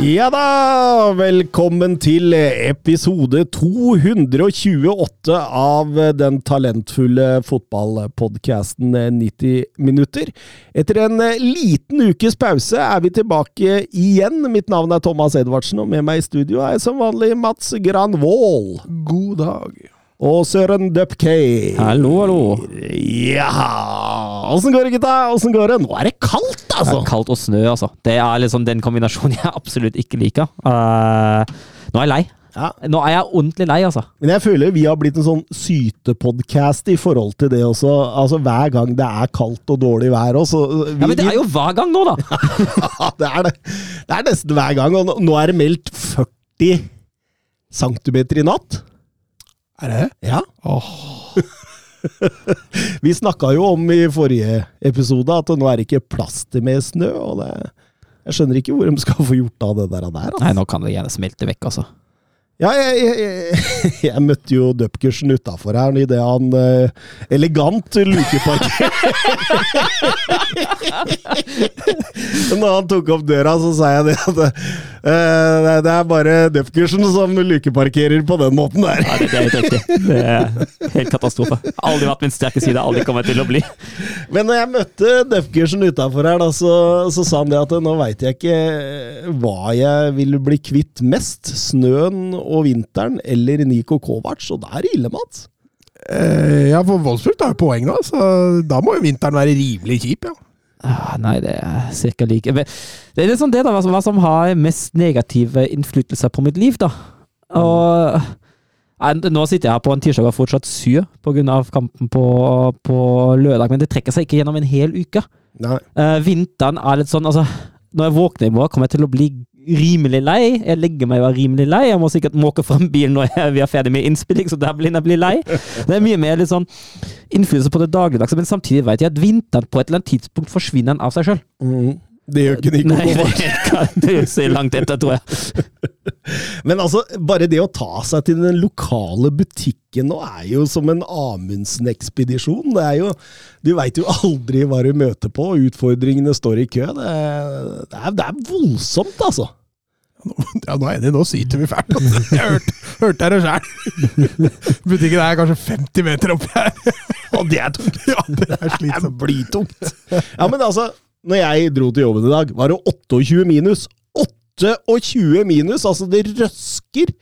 Ja da! Velkommen til episode 228 av den talentfulle fotballpodkasten 90 minutter. Etter en liten ukes pause er vi tilbake igjen. Mitt navn er Thomas Edvardsen, og med meg i studio er som vanlig Mats Granvoll. God dag. Og Søren Dupkay. Hallo, hallo. Ja Åssen går det, gutta? Åssen går det? Nå er det kaldt, altså! Det altså! er kaldt og snø, altså. Det er liksom den kombinasjonen jeg absolutt ikke liker. Uh, nå er jeg lei. Ja. Nå er jeg ordentlig lei, altså. Men jeg føler vi har blitt en sånn sytepodkast i forhold til det også. Altså Hver gang det er kaldt og dårlig vær også. Vi, Ja, Men det er jo hver gang nå, da! Det er det. Det er nesten hver gang. Og nå er det meldt 40 centimeter i natt. Er det? Ja. Oh. Vi snakka jo om i forrige episode at nå er det ikke plass til mer snø. og det, Jeg skjønner ikke hvor de skal få gjort av det der altså. Nei, nå kan det gjerne smelte vekk, altså. Ja, jeg, jeg, jeg, møtte jo Dupkersen utafor her idet han uh, elegant lukeparkerte. Når han tok opp døra, så sa jeg det at uh, det- er bare Dupkersen som lukeparkerer på den måten der. Nei, det, det er helt riktig. Det er helt katastrofe. Aldri vært min sterke side, aldri kommer til å bli. Men når jeg møtte Dupkersen utafor her, da, så, så sa han det at nå veit jeg ikke hva jeg vil bli kvitt mest. Snøen og vinteren eller Niko Kovac, og det er ille, Mats. Eh, ja, for Wolfsburg tar jo poeng nå, så da må jo vinteren være rimelig kjip, ja. Ah, Nei, det er cirka like Men Det er litt sånn det, da. Hva som, har mest negative innflytelser på mitt liv, da. Og Nå sitter jeg her på en tirsdag og er fortsatt sur pga. kampen på, på lørdag, men det trekker seg ikke gjennom en hel uke. Nei. Uh, vinteren er litt sånn altså, Når jeg våkner i morgen, kommer jeg til å bli rimelig lei. Jeg legger meg og er rimelig lei. Jeg må sikkert måke fram bilen når jeg, vi er ferdig med innspilling, så der blir jeg blir lei. Det er mye mer litt sånn innflytelse på det dagligdagse, men samtidig vet jeg at vinteren på et eller annet tidspunkt forsvinner av seg sjøl. Det gjør ikke Nei, Kovac. det, ser langt etter, tror jeg. Men altså, bare det å ta seg til den lokale butikken nå er jo som en Amundsen-ekspedisjon. Det er jo Du veit jo aldri hva du møter på, og utfordringene står i kø. Det er, det er, det er voldsomt, altså. Ja, nå er jeg enig, nå syter vi fælt. altså. Jeg hørte, hørte jeg det sjøl. Butikken er kanskje 50 meter oppi her. Og det er tungt. Ja, det er Det er slitsomt. blytungt. Ja, men altså, når jeg dro til jobben i dag, var det 28 minus. 28 minus! Altså, det røsker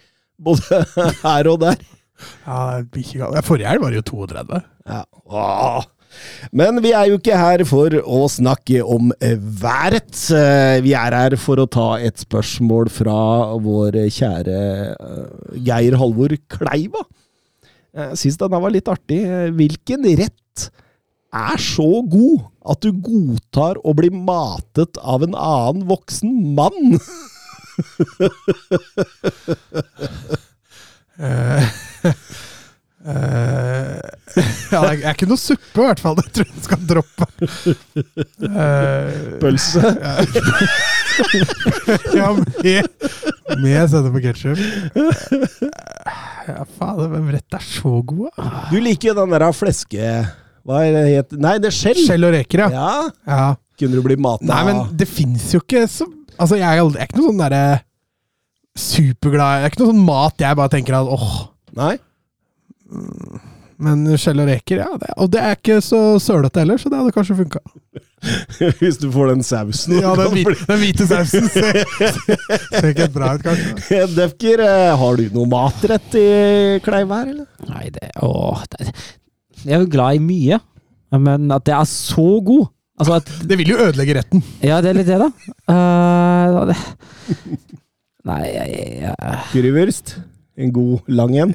både her og der. Ja, det blir ikke galt. Forrige helg var det jo 32. Ja. Åh. Men vi er jo ikke her for å snakke om eh, været. Eh, Vi er her for å ta et spørsmål fra vår kjære eh, Geir Halvor Kleiva. Jeg syns denne var litt artig. Hvilken rett er så god at du godtar å bli matet av en annen voksen mann? uh, uh, ja, det er ikke noe suppe, i hvert fall. Det tror jeg du skal droppe. Uh, Pølse? ja, med, med sennep og ketsjup. Ja, fader, hvem rett er så god? Du liker jo den der fleske... Hva er det het? Nei, det er skjell. Skjell og reker, ja. Ja, ja. kunne du bli mata Nei, men det fins jo ikke så Altså, jeg er, jeg er ikke noe sånn derre superglad Det er ikke noe sånn mat jeg bare tenker at åh. Nei? Men skjell og reker, ja. Det, og det er ikke så sølete heller, så det hadde kanskje funka. Hvis du får den sausen. Ja, den, hvite, den hvite sausen ser, ser ikke bra ut, kanskje. Defker, eh, har du noe matrett i Kleiv her, eller? Nei, det Åh. Det, jeg er jo glad i mye, men at det er så god Altså at Det vil jo ødelegge retten. Ja, det er litt det, da. Uh, det, nei, jeg, jeg, Currywurst. En god lang en.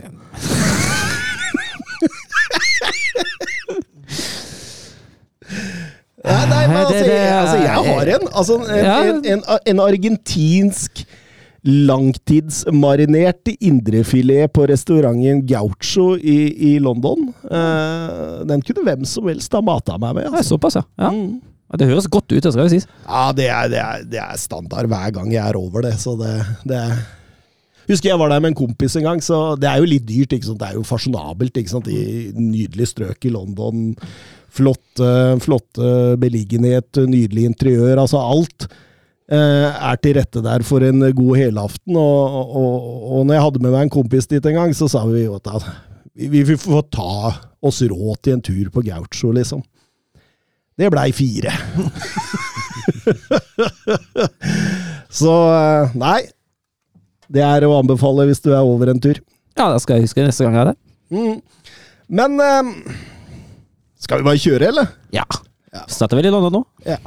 Ja, nei, men altså, jeg, altså, jeg har en. Altså, en, en, en, en argentinsk langtidsmarinert indrefilet på restauranten Gaucho i, i London. Uh, den kunne hvem som helst ha mata meg med. Altså. såpass, ja. ja. Mm. Det høres godt ut, det skal jo sies. Ja, det er, det, er, det er standard hver gang jeg er over det, så det, det er Husker jeg var der med en kompis en gang, så det er jo litt dyrt. ikke sant? Det er jo fasjonabelt. ikke sant? I nydelig strøk i London. Flotte, flotte beliggenhet, nydelig interiør. Altså alt er til rette der for en god helaften. Og, og, og når jeg hadde med meg en kompis dit en gang, så sa vi jo at vi, vi får ta oss råd til en tur på Gaucho, liksom. Det blei fire. Så eh, nei. Det er å anbefale hvis du er over en tur. Ja, det skal jeg huske neste gang jeg er det. Mm. Men eh, skal vi bare kjøre, eller? Ja. Starter vel i London nå? Ja.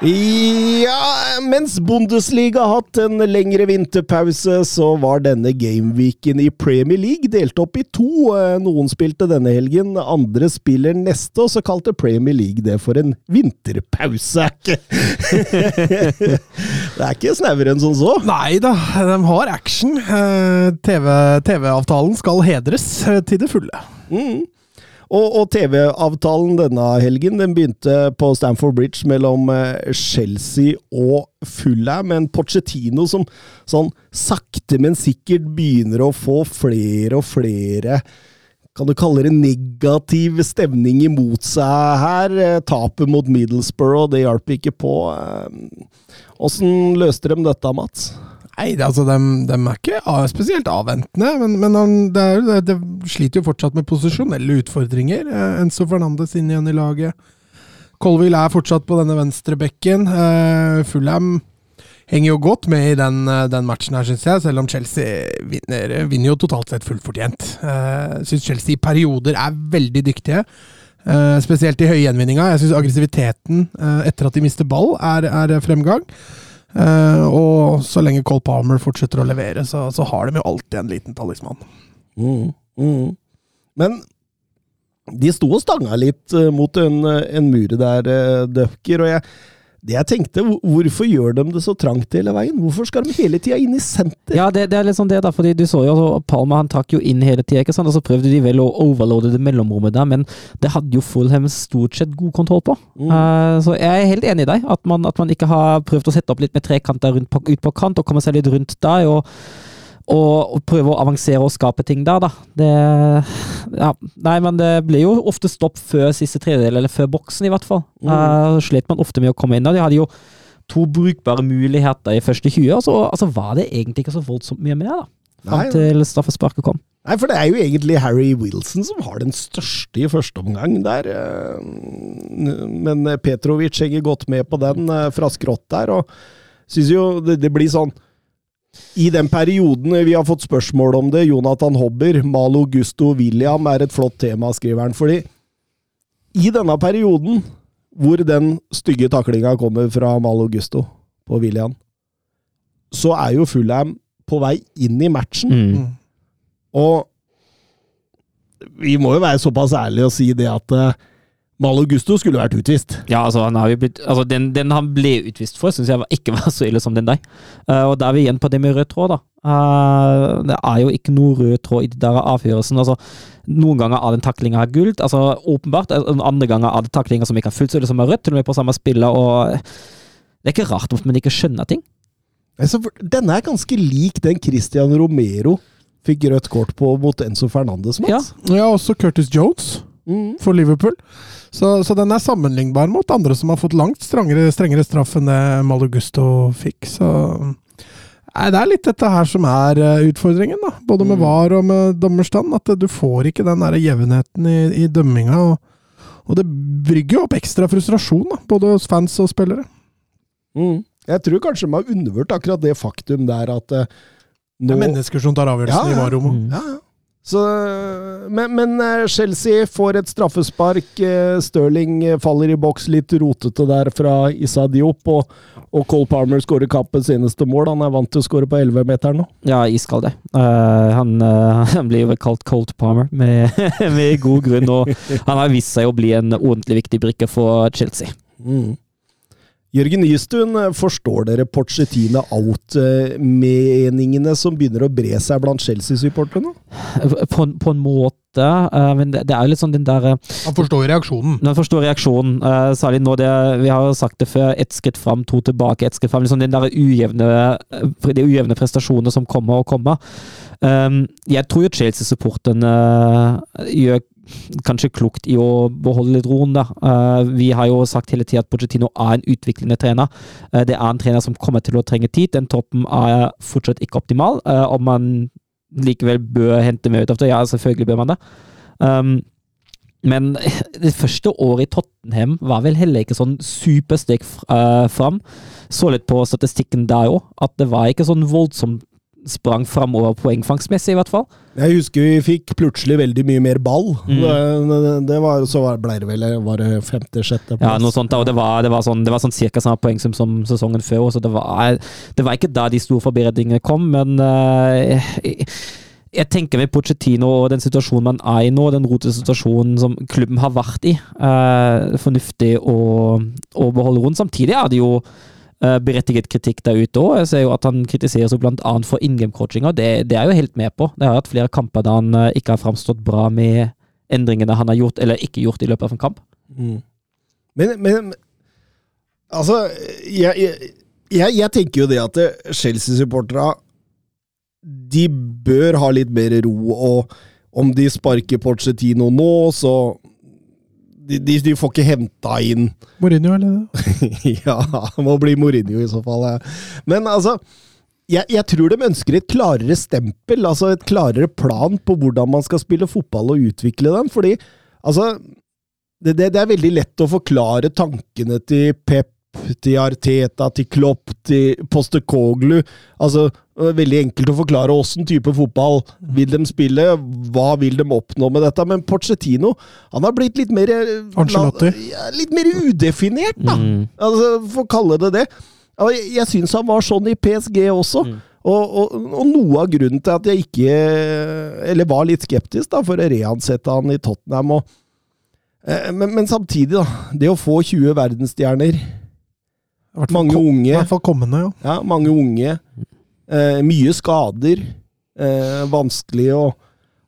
Ja, mens Bundesliga har hatt en lengre vinterpause, så var denne gameweeken i Premier League delt opp i to. Eh, Noen spilte denne helgen, andre spiller neste, og så kalte Premier League det for en vinterpause. det er ikke snauere enn som så. Nei da, de har action. Eh, TV- TV-avtalen skal hedres eh, til det fulle. Mm. Og, og TV-avtalen denne helgen den begynte på Stamford Bridge mellom eh, Chelsea og Fulham, en Pochettino som sånn sakte, men sikkert begynner å få flere og flere kan du kalle det negativ stemning imot seg her? Eh, Tapet mot Middlesbrough, det hjalp ikke på. Åssen løste de dette, Mats? Nei, det, altså, de, er ikke spesielt avventende, men, men han, det, er, det, sliter jo fortsatt med posisjonelle utfordringer. Eh, Enzo Fernandes inn igjen i laget. Colville er fortsatt på denne venstrebekken. Eh, Fulham henger jo godt med i den, eh, den matchen her, syns jeg, selv om Chelsea vinner, vinner jo totalt sett fullt fortjent. Eh, syns Chelsea i perioder er veldig dyktige. Uh, spesielt i høye gjenvinninga. Jeg syns aggressiviteten uh, etter at de mister ball, er, er fremgang. Eh, og så lenge Cole Palmer fortsetter å levere, så, så har de jo alltid en liten talisman. Mm, mm. Men de sto og stanga litt eh, mot en, eh, en mur der, uh, Døpker. Og jeg, det jeg tenkte, hvorfor gjør de det så trangt hele veien? Hvorfor skal de hele tida inn i senter? Ja, det, det er litt sånn det, da, fordi du så jo altså, Palma han trakk jo inn hele tida, og så prøvde de vel å overloade det mellomrommet der, men det hadde jo Fulham stort sett god kontroll på. Mm. Uh, så jeg er helt enig i deg, at man, at man ikke har prøvd å sette opp litt med trekanter rundt på, ut på kant, og komme seg litt rundt der, og, og, og prøve å avansere og skape ting der, da. Det Ja, nei, men det blir jo ofte stopp før siste tredjedel, eller før boksen, i hvert fall. Mm. Uh, slet man ofte med å komme inn der. De hadde jo to brukbare muligheter i første 20, og så altså, var det egentlig ikke så voldsomt mye mer, da. Fram til straffesparket kom. Nei, for det er jo egentlig Harry Wilson som har den største i første omgang der. eh, Men Petrovic henger godt med på den eh, fra skrått der, og syns jo det, det blir sånn I den perioden vi har fått spørsmål om det, Jonathan Hobber, Malo Gusto William er et flott tema, skriver han. Fordi i denne perioden hvor den stygge taklinga kommer fra Malo Gusto på William, så er jo Fulham på vei inn i matchen. Mm. Og vi må jo være såpass ærlige og si det at uh, Malo Gusto skulle vært utvist. Ja, altså, han har jo blitt, altså den, den han ble utvist for, syns jeg var, ikke var så ille som den deg. Uh, og da er vi igjen på det med rød tråd, da. Uh, det er jo ikke noe rød tråd i det der avgjørelsen. Altså, noen ganger er den taklinga gult, altså åpenbart. eh, Andre ganger er det taklinger som ikke er fullt så ille som er rødt, til og med på samme spiller. og Det er ikke rart at man ikke skjønner ting. Altså, denne er ganske lik den Christian Romero fikk rødt kort på mot Enzo Fernandes. Ja. Ja, også Curtis Jones Mm. for Liverpool. Så, så den er sammenlignbar mot andre som har fått langt strengere, strengere straff enn det Malo Gusto fikk. Så Nei, det er litt dette her som er eh, utfordringen, da. Både med Mm. VAR og med dommerstand. At du får ikke den der jevnheten i, i dømminga. Og, og det brygger jo opp ekstra frustrasjon, da, både hos fans og spillere. Mm. Jeg tror kanskje man har undervurdert akkurat det faktum der at uh, Det er mennesker som tar avgjørelsen Ja, ja. i VAR-rommet. Mm. Ja, ja. Så, men, men eh, Chelsea får et straffespark. eh, Stirling faller i boks, litt rotete der fra Issa Diop. Og, og Cole Palmer skårer kappens eneste mål. Han er vant til å skåre på 11-meteren nå. Ja, iskald, det. Uh, han, uh, han blir jo kalt Colt Palmer, med, med god grunn. Og han har vist seg å bli en ordentlig viktig brikke for Chelsea. Mm. Jørgen Nystuen, eh, forstår dere Pochettino out-meningene som begynner å bre seg blant Chelsea-supporterne? På, på en måte, eh, men det, det er jo litt sånn den der eh, Han forstår reaksjonen. Han forstår reaksjonen, særlig nå det Vi har jo sagt det før, ett skritt fram, to tilbake, ett skritt fram. Liksom den der ujevne, de ujevne prestasjonene som kommer og kommer. Um, jeg tror jo Chelsea-supporterne eh, gjør kanskje klokt i å beholde litt roen, da. Eh, vi har jo sagt hele tida at Pochettino er en utviklende trener. Eh, det er en trener som kommer til å trenge tid. Den toppen er fortsatt ikke optimal. Om man likevel bør hente mer ut av det, ja, selvfølgelig bør man det. Um, men det første året i Tottenham var vel heller ikke sånn supersteg fram. Så litt på statistikken der òg, at det var ikke sånn voldsomt sprang framover poengfangstmessig, i hvert fall. Jeg husker vi fikk plutselig veldig mye mer ball. Mm. Det, det var, så ble det vel var det femte-sjette Ja, noe sånt, da, og det var, det var sånn, det var sånn cirka samme poeng som sesongen før. Så det var, det var ikke da de store forbedringene kom, men uh, jeg, jeg tenker med Pochettino og den situasjonen man er i nå, den rotete situasjonen som klubben har vært i, uh, fornuftig å, å beholde rundt. Samtidig er det jo berettiget kritikk der ute òg. Jeg ser jo at han kritiseres bl.a. for in game-coachinga. Det, det er jeg jo helt med på. Det har vært flere kamper der han uh, ikke har framstått bra med endringene han har gjort eller ikke gjort i løpet av en kamp. Mm. Men, men Altså, jeg, jeg, jeg, jeg tenker jo det at Chelsea-supporterne De bør ha litt mer ro, og om de sparker Pochettino nå, så de, de, de får ikke henta inn Mourinho, eller? Ja, det må bli Mourinho i så fall. ja. Men altså jeg, jeg tror de ønsker et klarere stempel, altså et klarere plan på hvordan man skal spille fotball og utvikle den. Fordi altså det, det, det er veldig lett å forklare tankene til Pep, til Arteta, til Klopp, til Postekoglu. Altså, veldig enkelt å forklare åssen type fotball vil de spille, hva vil de oppnå med dette. Men Pochettino han har blitt litt mer Angelotti. Litt mer udefinert, da. Mm. Altså, For å kalle det det. Jeg, jeg syns han var sånn i PSG også. Mm. Og, og, og noe av grunnen til at jeg ikke Eller var litt skeptisk da, for å reansette han i Tottenham. Og, eh, men, men samtidig, da. Det å få 20 verdensstjerner, mange unge. I hvert fall kommende, jo. ja, mange unge eh, mye skader, eh, vanskelig å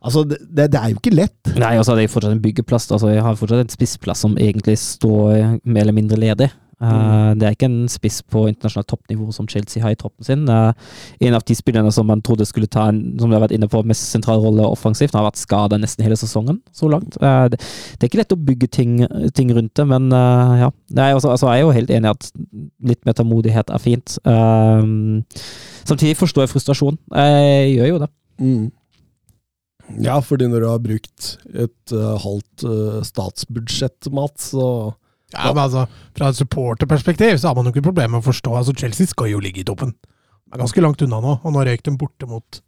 Altså, det, det, er jo ikke lett. Nei, altså det er fortsatt en byggeplass. Altså jeg har fortsatt en spissplass som egentlig står mer eller mindre ledig. Eh, det er ikke en spiss på internasjonalt toppnivå som Chelsea har i troppen sin. Uh, en av de spillerne som man trodde skulle ta en som vi har vært inne på, mest sentral rolle offensivt, har vært skada nesten hele sesongen så langt. Uh, det, det er ikke lett å bygge ting, ting rundt det, men eh, ja. Nei, også, altså, jeg er jo helt enig i at litt mer tålmodighet er fint. Samtidig forstår jeg frustrasjon. Jeg gjør jo det. Mm. Ja, fordi når du har brukt et halvt statsbudsjett, Mats, så Ja, men altså, Fra et supporterperspektiv så har man jo ikke problemer med å forstå. altså Chelsea skal jo ligge i toppen. Det er ganske langt unna nå, og nå røyk de borte mot,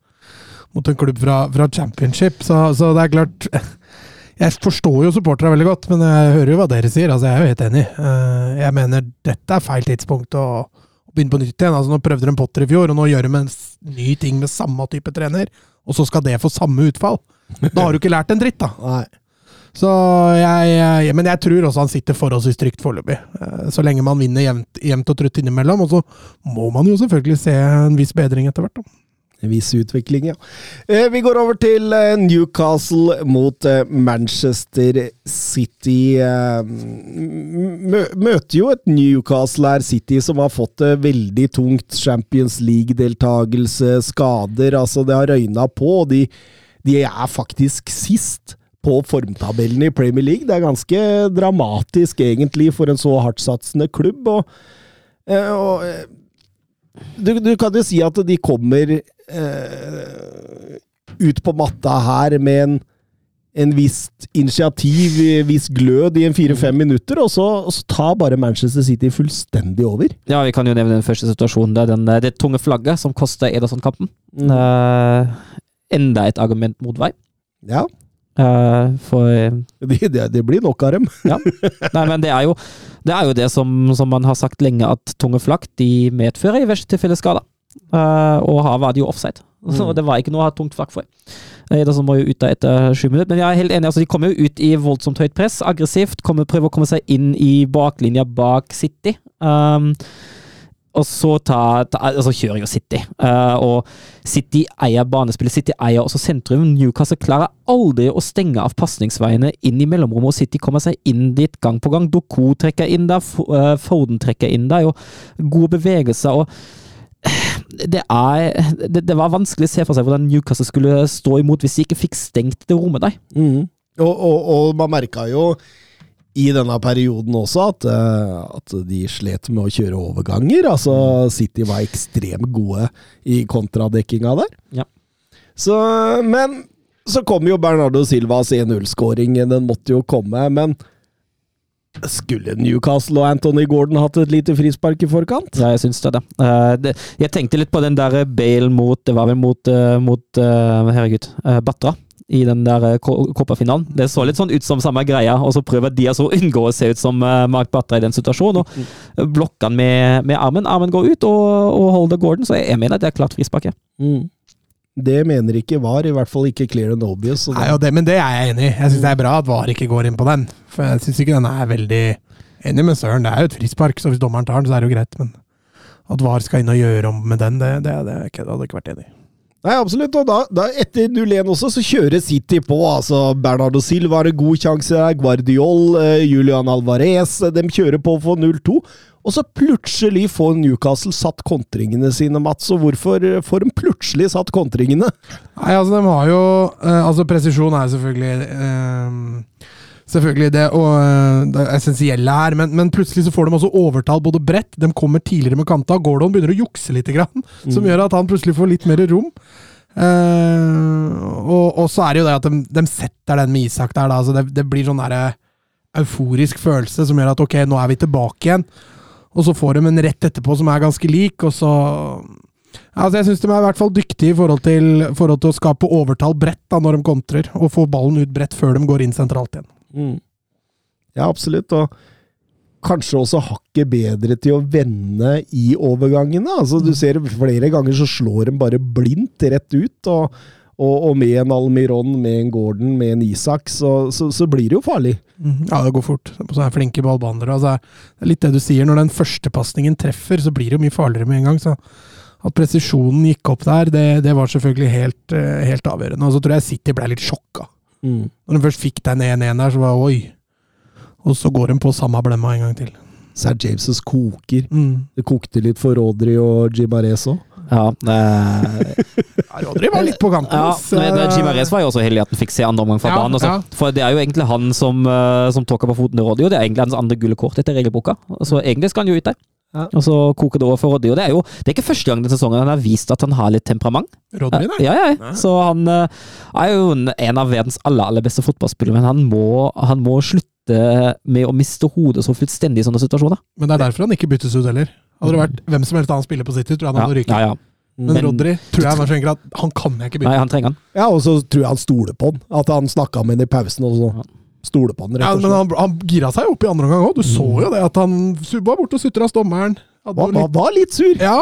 mot en klubb fra, fra championship. Så, så det er klart Jeg forstår jo supporterne veldig godt, men jeg hører jo hva dere sier. altså Jeg er jo helt enig. Eh, Jeg mener dette er feil tidspunkt å, å begynne på nytt igjen. altså Nå prøvde de Potter i fjor, og nå gjør de en ny ting med samme type trener. Og så skal det få samme utfall. Da har du ikke lært en dritt, da. Nei. Så jeg, jeg, men jeg tror også han sitter forholdsvis trygt foreløpig. Eh, Så lenge man vinner jevnt, jevnt og trutt innimellom. Og så må man jo selvfølgelig se en viss bedring etter hvert. En viss utvikling, ja. Eh, Vi går over til eh, Newcastle mot Manchester City. Møter jo et Newcastle her, City, som har fått det veldig tungt. Champions League-deltakelse, skader. Altså, det har røyna på, og de, de er faktisk sist på formtabellen i Premier League. Det er ganske dramatisk, egentlig, for en så hardtsatsende klubb. og, eh, og eh, du, du kan jo si at de kommer eh, ut på matta her med en, en visst initiativ, viss glød i en fire-fem minutter, og så, og så tar bare Manchester City fullstendig over. Ja, vi kan jo nevne den første situasjonen. Det er den, det tunge flagget som koster Ederson-kampen. Eh, enda et argument mot vei. Ja, Eh, for det, det, det blir nok av dem. Ja. Nei, men det er jo det, er jo det som, som man har sagt lenge, at tunge flak de medfører i verste tilfelle skader. Uh, og her var det jo offside. Så Mm. det var ikke noe å ha tungt flak for. Uh, det som må jo ut da etter sju minutter. Men jeg er helt enig, altså de kommer jo ut i voldsomt høyt press, aggressivt. Kommer, prøver å komme seg inn i baklinja bak City. Um, og så ta, ta, altså kjører jo City. Uh, og City eier banespillet, City eier også sentrum. Newcastle klarer aldri å stenge av pasningsveiene inn i mellomrommet, og City kommer seg inn dit gang på gang. Doku trekker inn der, eh, Foden trekker inn der, og gode bevegelser. og det, er, det, det var vanskelig å se for seg hvordan Newcastle skulle stå imot hvis de ikke fikk stengt det rommet der. Mm. Og, og, og man merka jo i denne perioden også at, eh, at de slet med å kjøre overganger. Altså City var ekstremt gode i kontradekkinga der. Ja. Så, men så kom jo Bernardo Silvas 1-0-skåring. Den måtte jo komme, men skulle Newcastle og Anthony Gordon hatt et lite frispark i forkant? Ja, jeg syns det. da. Eh, det. Jeg tenkte litt på den der Bale mot Det var vel mot, eh, mot Herregud, Batra. I den der uh, kopperfinalen. Det så litt sånn ut som samme greia, og så prøver de altså å unngå å se ut som uh, Mark Batra i den situasjonen. Og blokker han med, med armen. Armen går ut og, og holder Gordon, så jeg, mener mener det er klart frisparket. Mm. Det mener ikke VAR, i hvert fall ikke clear and obvious. så Nei, det- og det, men det er jeg enig i. Jeg syns det er bra at VAR ikke går inn på den. For jeg syns ikke den er veldig enig med Søren. Det er jo et frispark, så hvis dommeren tar den, så er det jo greit. Men at VAR skal inn og gjøre om med den, det, det, det, er det hadde jeg ikke vært enig i. Nei, absolutt. Og da, da etter 0-1 også, så kjører City på. altså Bernardo Silva har en god sjanse, Guardiol, eh, Julian Alvarez eh, De kjører på for 0-2. Og så plutselig får Newcastle satt kontringene sine, Mats. Og hvorfor eh, får de plutselig satt kontringene? Nei, altså de har jo Altså presisjon er selvfølgelig eh, Selvfølgelig det, og, eh, det essensielle her, men, men plutselig så får de også overtall både bredt. De kommer tidligere med kanta. Gordon begynner å jukse litt, grann, som gjør at han plutselig får litt mer rom. Eh, og, og så er det jo det at de, de setter den med Isak der, da. Altså det, det blir sånn der, euforisk følelse som gjør at ok, nå er vi tilbake igjen. Og så får de en rett etterpå som er ganske lik, og så Altså, jeg syns de er i hvert fall dyktige i forhold til, forhold til å skape overtall bredt da, når de kontrer, og få ballen ut bredt før de går inn sentralt igjen. Mm. Ja, absolutt. Og kanskje også hakket bedre til å vende i overgangene. Altså, du ser flere ganger så slår de bare blindt rett ut. Og, og, og med en Almiron, med en Gordon, med en Isak, så, så, så blir det jo farlig. Ja, det går fort. Så er flinke ballbehandlere. Altså, det er litt det du sier, når den første pasningen treffer, så blir det jo mye farligere med en gang. så at presisjonen gikk opp der, det, det var selvfølgelig helt, eh, helt avgjørende. Og så tror jeg City ble litt sjokka. Mm. Når de først fikk den 1-1 der, så var det oi. Og så går de på samme blemma en gang til. Sir Jameses koker. Mm. Det kokte litt for Rodri og Gimares òg. Ja, eh, Ja, Rodri var litt på kanten. ja men Jimarez var jo også heldig at han fikk se andre omgang fra Ja, banen. Også. ja. For det er jo egentlig han som, eh, som tråkker på foten til Roddy, og det er egentlig hans andre gule kort etter regelboka. Så egentlig skal han jo ut der. Ja. Og så koker det over for Roddy. Og det er jo det er ikke første gang denne sesongen han har vist at han har litt temperament. Rodri, nei. Ja, ja, ja. Så han eh, er jo en- av verdens aller, aller beste fotballspillere, men han må, han må slutte med å miste hodet så fullstendig i sånne situasjoner. Men det er derfor han ikke byttes ut heller. Hadde det vært hvem som helst annen spiller på City, tror jeg han Ja, hadde ryket. ja, ja. Men, Men- Rodri tror jeg så enkelt at han kan jeg ikke bytte. Nei, han trenger han. Ja, og så tror jeg han stoler på han. At han snakka med han i pausen, og så stoler på han, Ja, rett og men han, han gira seg opp i andre omgang òg. Du så jo det at han var borte og sutra hos dommeren. Hadde Han var, litt, var litt sur. ja,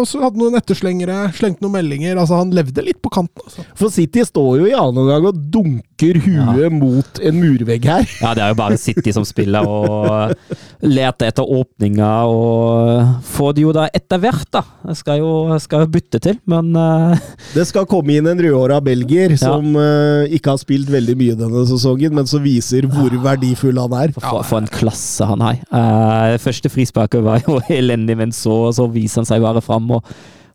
og så hadde noen etterslengere, slengte noen meldinger. Altså, han levde litt på kanten. Altså. For City står jo i annen omgang og dunker huet mot en murvegg her. Ja, det er jo bare City som spiller og leter etter åpninger, og får det jo da etter hvert, da. Jeg skal jo, jeg skal jo bytte til, men uh... Det skal komme inn en rødhåra belgier som uh, ikke har spilt veldig mye denne sesongen, men som viser hvor verdifull han er. for, for en klasse han har. Uh, første frisparket var jo elendig, men så, så viser han seg bare fram og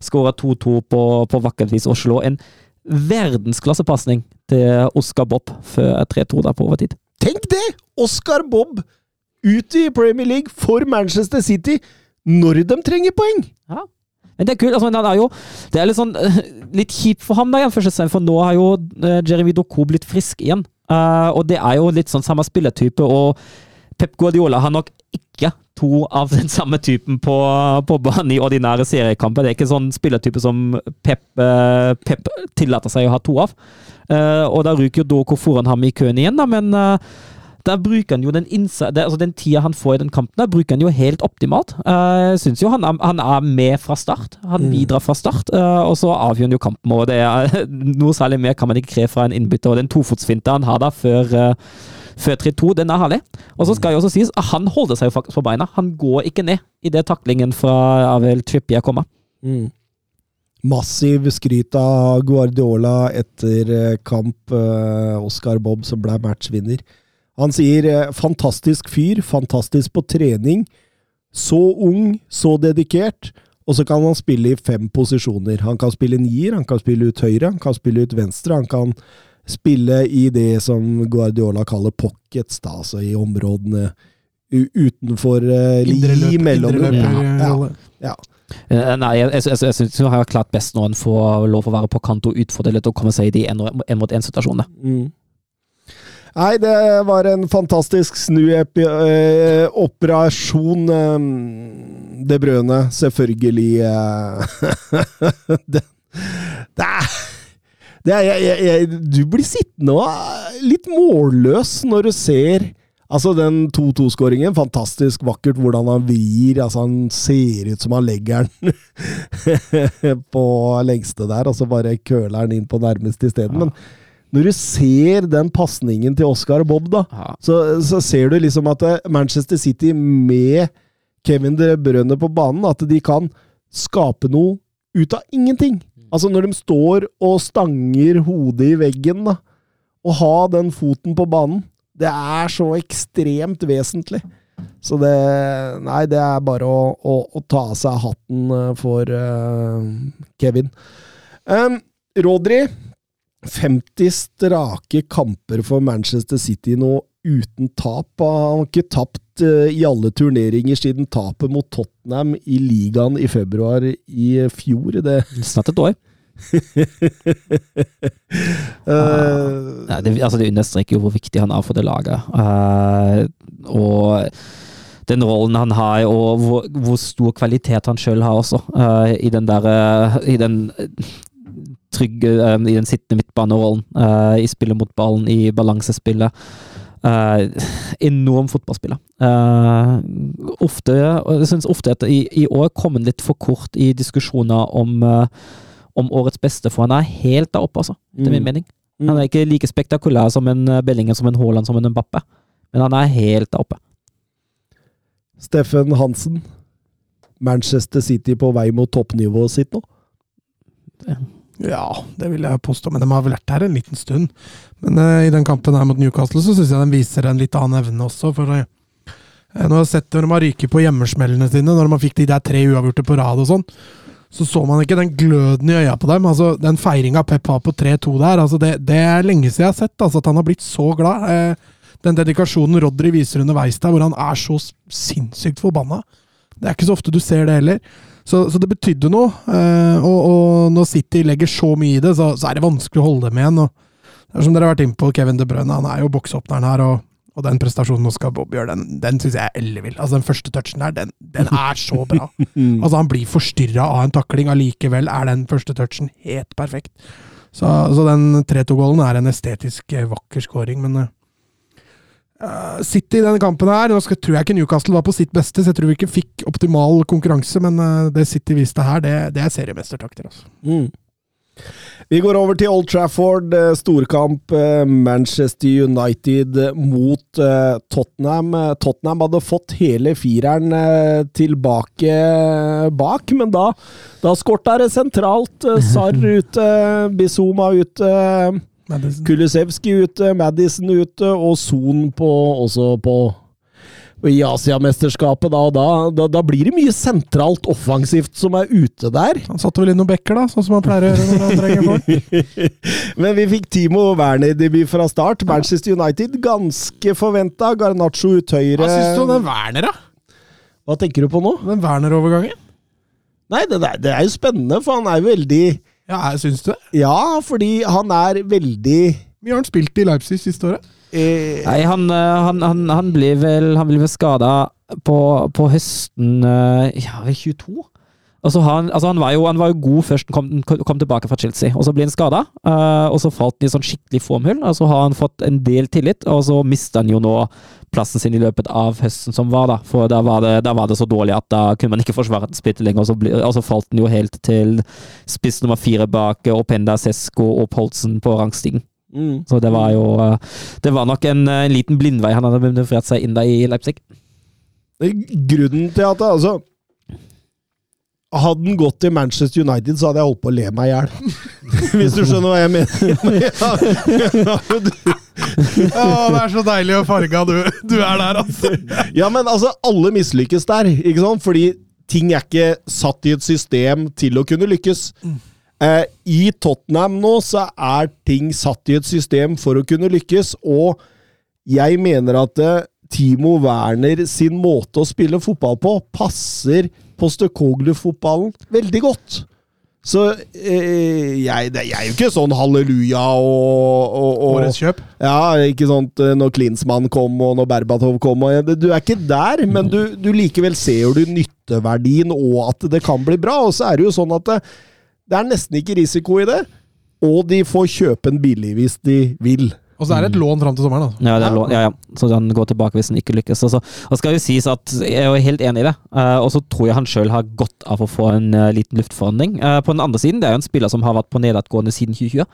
skårer 2-2 på, på vakkert vis og slår en verdensklassepasning til Oscar Bob før 3-2 der på overtid. Tenk det! Oscar Bob ute i Premier League for Manchester City når de trenger poeng! Ja. Men det er kult. Altså, men han er jo, det er litt sånn eh, litt kjipt for ham, da, for nå har jo uh, Jeremy Doku blitt frisk igjen. Uh, og det er jo litt sånn samme spillertype, og Pep Guardiola har nok ikke to av den samme typen på, på banen i ordinære seriekamper. Det er ikke sånn spillertype som Pep, eh, Pep tillater seg å ha to av. Eh, og da ryker jo Doko foran ham i køen igjen, da, men da der bruker han jo den, det, altså den tida han får i den kampen, der bruker han jo helt optimalt. Jeg Jeg syns jo han han er med fra start. Han bidrar fra start, uh, og så avgjør han jo kampen. Og det er noe særlig mer kan man ikke kreve fra en innbytter. Og den tofotsfinta han har da før, eh, før 3-2, den er herlig. Og så skal jo også sies at han holder seg jo faktisk på beina. Han går ikke ned idet taklingen fra Avel Trippier kommer. Mm. Massiv skryt av Guardiola etter eh, kamp. eh, Oscar Bob som ble matchvinner. Han sier eh, 'fantastisk fyr, fantastisk på trening'. Så ung, så dedikert. Og så kan han spille i fem posisjoner. Han kan spille nier, han kan spille ut høyre, han kan spille ut venstre. Han kan spille i det som Guardiola kaller pockets, da, altså i områdene utenfor uh, li løp- mellom indre ja, ja, ja. Eh, Nei, jeg, jeg, jeg, jeg syns han har klart best når han får lov å være på kant og utfordret og komme seg i de én-mot-én-situasjonene. Mm. Nei, det var en fantastisk snuoperasjon. Um, det brødene, selvfølgelig. eh, det, det er jeg, jeg, du blir sittende og er litt målløs når du ser Altså, den 2-2-skåringen, fantastisk vakkert hvordan han vrir. Altså, han ser ut som han legger den på lengste der, og så bare køler han inn på nærmeste isteden. Men når du ser den pasningen til Oscar og Bob, da, Ja. så, så ser du liksom at eh, Manchester City med Kevin De Brønne på banen, at de kan skape noe ut av ingenting. Altså når de står og stanger hodet i veggen, da, og ha den foten på banen, det er så ekstremt vesentlig. Så det Nei, det er bare å, å, å ta av seg hatten eh, for uh, Kevin. Um, Rodri 50 strake kamper for Manchester City nå uten tap. Han har ikke tapt eh, i alle turneringer siden tapet mot Tottenham i ligaen i februar i fjor. Det, Snart et år. uh, ja, det, altså det understreker jo hvor viktig han er for det laget. Uh, og den rollen han har, og hvor, hvor stor kvalitet han sjøl har også, uh, i den der eh, I den eh, trygge eh, I den sittende midtbanerollen, eh, i spillet mot ballen, i balansespillet. Uh, enorm fotballspiller. Eh, ofte, jeg synes ofte at i, i år kom han litt for kort i diskusjoner om, eh, om årets beste, for han er helt der oppe, altså. Etter min Mm. mening. Han er ikke like spektakulær som en eh, Bellinger, som en Haaland, som en Mbappe. Men han er helt der oppe. Steffen Hansen. Manchester City på vei mot toppnivået sitt nå? Ja, det vil jeg påstå, men de har vel vært her en liten stund. Men uh, i den kampen her mot Newcastle så syns jeg de viser en litt annen evne også. For uh, når jeg har sett når de har ryket på hjemmesmellene sine, når man fikk de der tre uavgjorte på rad og sånn, så så man ikke den gløden i øya på dem. altså Den feiringa Pep har på 3-2 der, altså det, det er lenge siden jeg har sett altså at han har blitt så glad. Eh, den dedikasjonen Rodry viser underveis der, hvor han er så sinnssykt forbanna. Det er ikke så ofte du ser det heller. Så, så det betydde noe. Eh, og, og når City legger så mye i det, så, så er det vanskelig å holde dem igjen. Og det som dere har vært inne på, Kevin De Bruyne, han er jo boksåpneren her. og og den prestasjonen Oscar Bob gjør, den, den syns jeg er ellevill. Altså, den første touchen her, den, den er så bra. Altså, han blir forstyrra av en takling, allikevel er den første touchen helt perfekt. Så, så den 3-2-gålen er en estetisk eh, vakker scoring, men eh, City i denne kampen her Nå skal, tror jeg ikke Newcastle var på sitt beste, så jeg tror vi ikke fikk optimal konkurranse, men eh, det City viste her, det, det er seriemestertakter. Altså. Mm. Vi går over til Old Trafford. eh, Storkamp eh, Manchester United mot eh, Tottenham. Eh, Tottenham hadde fått hele fireren eh, tilbake bak, men da, da skorta det sentralt. Eh, Sarr ute, Bizuma ute, Madison. Kulisevski ute, Madison ute, og Son på, også på i Asiamesterskapet, da, og da, da, da blir det mye sentralt offensivt som er ute der. Han satte vel inn noen bekker, da, sånn som han pleier å gjøre når han trenger folk. Men vi fikk Timo Werner-debut fra start. Manchester United ganske forventa. Garnaccio ut høyre. Hva syns du om den Werner, da? Hva tenker du på nå? Den Werner-overgangen? Nei, det, det er jo spennende, for han er jo veldig Ja, Syns du det. Ja, fordi han er veldig Mye har han spilt i Leipzig siste året? eh, Nei, han, eh, han, han, han blir vel, han blir vel skada på, på høsten eh, Ja, 22? Og så har han, altså han, var jo, han var jo god først han kom, kom tilbake fra Chelsea, og så ble han skada. og så falt han i sånn skikkelig formhull, og så har han fått en del tillit, og så mista han jo nå plassen sin i løpet av høsten som var, da. For da var det, da var det så dårlig at da kunne man ikke forsvare den spillet lenger, og så, ble, og så falt han jo helt til spiss nummer fire bak Openda Sesko og Polsen på rangstigen. Mm. Så det var jo eh, Det var nok en, en liten blindvei han hadde manøvrert seg inn da i Leipzig. Grunnen til at det, altså Hadde han gått til Manchester United, så hadde jeg holdt på å le meg i hjel. Hvis du skjønner hva jeg mener. Ja, det er så deilig og farga du, du er der, altså. ja, men altså, alle mislykkes der, ikke sant? Fordi ting er ikke satt i et system til å kunne lykkes. Eh, I Tottenham nå så er ting satt i et system for å kunne lykkes, og jeg mener at eh, Timo Werner sin måte å spille fotball på passer Postekoglu-fotballen veldig godt. Så eh, jeg, det, jeg er jo ikke sånn halleluja og, og, og Årets kjøp. Ja, ikke sånt eh, når Klinsmann kom og når Berbatov kom. Og, du er ikke der, men du, du likevel ser du nytteverdien og at det kan bli bra. Og så er det jo sånn at det, det er nesten ikke risiko i det. Og de får kjøpe en billig hvis de vil. Og så er det et lån fram til sommeren. Altså. Ja, det er lån, ja, ja. Så han går tilbake hvis han ikke lykkes. Og så og skal jo sies at Jeg er jo helt enig i det, Eh, og så tror jeg han sjøl har godt av å få en eh, liten luftforandring. Eh, på den andre siden, det er jo en spiller som har vært på nedadgående siden 2020,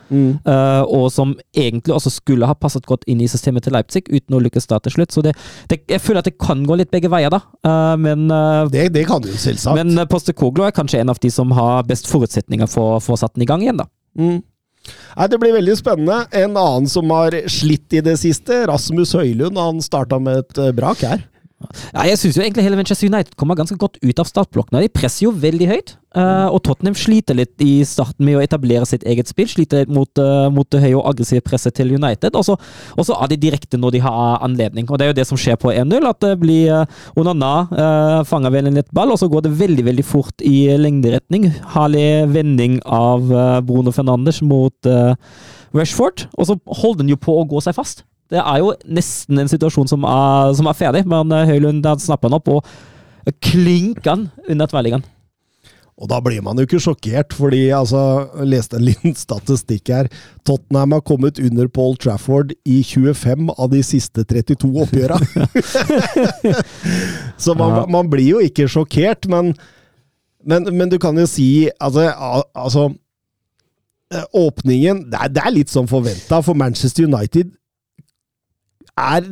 eh, og som egentlig også skulle ha passet godt inn i systemet til Leipzig, uten å lykkes da til slutt. Så det, det, jeg føler at det kan gå litt begge veier, da. Eh, men Det, det kan du selvsagt. men Poste Koglo er kanskje en av de som har best forutsetninger for å å satt den i gang igjen, da. Mm. Nei, Det blir veldig spennende. En annen som har slitt i det siste, Rasmus Høylund. Han starta med et eh, brak her. Ja, jeg syns egentlig hele Manchester United kommer ganske godt ut av startblokkene. De presser jo veldig høyt, eh, og Tottenham sliter litt i starten med å etablere sitt eget spill. Sliter litt mot, eh, mot det høye og aggressive presset til United, og så er de direkte når de har anledning. Og Det er jo det som skjer på 1-0, at det blir uh, Onana fanger vel en lett ball, og så går det veldig veldig fort i lengderetning. Herlig vending av eh, Bruno Fernandes mot eh, Rashford, og så holder den jo på å gå seg fast. Det er jo nesten en situasjon som er, som er ferdig, men eh, Høylund han snapper den opp og klinker den under tverrliggeren. Og da blir man jo ikke sjokkert, fordi altså, jeg leste en liten statistikk her. Tottenham har kommet under Paul Trafford i 25 av de siste 32 oppgjøra. Så man, man blir jo ikke sjokkert, men, men, men du kan jo si Altså, altså eh, Åpningen det er, det er litt som forventa, for Manchester United er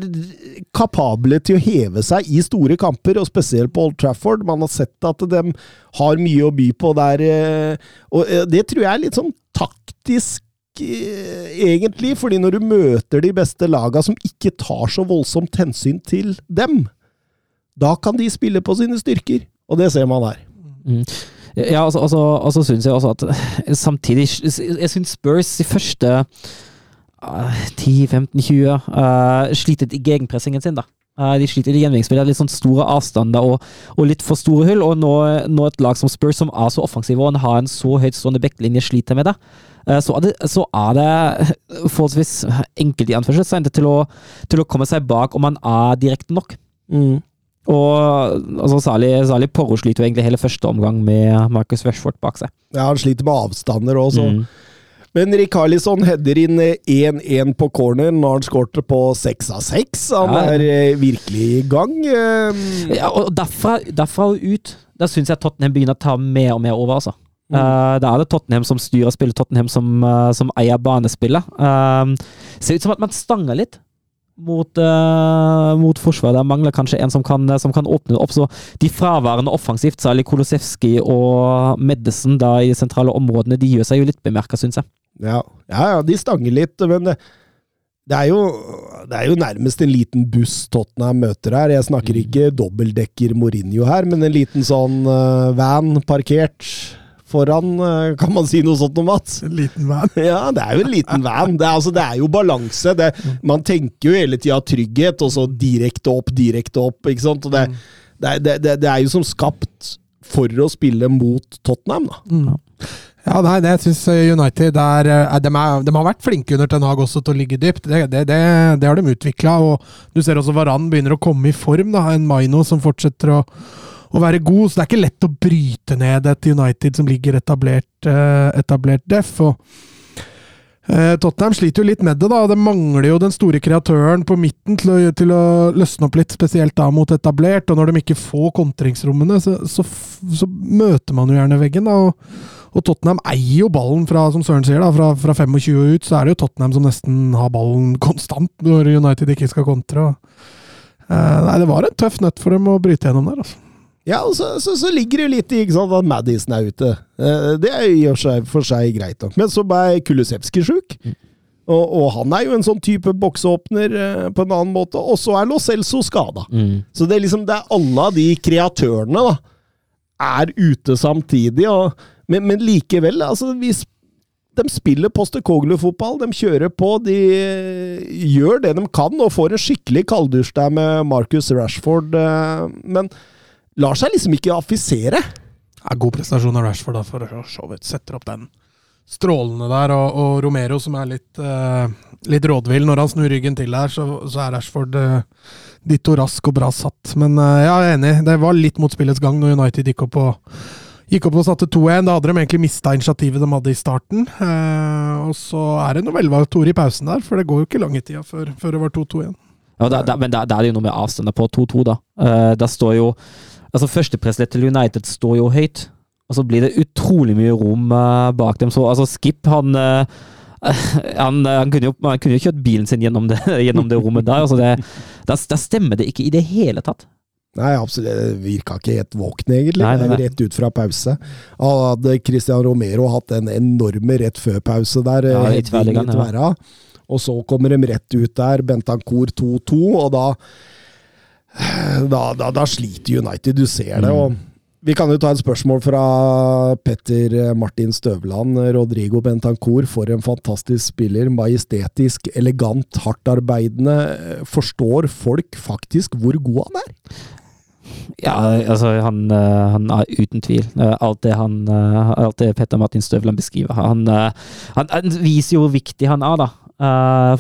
kapable til å heve seg i store kamper, og spesielt på Old Trafford. Man har sett at de har mye å by på der. eh, Og eh, det tror jeg er litt sånn taktisk, eh, egentlig. fordi når du møter de beste laga som ikke tar så voldsomt hensyn til dem, da kan de spille på sine styrker. Og det ser man her. Ja, altså, altså, og så syns jeg også at samtidig Jeg syns Spurs i første 10-15-20 uh, sliter i gegenpressingen sin, da. Uh, de sliter i gjenvinningsspillet. Litt sånn store avstander og, og litt for store hull. Og nå, nå et lag som Spurs, som er så offensive og har en så høytstående backlinje, sliter med det. Uh, så er det, så er det forholdsvis enkelt i anførselstegn til, å- til å komme seg bak om man er direkte nok. Og altså, særlig, særlig Porro sliter jo egentlig hele første omgang med Marcus Rashford bak seg. Ja, Han sliter med avstander òg, så. Mm. Men Rikarlisson header inn eh, 1-1 på corner. når han skåret på 6 av 6. Han Ja. er eh, virkelig i gang. eh. Ja, og derfra, derfra og ut, da syns jeg Tottenham begynner å ta mer og mer over, altså. Eh, da er det Tottenham som styrer spillet, Tottenham som, uh, som eier banespillet. Uh, ser ut som at man stanger litt mot, uh, mot forsvaret. Det mangler kanskje en som kan, som kan åpne opp. Så de fraværende offensivt, særlig Kolosevskij og Medison da i de sentrale områdene, de gjør seg jo litt bemerka, syns jeg. Ja. ja, ja, de stanger litt, men det, det, er jo, det er jo nærmest en liten buss Tottenham møter her. Jeg snakker ikke dobbeltdekker Mourinho her, men en liten sånn uh, van parkert foran. Uh, kan man si noe sånt om Mats? En liten van. Ja, det er jo en liten van. Det er, altså, det er jo balanse. Det, man tenker jo hele tida trygghet, og så direkte opp, direkte opp. ikke sant? Og det, det, er- det, er jo som skapt for å spille mot Tottenham, da. Ja, nei, det syns United er, er, de, er De har vært flinke under Ten Hag også til å ligge dypt. Det, det, det, det har de utvikla. Du ser også Varan begynner å komme i form. da, En Maino som fortsetter å, å være god, så det er ikke lett å bryte ned et United som ligger etablert, eh, etablert def. og eh, Tottenham sliter jo litt med det. da, Det mangler jo den store kreatøren på midten til å, til å løsne opp litt, spesielt da mot etablert. og Når de ikke får kontringsrommene, så, så, så møter man jo gjerne veggen. da, og, og Tottenham eier jo ballen fra som Søren sier da, fra, fra 25 ut. Så er det jo Tottenham som nesten har ballen konstant når United ikke skal kontre. og Eh, nei, det var en tøff nøtt for dem å bryte gjennom der, altså. Ja, og så, så, så ligger det jo litt i ikke sant, at Madison er ute. Uh, Det er jo i og for seg, greit nok. Men så ble Kulusevski sjuk. Og, og han er jo en sånn type bokseåpner eh, på en annen måte. Og så er Lo Celso skada. Mm. Så det er liksom det er alle de kreatørene da, er ute samtidig. Og, men, men likevel, altså de spiller Postekoglu-fotball. De kjører på. De eh, gjør det de kan, og får en skikkelig kalddusj der med Marcus Rashford. eh, Men lar seg liksom ikke affisere. Ja, god prestasjon av Rashford, da, for så vidt. Setter opp den strålende der. Og, og Romero, som er litt, eh, litt rådvill når han snur ryggen til der, så, så er Rashford uh, ditto rask og bra satt. Men eh, jeg er enig. Det var litt mot spillets gang når United gikk opp og Gikk opp og satte 2-1. Da hadde de egentlig mista initiativet de hadde i starten. Eh, og så er det noe velvalgt ord i pausen der, for det går jo ikke lange tida før, før det var 2-2 igjen. Ja, da, da, men da, da er det jo noe med avstander på 2-2, da. Uh, da står jo Altså, førstepresslet til United står jo høyt, og så blir det utrolig mye rom eh, bak dem. Så altså, Skip, han eh, han, han, kunne jo, han kunne jo kjørt bilen sin gjennom det, gjennom det rommet der. Altså det, da, da stemmer det ikke i det hele tatt. Nei, absolutt. Det virka ikke helt våkne, egentlig. Nei, nei, nei. Rett ut fra pause. Hadde Christian Romero hatt en enorme rett før pause der, Ja, i inn i ja. tverra. Og så kommer de rett ut der, Bentancour 2-2, og da, da, da Da sliter United, du ser det. Mm. og vi kan jo ta et spørsmål fra Petter Martin Støvland. Rodrigo Bentancour, for en fantastisk spiller. Majestetisk, elegant, hardtarbeidende. Forstår folk faktisk hvor god han er? Ja, altså han, eh, han er uten tvil eh, alt det han eh, Alt det Petter Martin Støvland beskriver. Han, han, han viser jo hvor viktig han er, da.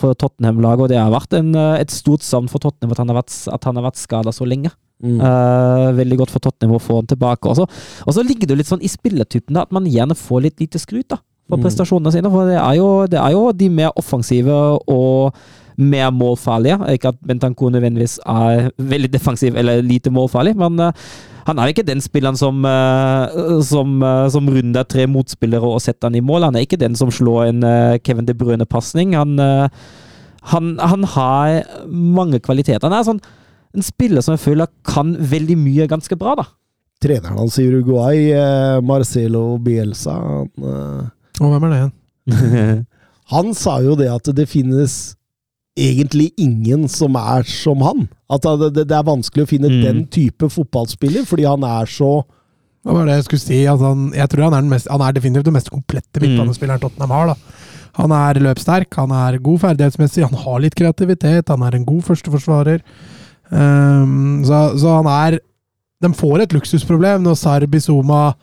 For Tottenham-laget, og det har vært en, et stort savn for Tottenham at han har vært, at har vært skada så lenge. Mm. Uh, veldig godt for Tottenham å få han tilbake. Også. og så ligger det litt sånn i spilletypen da, at man gjerne får litt lite skryt da, for Mm. prestasjonene sine. For det er, jo, det er jo de mer offensive og mer målfarlige. Ikke at Bentancour nødvendigvis er veldig defensiv eller lite målfarlig, men eh, han er ikke den spilleren som, eh, som, uh, som runder tre motspillere og setter han i mål. Han er ikke den som slår en eh, Kevin De Bruyne-pasning. Han, eh, han, han har mange kvaliteter. Han er sånn en spiller som jeg føler kan veldig mye ganske bra, da. treneren hans i Uruguay, eh, Marcelo Bielsa, han, eh, Og hvem er det igjen? han sa jo det at det finnes egentlig ingen som er som han. At det, det, det er vanskelig å finne Mm. den type fotballspiller, fordi han er så Hva var det jeg skulle si? At han, jeg tror han er, den mest, han er definitivt den mest komplette midtbanespilleren Tottenham har. da. Han er løpssterk, han er god ferdighetsmessig, han har litt kreativitet, han er en god førsteforsvarer. Um, så, så han er De får et luksusproblem når Sarbi Bizuma,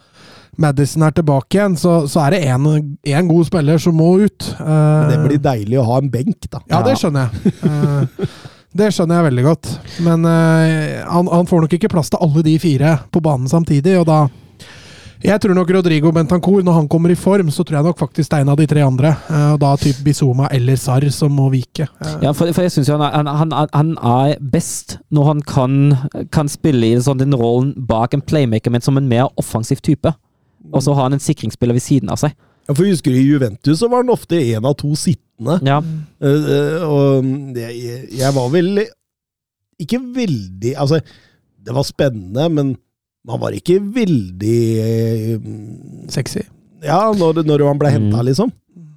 Madison er tilbake igjen. Så, så er det én god spiller som må ut. Uh, Det blir deilig å ha en benk, da. ja, det skjønner jeg. Uh, det skjønner jeg veldig godt. Men uh, han, han får nok ikke plass til alle de fire på banen samtidig, og da Jeg tror nok Rodrigo Bentancour, når han kommer i form, så tror jeg nok faktisk det er en av de tre andre. og da typ Bizuma eller Sarr som må vike. Ja, for, for jeg syns han, er- han, han, han er best når han kan, kan spille i sånn, den rollen bak en playmaker, men som en mer offensiv type. Og så har han en sikringsspiller ved siden av seg. Ja, for husker du I Juventus så var han ofte én av to sittende. Ja, Eh, eh, og jeg, jeg var vel ikke veldig Altså, det var spennende, men man var ikke veldig uh, Sexy. Ja, når, når han ble henta, Mm. liksom.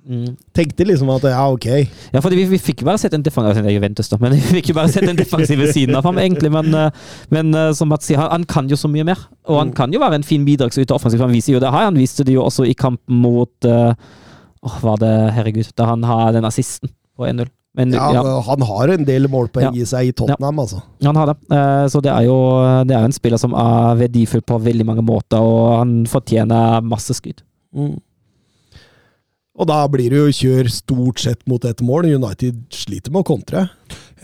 Mm. Tenkte liksom at ja, ok. ja fordi vi, vi fikk jo bare sett en defensiv det er Juventus da, men vi fikk jo bare sett den defensive siden av ham, egentlig. Men, eh, men eh, som Mats sier, han, kan jo så mye mer. Og han Mm. kan jo være en fin bidragsyter offensivt. Han viser jo det her. Han viste det jo også i kampen mot uh, Åh, var det Herregud, da han har den assisten på 1-0. Men Ja, ja. Han har en del målpoeng Ja. i seg i Tottenham, altså. Han har det. Eh, Så det er jo det er en spiller som er verdifull på veldig mange måter, og han fortjener masse skryt. Mm. Og da blir det jo kjør stort sett mot ett mål. United sliter med å kontre.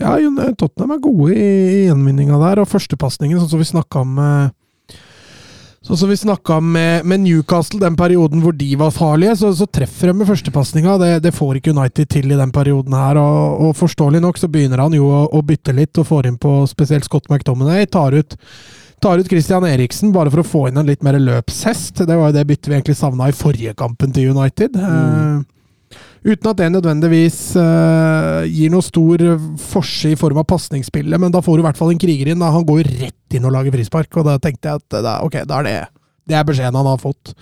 Ja, Tottenham er gode i, gjenvinninga der, og førstepasningen, sånn som vi snakka om eh, Sånn som vi snakka med, med Newcastle, den perioden hvor de var farlige, så, så treffer de med førstepasninga. Det, det får ikke United til i den perioden her. Og, og forståelig nok så begynner han jo å, å bytte litt, og får inn på spesielt Scott McDominay. Tar ut, tar ut Christian Eriksen bare for å få inn en litt mer løpshest. Det var jo det byttet vi egentlig savna i forrige kampen til United. Mm. uten at det nødvendigvis uh, gir noe stor forse i form av pasningsspillet, men da får du i hvert fall en kriger inn. Da. Han går jo rett inn og lager frispark, og da tenkte jeg at da, ok, da er det det er beskjeden han har fått.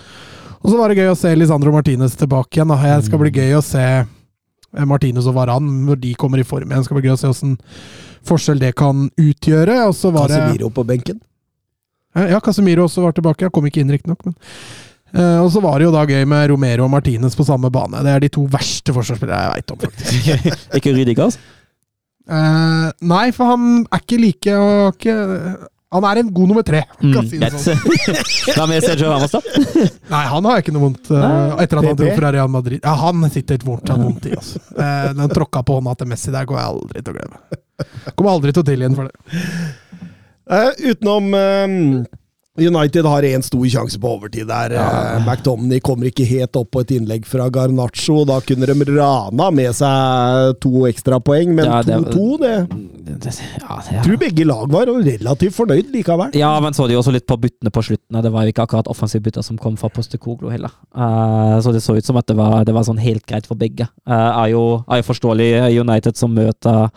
Og så var det gøy å se Lisandro Martinez tilbake igjen. Da. Det skal bli gøy å se eh, Martinez og Varan når de kommer i form igjen. Det skal bli gøy å se åssen forskjell det kan utgjøre. Og så var det Casemiro på benken. Ja, Casemiro også var tilbake. Jeg kom ikke inn, riktignok, men Uh, Og så var det jo da gøy med Romero og Martinez på samme bane. Det er de to verste forsvarsspillere jeg veit om, faktisk. Ikke Rydikas? altså? Eh, nei, for han er ikke like og ikke, Han er en god nummer tre. Mm, si det sånn. Hva med Sergio Ramos, da? Nei, han har ikke noe vondt Uh, etter at han dro fra Real Madrid. Ja, Han sitter litt vondt, han vondt i. Altså. Uh, den tråkka på hånda til Messi der går jeg aldri til å glemme. Kommer aldri til å tilgi ham for det. Eh, utenom eh, United har én stor sjanse på overtid der. Eh, McDomney kommer ikke helt opp på et innlegg fra Garnaccio. Da kunne de rana med seg to ekstrapoeng, men Ja, det- 2-2, det, Ja, Jeg ja. tror begge lag var relativt fornøyd likevel. ja, men så de også litt på byttene på slutten. Det var jo ikke akkurat offensive bytter som kom fra Postekoglo heller. Uh, så det så ut som at det var, det var sånn helt greit for begge. Uh, er, jo, er jo forståelig United som møter,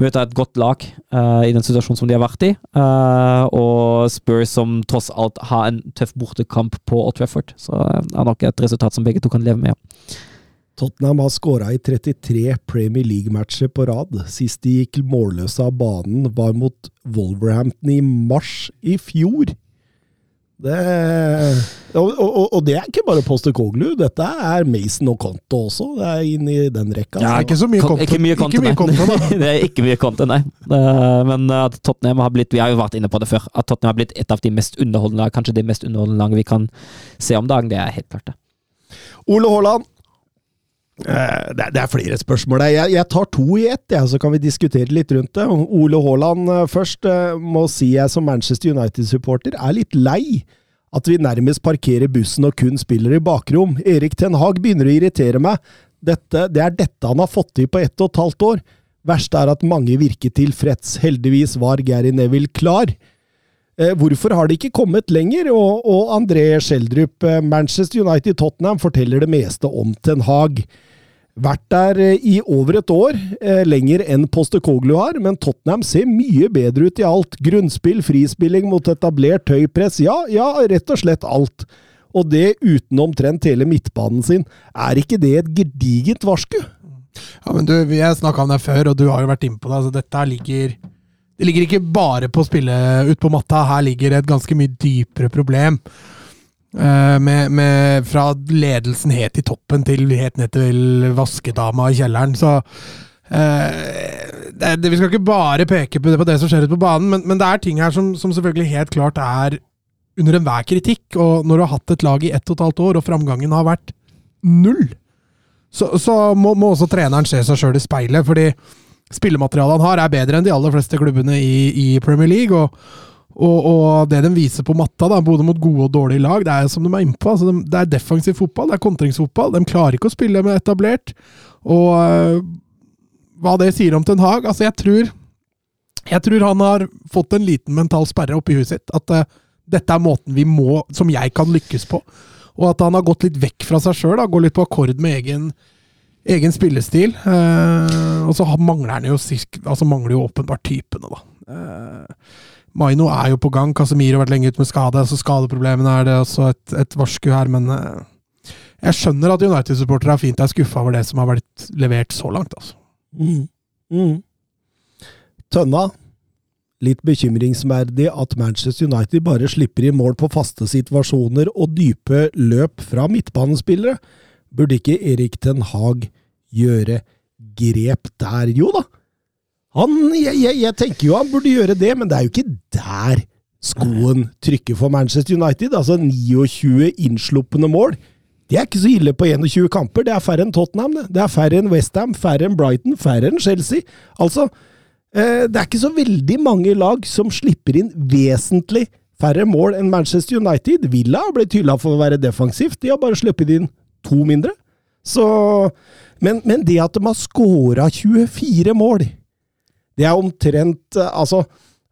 møter et godt lag uh, i den situasjonen som de har vært i. Uh, og Spurs som tross alt har en tøff bortekamp på Old Trafford. Så eh, det er nok et resultat som begge to kan leve med. Ja. Tottenham har skåra i 33 Premier League-matcher på rad. Sist de gikk målløse av banen, var mot Wolverhampton i mars i fjor. Det, og, og, og det er ikke bare Postekoglu, dette er Mason og Conto også. Det er inn i den rekka. Ja, ikke så mye konto. Ikke mye konto, Ikke mye konto, nei. det er ikke mye konto, nei. Men at Tottenham har blitt Vi har jo vært inne på det før. At Tottenham har blitt et av de mest underholdende kanskje det mest underholdende laget vi kan se om dagen. Det er helt klart det. Ole Haaland. Eh, Det er, er flere spørsmål. Jeg, tar to i ett, så kan vi diskutere litt rundt det. Ole Haaland eh, først. eh, Må si jeg som Manchester United-supporter er litt lei at vi nærmest parkerer bussen og kun spiller i bakrom. Erik Ten Hag begynner å irritere meg. Dette, det er dette han har fått til på ett og et halvt år. Verst er at mange virker tilfreds. Heldigvis var Gary Neville klar. Eh, hvorfor har de ikke kommet lenger? Og, og André Schjelderup, eh, Manchester United-Tottenham, forteller det meste om Ten Hag. Vært der eh, i over et år, lenger enn Postekoglu har, men Tottenham ser mye bedre ut i alt. Grunnspill, frispilling mot etablert høypress, ja, ja, rett og slett alt. Og det uten omtrent hele midtbanen sin. Er ikke det et gedigent varsku? Ja, men du, har snakka om det før, og du har jo vært inne på det. altså Dette ligger Det ligger ikke bare på å spille ut på matta. Her ligger et ganske mye dypere problem. Uh, med, med, fra ledelsen helt i toppen til helt ned til vaskedama i kjelleren. Så uh, det, det, Vi skal ikke bare peke på det, på det som skjer ute på banen, men, men det er ting her som, som selvfølgelig helt klart er under enhver kritikk. Og når du har hatt et lag i ett og et halvt år, og framgangen har vært null, så, så må, må også treneren se seg sjøl i speilet. fordi spillematerialet han har, er bedre enn de aller fleste klubbene i, i Premier League. og og, og det de viser på matta, da, både mot gode og dårlige lag, det er som de er innpå. Altså de, det er defensiv fotball, det er kontringsfotball. De klarer ikke å spille med etablert. Og øh, hva det sier om Ten Hag Altså, jeg tror Jeg tror han har fått en liten mental sperre oppi huet sitt. At øh, dette er måten vi må Som jeg kan lykkes på. Og at han har gått litt vekk fra seg sjøl. Går litt på akkord med egen egen spillestil. Eh, og så mangler han jo, altså mangler jo åpenbart typene, da. Eh, Maino er jo på gang. Casemiro har vært lenge ute med skade, så skadeproblemene er det også et, et varsku her, men eh, jeg skjønner at United-supportere er fint er skuffa over det som har vært levert så langt, altså. Mm. Mm. Tønna. Litt bekymringsverdig at Manchester United bare slipper i mål på faste situasjoner og dype løp fra midtbanespillere. Burde ikke Erik Ten Hag gjøre grep der? Jo da, han, jeg, jeg, jeg tenker jo han burde gjøre det, men det er jo ikke der skoen trykker for Manchester United. Altså 29 innsluppende mål. Det er ikke så ille på 21 kamper. Det er færre enn Tottenham. Det, det er færre enn Westham, færre enn Brighton, færre enn Chelsea. Altså, eh, det er ikke så veldig mange lag som slipper inn vesentlig færre mål enn Manchester United. Villa har blitt hylla for å være defensivt. De har bare sluppet inn to mindre. Så, men, men det at de har skåra 24 mål, det er omtrent eh, Altså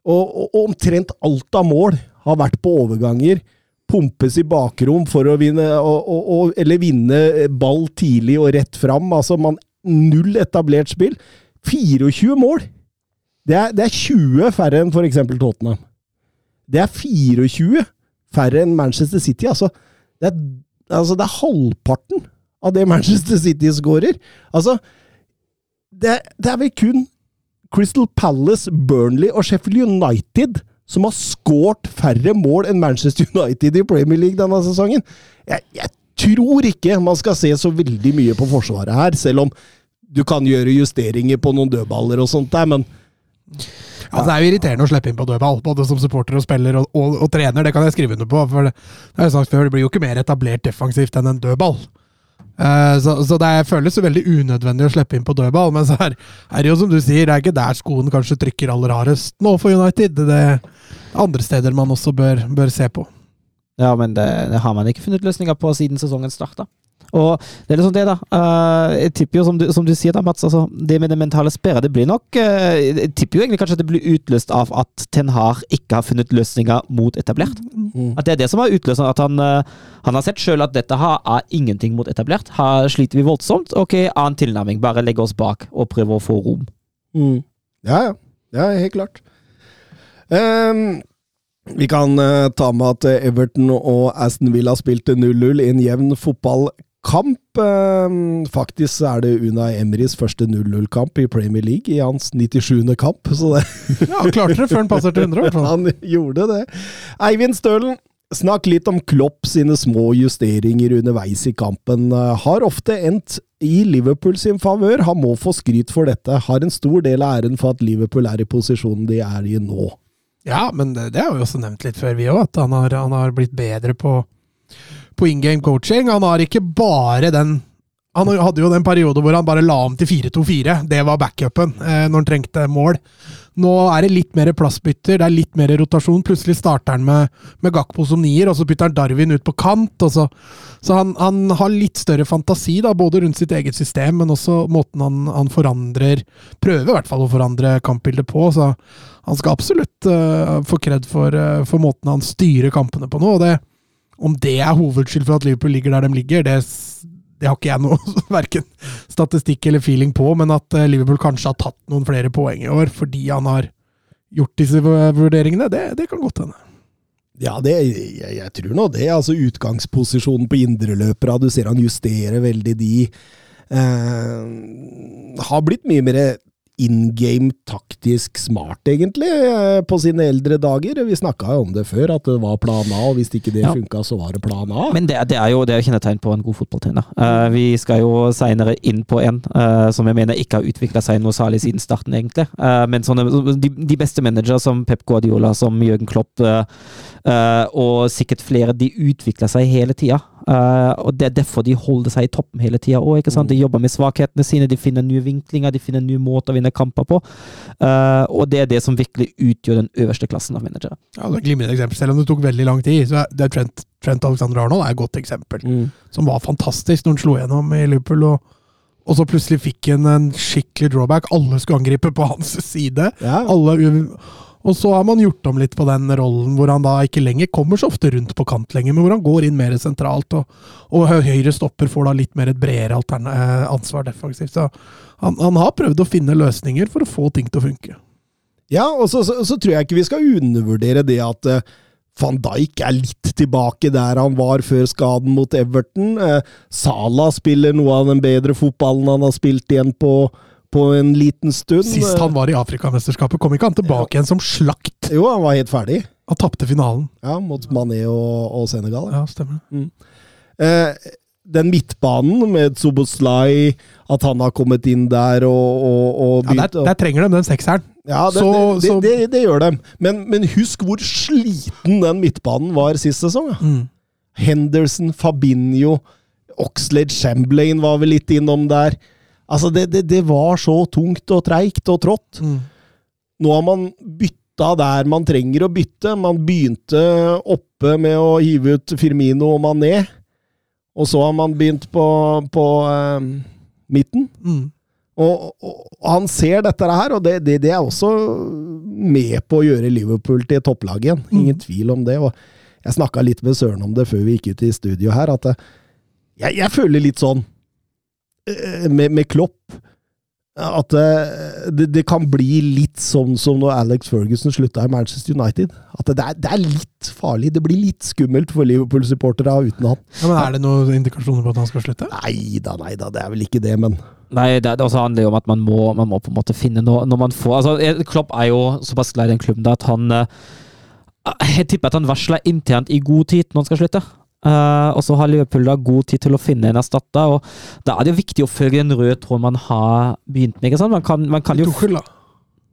og, og, omtrent alt av mål har vært på overganger. Pumpes i bakrom for å vinne, og, eller vinne ball tidlig og rett fram. Altså, man, null etablert spill. 24 mål! Det er, det er 20 færre enn f.eks. Tottenham. Det er 24 færre enn Manchester City. Altså det, er, altså, det er halvparten av det Manchester City skårer. Altså, det, det er vel kun Crystal Palace, Burnley og Sheffield United som har skåret færre mål enn Manchester United i Premier League denne sesongen. Jeg, jeg, tror ikke man skal se så veldig mye på forsvaret her, selv om du kan gjøre justeringer på noen dødballer og sånt der, men Altså, det er jo irriterende å slippe inn på dødball, både som supporter og spiller og, og, og, trener. Det kan jeg skrive under på. for Det, det, før, det blir jo ikke mer etablert defensivt enn en dødball. Uh, så, så, det føles jo veldig unødvendig å slippe inn på dødball. Men så er, er det jo som du sier, det er ikke der skoen kanskje trykker aller hardest nå for United. Det er andre steder man også bør, bør se på. Ja, men det, det, har man ikke funnet løsninger på siden sesongen starta. Og det er liksom det, da. Uh, jeg tipper jo, som du, som du sier da, Mats, altså, det med det mentale sperret, det blir nok uh, Jeg tipper jo egentlig kanskje at det blir utløst av at Ten Har ikke har funnet løsninger mot etablert. Mm. At det er det som har utløst at han, uh, han har sett sjøl at dette har, er ingenting mot etablert. Her sliter vi voldsomt. Ok, annen tilnærming. Bare legge oss bak og prøve å få rom. Mm. Ja, ja. Ja, helt klart. Um, vi kan ta med at Everton og Aston Villa spilte 0-0 i en jevn fotballkamp kamp. Ehm, faktisk er det Una Emrys første 0-0-kamp i Premier League, i hans 97. kamp. Ja, Han klarte det før han passet til 100. Han gjorde det. Eivind Stølen, snakk litt om Klopp sine små justeringer underveis i kampen. Har ofte endt i Liverpool sin favør. Han må få skryt for dette. Har en stor del av æren for at Liverpool er i posisjonen de er i nå. Ja, men det, det har vi også nevnt litt før, vi òg. At han har, han har blitt bedre på på in game coaching. Han har ikke bare den Han hadde jo den periode hvor han bare la om til 4-2-4. Det var backupen eh, når han trengte mål. Nå er det litt mer plassbytter, det er litt mer rotasjon. Plutselig starter han med, med Gakpo som nier, og så bytter han Darwin ut på kant. Så, så han, han, har litt større fantasi, da, både rundt sitt eget system, men også måten han, han forandrer Prøver i hvert fall å forandre kampbildet på. Så han skal absolutt uh, få kred for, uh, for måten han styrer kampene på nå. og det om det er hovedskyld for at Liverpool ligger der de ligger, det, det har ikke jeg noe verken statistikk eller feeling på, men at eh, Liverpool kanskje har tatt noen flere poeng i år fordi han har gjort disse vurderingene, det, det kan godt hende. Ja, det, jeg, jeg, tror nå det. altså Utgangsposisjonen på indreløpere, du ser han justerer veldig de. Eh, har blitt mye mer in game taktisk smart, egentlig, eh, på sine eldre dager. Vi snakka jo om det før, at det var plan A, og hvis ikke det ja. funka, så var det plan A. Men det, det er jo det er kjennetegn på en god fotballtrener. Uh, vi skal jo seinere inn på en uh, som jeg mener ikke har utvikla seg noe særlig siden starten, egentlig. Uh, men sånne, de, de, beste manager som Pep Guardiola, som Jørgen Klopp, og sikkert flere, de utvikler seg hele tida. Uh, og Det er derfor de holder seg i toppen hele tida. Mm. De jobber med svakhetene sine, de finner nye vinklinger, de finner nye måter å vinne kamper på. Uh, og det er det som virkelig utgjør den øverste klassen av managere. Ja, det er glimrende eksempel. Selv om det tok veldig lang tid, så er Trent, Trent Alexander Arnold er et godt eksempel. Mm. Som var fantastisk når han slo gjennom i Liverpool. og og så plutselig fikk han en skikkelig drawback. Alle skulle angripe på hans side. Ja. Alle og så har man gjort om litt på den rollen hvor han da ikke lenger kommer så ofte rundt på kant lenger, men hvor han går inn mer sentralt. Og, og høyre stopper får da litt mer et bredere eh, ansvar defensivt. Så han, han, har prøvd å finne løsninger for å få ting til å funke. Ja, og så, så, så tror jeg ikke vi skal undervurdere det at uh, van Dijk er litt tilbake der han var før skaden mot Everton. Uh, Salah spiller noe av den bedre fotballen han har spilt igjen på på en liten stund. Sist han var i Afrikamesterskapet, kom ikke han tilbake igjen som slakt? Jo, han var helt ferdig. Han tapte finalen. Ja, mot Mané og, og Senegal. Ja, stemmer. Mm. Eh, den midtbanen med Zoboslai, at han har kommet inn der og, og, og begynt, ja, der, der, trenger de den sekseren. Ja, det, så, det, det, det, det gjør de. Men, men, husk hvor sliten den midtbanen var sist sesong. Ja. Mm. Henderson, Fabinho, Oxlade Chamberlain var vel litt innom der. Altså, det, det, det var så tungt og treigt og trått. Mm. Nå har man bytta der man trenger å bytte. Man begynte oppe med å hive ut Firmino og Mané, og så har man begynt på, på eh, midten. Mm. Og, og, og han ser dette her, og det, det, det, er også med på å gjøre Liverpool til topplag igjen. Ingen mm. tvil om det. og Jeg snakka litt med Søren om det før vi gikk ut i studio her, at jeg, jeg føler litt sånn med, med Klopp at eh, det, det, kan bli litt sånn som når Alex Ferguson slutta i Manchester United. At det er, det er litt farlig. Det blir litt skummelt for Liverpool-supportere uten han. Ja, men Er det noen indikasjoner på at han skal slutte? Nei da, nei da. Det er vel ikke det, men Nei, det, det handler jo om at man må, man må, på en måte finne noe når man får altså, Klopp er jo såpass glad i den klubben at han eh, Jeg tipper at han varsler internt i god tid når han skal slutte. Uh, og så har Liverpool da god tid til å finne en erstatter. og Da er det jo viktig å følge den røde tråden man har begynt med. ikke sant? Man kan, man kan jo... Da.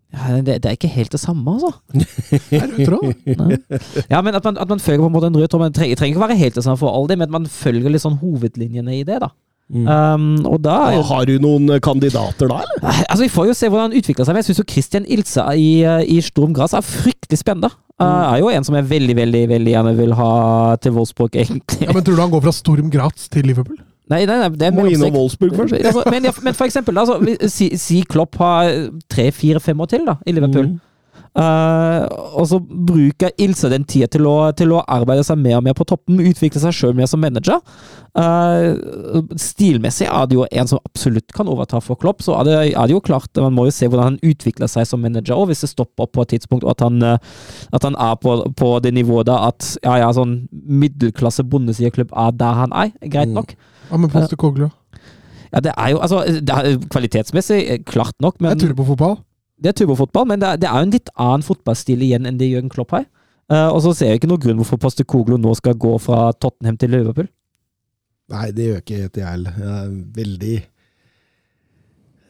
Ja, det, det, er ikke helt det samme, altså. ja, men at man, at man, følger på en måte en rød tråd. Man trenger, trenger ikke være helt det samme for all det, men at man følger litt sånn hovedlinjene i det. da. Mm. Um, og da ja, Har du noen kandidater da, eller? Altså, Vi får jo se hvordan han utvikler seg. Men jeg syns Christian Ilse i, i Sturm Gras er fryktelig spennende. Uh, er jo en som jeg veldig veldig, veldig gjerne vil ha til Wolfsburg, egentlig. Ja, men Tror du han går fra Storm Graz til Liverpool? Nei, nei, nei, det Må innom Wolfsburg først. altså, men, men, for eksempel, altså, si, si Klopp har tre, fire, fem år til da, i Liverpool. Mm. Uh, og så bruker Ilse den tida til, til, å arbeide seg mer og mer på toppen, utvikle seg sjøl mer som manager. Uh, stilmessig er det jo en som absolutt kan overta for Klopp, så er det, er det jo klart Man må jo se hvordan han utvikler seg som manager, og hvis det stopper på et tidspunkt, og at han, uh, at han er på, på, det nivået der at ja, ja, sånn middelklasse bondesiderklubb er der han er, greit mm. nok. Mm. med Postecoglou? Ja, det er jo altså det er Kvalitetsmessig klart nok, men Jeg tuller på fotball det er turbofotball, men det er, det er, jo en litt annen fotballstil igjen enn det Jørgen Klopp har. Uh, og så ser jeg ikke noen grunn hvorfor Postekoglo nå skal gå fra Tottenham til Liverpool. Nei, det gjør ikke jeg heller. Veldig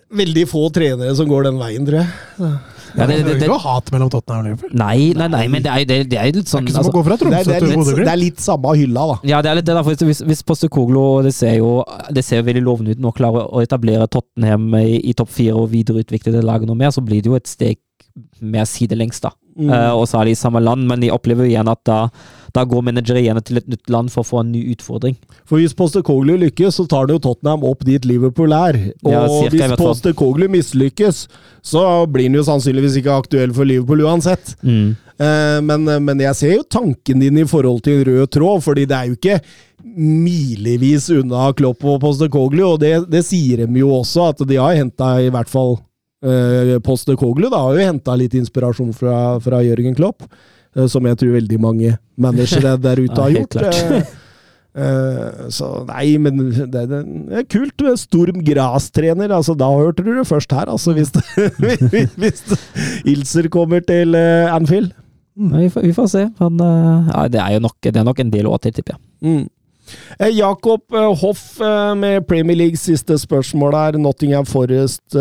veldig få trenere som går den veien, tror jeg. Ja, det, det, det, det er ikke hat mellom Tottenham og Liverpool. Nei, nei, nei, men det er, det, er litt sånn Det er ikke som altså, å gå fra Tromsø til Bodø-Glimt. Det er litt samme hylla, da. Ja, det er litt det. Da, hvis, hvis Postekoglo det ser jo det ser veldig lovende ut nå, klarer å etablere Tottenham i, i topp fire og videreutvikle det laget noe mer, så blir det jo et steg mer sidelengs, da. Mm. Uh, og så er de i samme land, men de opplever jo igjen at da, da går igjen til et nytt land for å få en ny utfordring. For hvis Postecoglou lykkes, så tar det jo Tottenham opp dit Liverpool er. Og ja, hvis Postecoglou mislykkes, så blir han jo sannsynligvis ikke aktuell for Liverpool uansett. Mm. Uh, men, men, jeg ser jo tanken din i forhold til rød tråd, fordi det er jo ikke milevis unna Klopp og Postecoglou, og det, det sier de jo også, at de har henta i hvert fall Uh, Poste Koglu da, har jo henta litt inspirasjon fra, fra Jørgen Klopp, uh, som jeg tror veldig mange managere der ute har gjort. Uh, så nei, men det, det, det er kult. Storm Gras-trener, altså da hørte du det først her, altså, hvis, hvis, hvis Ilser kommer til Anfield. Mm, vi, får, vi, får, se. Han, ja, det, er jo nok, det er nok en del år til, tipper jeg. Mm. Jakob Hoff med Premier League, siste spørsmål er Nottingham Forest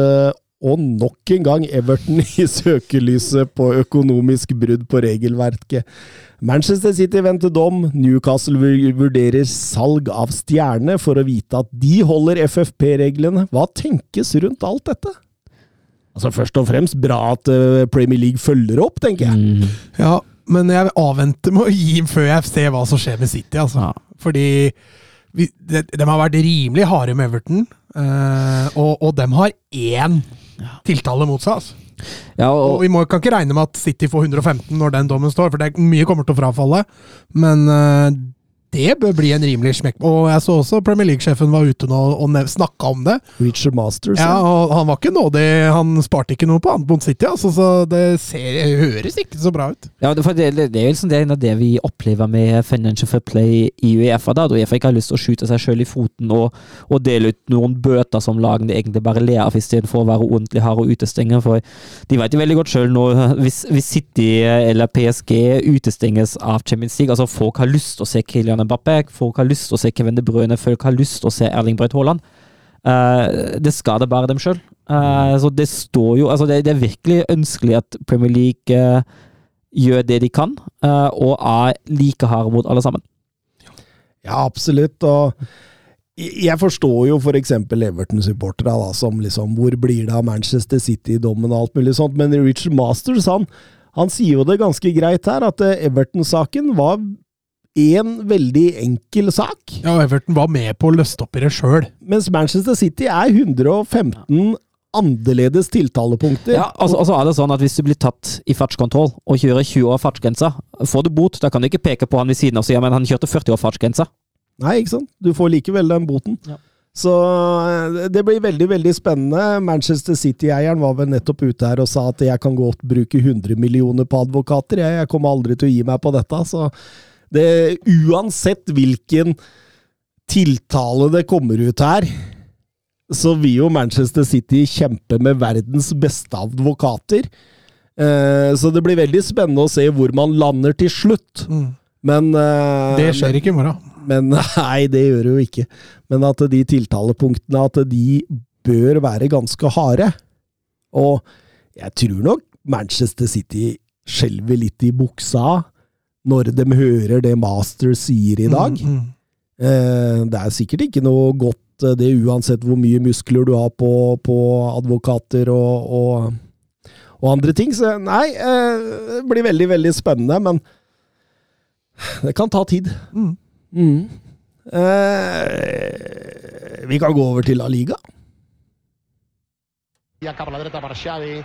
og nok en gang Everton i søkelyset på økonomisk brudd på regelverket. Manchester City venter dom, Newcastle vurderer salg av stjerne for å vite at de holder FFP-reglene. Hva tenkes rundt alt dette? Altså Først og fremst bra at eh, Premier League følger opp, tenker jeg. Mm. Ja, men jeg avventer med å gi før jeg ser hva som skjer med City. altså. Ja. Fordi vi, de, de, har vært rimelig harde med Everton, øh, og, og de har én tiltale mot seg. altså. Ja, og, og, Vi må, kan ikke regne med at City får 115 når den dommen står, for det er mye kommer til å frafalle. Men uh, det bør bli en rimelig smekk. Og jeg så også Premier League-sjefen var ute nå og snakka om det. Richard Masters. Ja, og Han var ikke nådig. Han sparte ikke noe på mot City, altså, så det ser, høres ikke så bra ut. Ja, det, det, det er jo liksom det, det vi opplever med Financial Fair Play i Uefa. da, Uefa ikke har lyst til å skyte seg sjøl i foten og, og, dele ut noen bøter som lagene egentlig bare ler av, istedenfor å være ordentlig hard og utestenge. For de vet jo veldig godt sjøl nå, hvis, hvis City eller PSG utestenges av Champions League, altså folk har lyst til å se Kylian Kylian Mbappé. Folk har lyst til å se Kevin De Bruyne, folk har lyst til å se Erling Braut Haaland. Uh, det skader bare dem sjøl. Uh, så det står jo Altså, det, det, er virkelig ønskelig at Premier League uh, gjør det de kan, og er like harde mot alle sammen. Ja, absolutt. Og jeg forstår jo for eksempel Everton-supportere, som liksom Hvor blir det av Manchester City-dommen og alt mulig sånt? Men Richard Masters, han Han sier jo det ganske greit her, at eh, Everton-saken var én veldig enkel sak. Ja, Everton var med på å løste opp i det sjøl. Mens Manchester City er 115 annerledes tiltalepunkter. Ja, altså, altså er det sånn at Hvis du blir tatt i fartskontroll og kjører 20 år fartsgrensa, får du bot. Da kan du ikke peke på han ved siden av og si ja, men han kjørte 40 år fartsgrensa. Nei, ikke sant? Du får likevel den boten. Ja. Så eh, det blir veldig veldig spennende. Manchester City-eieren var vel nettopp ute her og sa at jeg kan godt bruke 100 millioner på advokater. Jeg, jeg kommer aldri til å gi meg på dette. Så det, uansett hvilken tiltale det kommer ut her, så vil jo Manchester City kjempe med verdens beste advokater. Eh, så det blir veldig spennende å se hvor man lander til slutt. Men eh, Det skjer ikke i morgen. men nei, det gjør det jo ikke. Men at de tiltalepunktene at de bør være ganske harde. Og jeg tror nok Manchester City skjelver litt i buksa når de hører det Master sier i dag. Mm, mm. Eh, det er sikkert ikke noe godt eh, det, uansett hvor mye muskler du har på, på advokater og, og, og andre ting. Så nei, eh, det blir veldig, veldig spennende, men det kan ta tid. Mm. Mm. Eh, vi kan gå over til La Liga. Ja cap a la dreta Xavi,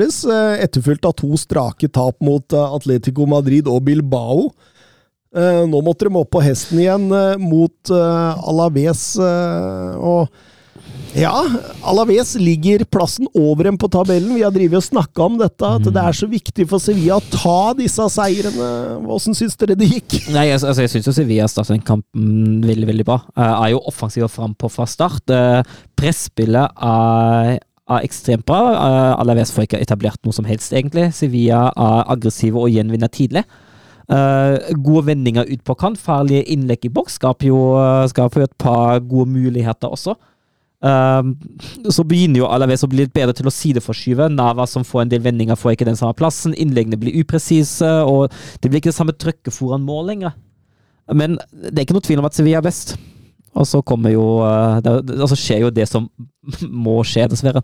Flores, eh, etterfulgt av to strake tap mot eh, Atletico Madrid og Bilbao. Eh, nå måtte de opp på hesten igjen mot Alaves, og ja, Alaves ligger plassen over dem på tabellen. Vi har drivet og snakka om dette, at det er så viktig for Sevilla å ta disse seirene. Hvordan syns dere det gikk? Nei, jeg, altså, jeg syns Sevilla startet den kampen veldig veldig bra. Er jo offensiv og frampå fra start. Presspillet er, er ekstremt bra. Uh, Alaves får ikke etablert noe som helst, egentlig. Sevilla er aggressive og gjenvinner tidlig. Uh, gode vendinger ut på kant, farlige innlegg i boks skaper jo, skaper jo et par gode muligheter også. Uh, så begynner jo Alaves å bli litt bedre til å sideforskyve. Nava som får en del vendinger, får ikke den samme plassen. Innleggene blir upresise, og det blir ikke det samme trøkket foran mål lenger. Men det er ikke noe tvil om at Sevilla er best. Og så kommer jo uh, det, Altså skjer jo det som må skje, dessverre.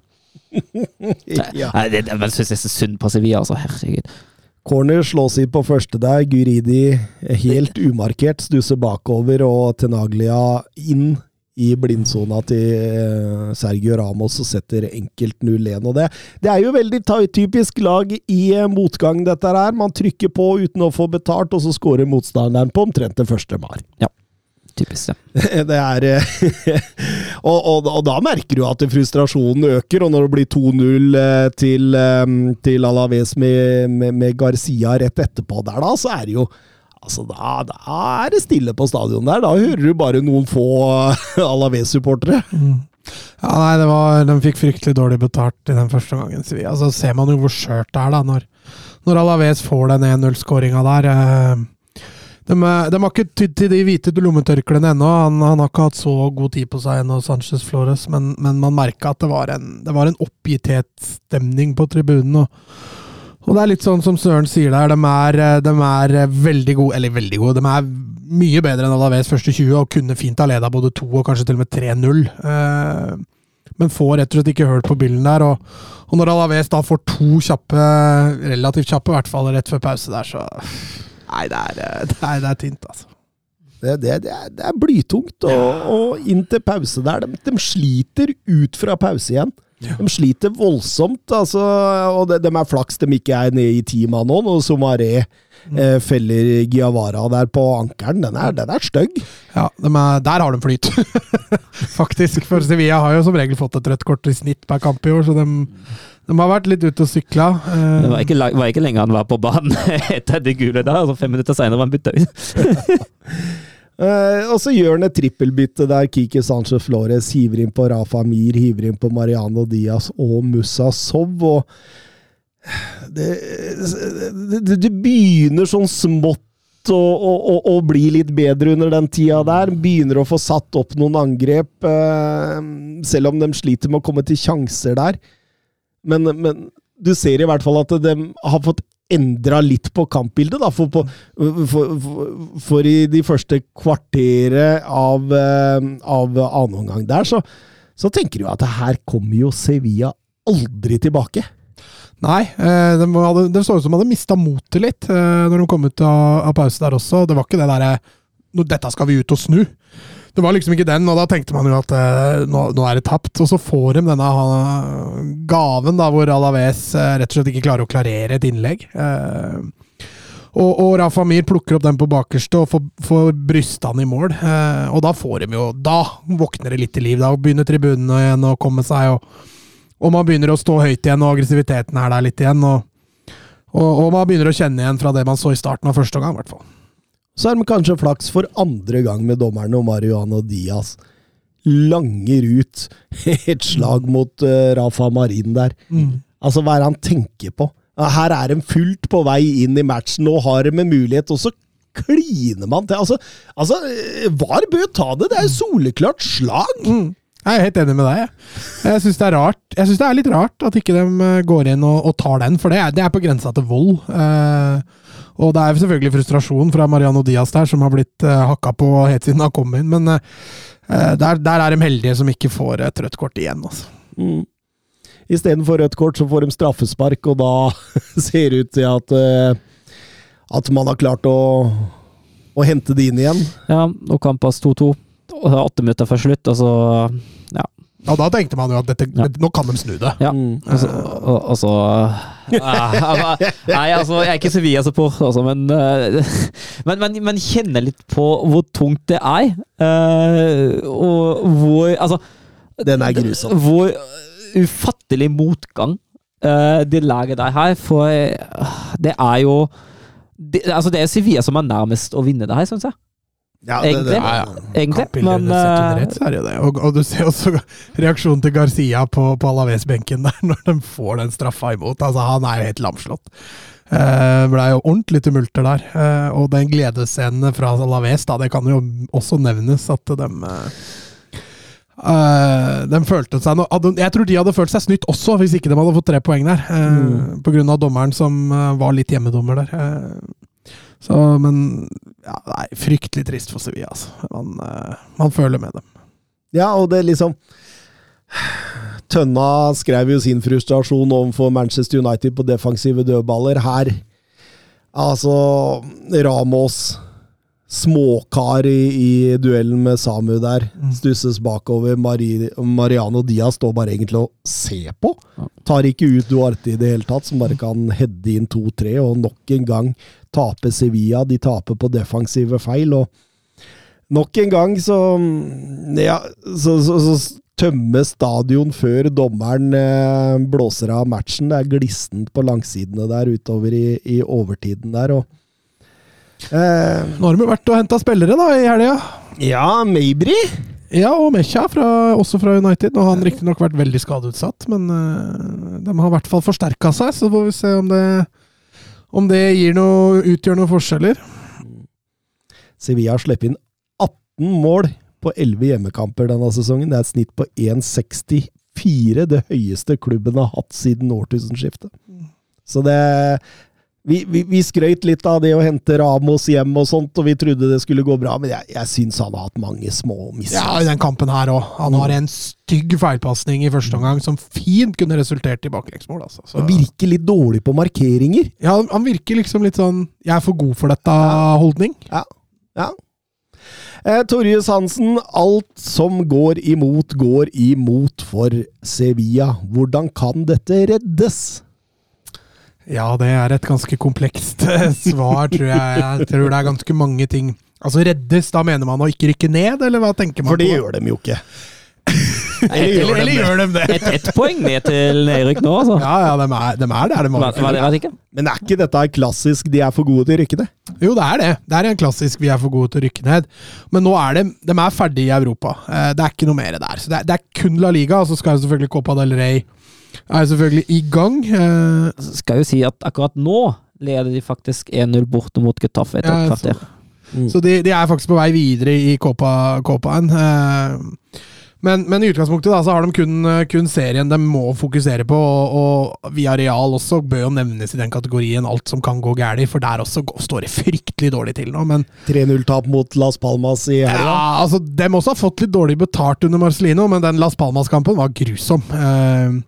Ja. Nei, det, det, jeg syns det er så synd på Sevilla, altså. Herregud. Corner slås inn på første der. Guridi helt umarkert stusser bakover, og Tenaglia inn i blindsona til eh, Sergio Ramos og setter enkelt 0-1. og det, det er jo veldig typisk lag i eh, motgang, dette her. Man trykker på uten å få betalt, og så skårer motstanderen på omtrent det første mar. Typisk ja. Det er eh, og, og, og da merker du at frustrasjonen øker, og når det blir 2-0 til, til Alaves med, med, med Garcia rett etterpå der, da, så er det jo Altså, da, da, er det stille på stadion der. Da hører du bare noen få Alaves-supportere. Mm. Ja, nei, det var, De fikk fryktelig dårlig betalt i den første gangen. Så altså, ser man jo hvor skjørt det er da, når, når Alaves får den 1-0-skåringa der. Eh, de, de, har ikke tydd til de hvite lommetørklærne ennå. Han, han, har ikke hatt så god tid på seg ennå, Sanchez Flores, men, men man merka at det var en, det var en oppgitthetsstemning på tribunen. og og det er litt sånn som Søren sier der, de er, de er veldig gode, eller veldig gode, de er mye bedre enn Alaves første 20 og kunne fint ha leda både 2 og kanskje til og med 3-0. Eh, men får rett og slett ikke hørt på billen der. Og, og når Alaves da får to kjappe, relativt kjappe, i hvert fall rett før pause der, så Nei, det er, det er, det er tynt, altså. Det, det, det, er, det er blytungt. Og, og inn til pause der. De, de sliter ut fra pause igjen. Ja. De sliter voldsomt, altså, og de, de er flaks de ikke er nede i ti mann nå, når Somaré mm. eh, feller Giavara der på ankelen. Den er, den er stygg. Ja, de er, der har de flyt, faktisk. For Sevilla har jo som regel fått et rødt kort i snitt per kamp i år, så de, de har vært litt ute og sykla. Eh. Det var ikke, var ikke lenge han var på banen etter det gule der, altså fem minutter seinere var han bytta ut. Uh, og så gjør han et trippelbytte der Kiki Sanchez Flores hiver inn på Rafa Mir, hiver inn på Mariano Diaz og Musa Sov. Og det, det, det begynner sånn smått å, å, å, å bli litt bedre under den tida der. Begynner å få satt opp noen angrep, uh, selv om de sliter med å komme til sjanser der. Men, men du ser i hvert fall at de har fått endra litt på kampbildet. Da, for, på, for, for, for, i de første kvarteret av, eh, av annen omgang der, så, så tenker du at her kommer jo Sevilla aldri tilbake. Nei, eh, det, hadde, det så ut som de hadde mista motet litt eh, når de kom ut av, av pause der også. Det var ikke det derre Dette skal vi ut og snu. Det var liksom ikke den, og da tenkte man jo at eh, nå, nå, er det tapt. Og så får de denne gaven da, hvor Alaves rett og slett ikke klarer å klarere et innlegg. Og, og, Rafa Mir plukker opp den på bakerste og får, får brysta han i mål. og da får de jo Da våkner det litt til liv. Da begynner tribunene igjen å komme seg. og og man begynner å stå høyt igjen, og aggressiviteten er der litt igjen. Og, og, og man begynner å kjenne igjen fra det man så i starten av første gang, i hvert fall. Så er det kanskje flaks for andre gang med dommerne og Mariano Diaz. Langer ut et slag mot uh, Rafa Marin der. Mm. Altså, hva er det han tenker på? Her er de fullt på vei inn i matchen, og har de en mulighet, og så kliner man til. Altså, altså eh, VAR bør ta det! Det er soleklart slag! Mm. Jeg er helt enig med deg. Jeg, jeg syns det, det, er litt rart at ikke de eh, går inn og, og tar den, for det er, det er på grensa til vold. Eh, og det er selvfølgelig frustrasjon fra Mariano Diaz der, som har blitt uh, hakka på helt siden han kom inn. Men uh, der, der, er de heldige som ikke får et rødt kort igjen. Altså. Mm. Istedenfor rødt kort, så får de straffespark, og da ser det ut til at, uh, at man har klart å, å hente det inn igjen. Ja, og Kampas 2-2 åtte minutter før slutt, og så ja. Ja, da tenkte man jo at dette, ja. nå kan de snu det. Ja, altså, og så, og, og så Nei, altså, jeg er ikke Sevilla-support, altså, men, men, men, men, kjenner litt på hvor tungt det er. Uh, og hvor Altså Den er grusom. Hvor ufattelig motgang uh, det laget der her, for uh, det er jo det, altså det er Sevilla som er nærmest å vinne det her, syns jeg. Ja, det, egentlig. Det, ja, ja. egentlig men uh, rett, så er det det. Og, og, du ser også reaksjonen til Garcia på, på Alaves-benken der, når de får den straffa imot. Altså, han er jo helt lamslått. Uh, blei ble jo ordentlig tumulter der. Uh, og den gledesscenen fra Alaves, da, det kan jo også nevnes at de Uh, de følte seg no, Jeg tror de hadde følt seg snytt også, hvis ikke de hadde fått tre poeng der. Uh, mm. Av dommeren som uh, var litt hjemmedommer der. Så, men ja, er fryktelig trist for Sevilla, altså. Man, uh, man, føler med dem. Ja, og det liksom Tønna skrev jo sin frustrasjon overfor Manchester United på defensive dødballer. Her Altså, Ramos Småkar i, i duellen med Samu der. Mm. Stusses bakover. Mari, Mariano Diaz står bare egentlig og ser på. Tar ikke ut Duarte i det hele tatt, som bare kan heade inn to-tre. Og nok en gang taper Sevilla. De taper på defensive feil. og Nok en gang så Ja, så, så, så tømme stadion før dommeren eh, blåser av matchen. Det er glissent på langsidene der utover i, i overtiden der. og eh, Nå har de vært og henta spillere da i helga. Ja, Mabry. Ja, og Mecha, også fra United. Nå har han riktignok vært veldig skadeutsatt, men uh, de har i hvert fall forsterka seg, så får vi se om det om det noe, utgjør noen forskjeller? Sevilla har sluppet inn 18 mål på 11 hjemmekamper denne sesongen. Det er et snitt på 1,64. Det høyeste klubben har hatt siden årtusenskiftet. Så det vi, vi, vi skrøyt litt av det å hente Ramos hjem og sånt, og vi trodde det skulle gå bra, men jeg, jeg syns han har hatt mange små misser. Ja, i den kampen her òg. Han har en stygg feilpasning i første omgang som fint kunne resultert i baklengsmål. Altså. Så. Han virker litt dårlig på markeringer. Ja, han virker liksom litt sånn 'jeg er for god for dette'-holdning. Ja. ja. Eh, Torjus Hansen, alt som går imot, går imot for Sevilla. Hvordan kan dette reddes? Ja, det er et ganske komplekst eh, svar, tror jeg. Jeg tror det er ganske mange ting. Altså reddes, da mener man å ikke rykke ned, eller hva tenker man For det på? gjør de jo ikke. eller, eller, eller gjør de det? Et, poeng ned til nedrykk nå, altså. Ja, ja, de er, de er der. De ikke. Men er ikke dette klassisk 'de er for gode til å rykke ned'? Jo, det er det. Det er en klassisk 'vi er for gode til å rykke ned'. Men nå er de, de er ferdige i Europa. Eh, det er ikke noe mer der. Så det er, det er kun La Liga, og så skal selvfølgelig Copa del Rey er selvfølgelig i gang. Eh, skal jo si at akkurat nå leder de faktisk 1-0 borte mot Getafe etter et kvarter. så kvarter. Så de, de er faktisk på vei videre i Copa- Copaen. Eh, men, men i utgangspunktet da, så har de kun, kun serien de må fokusere på, og, og real også bør jo nevnes i den kategorien alt som kan gå galt, for der også går- står det fryktelig dårlig til nå. Men 3-0-tap mot Las Palmas i helga. ja, altså, dem også har fått litt dårlig betalt under Marcelino, men den Las Palmas-kampen var grusom. Eh,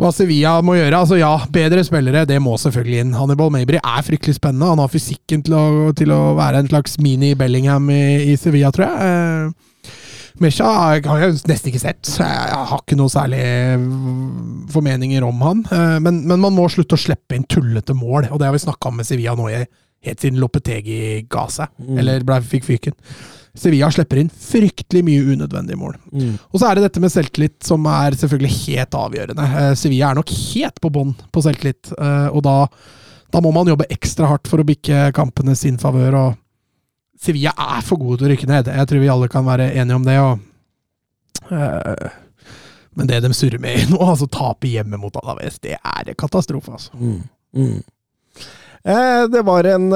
hva Sevilla må gjøre altså Ja, bedre spillere, det må selvfølgelig inn. Hannibal Mabry er fryktelig spennende. Han har fysikken til å, til å være en slags mini-Bellingham i, i Sevilla, tror jeg. Eh, Mesha har jeg nesten ikke sett. Jeg har ikke noe særlig mm, formeninger om han. Eh, Men, men man må slutte å slippe inn tullete mål, og det har vi snakka om med Sevilla nå i, helt siden Lopetegi ga seg, eller ble, fikk fyken. Sevilla slipper inn fryktelig mye unødvendige mål. Mm. Og så er det dette med selvtillit som er selvfølgelig helt avgjørende. Eh, Sevilla er nok helt på bånn på selvtillit, eh, og da, da må man jobbe ekstra hardt for å bikke kampene sin favør. og Sevilla er for gode til å rykke ned. Jeg tror vi alle kan være enige om det. Og, eh, men det de surrer med nå, altså tape hjemme mot Alaves, det er katastrofe. altså. Mm. Mm. Eh, det var en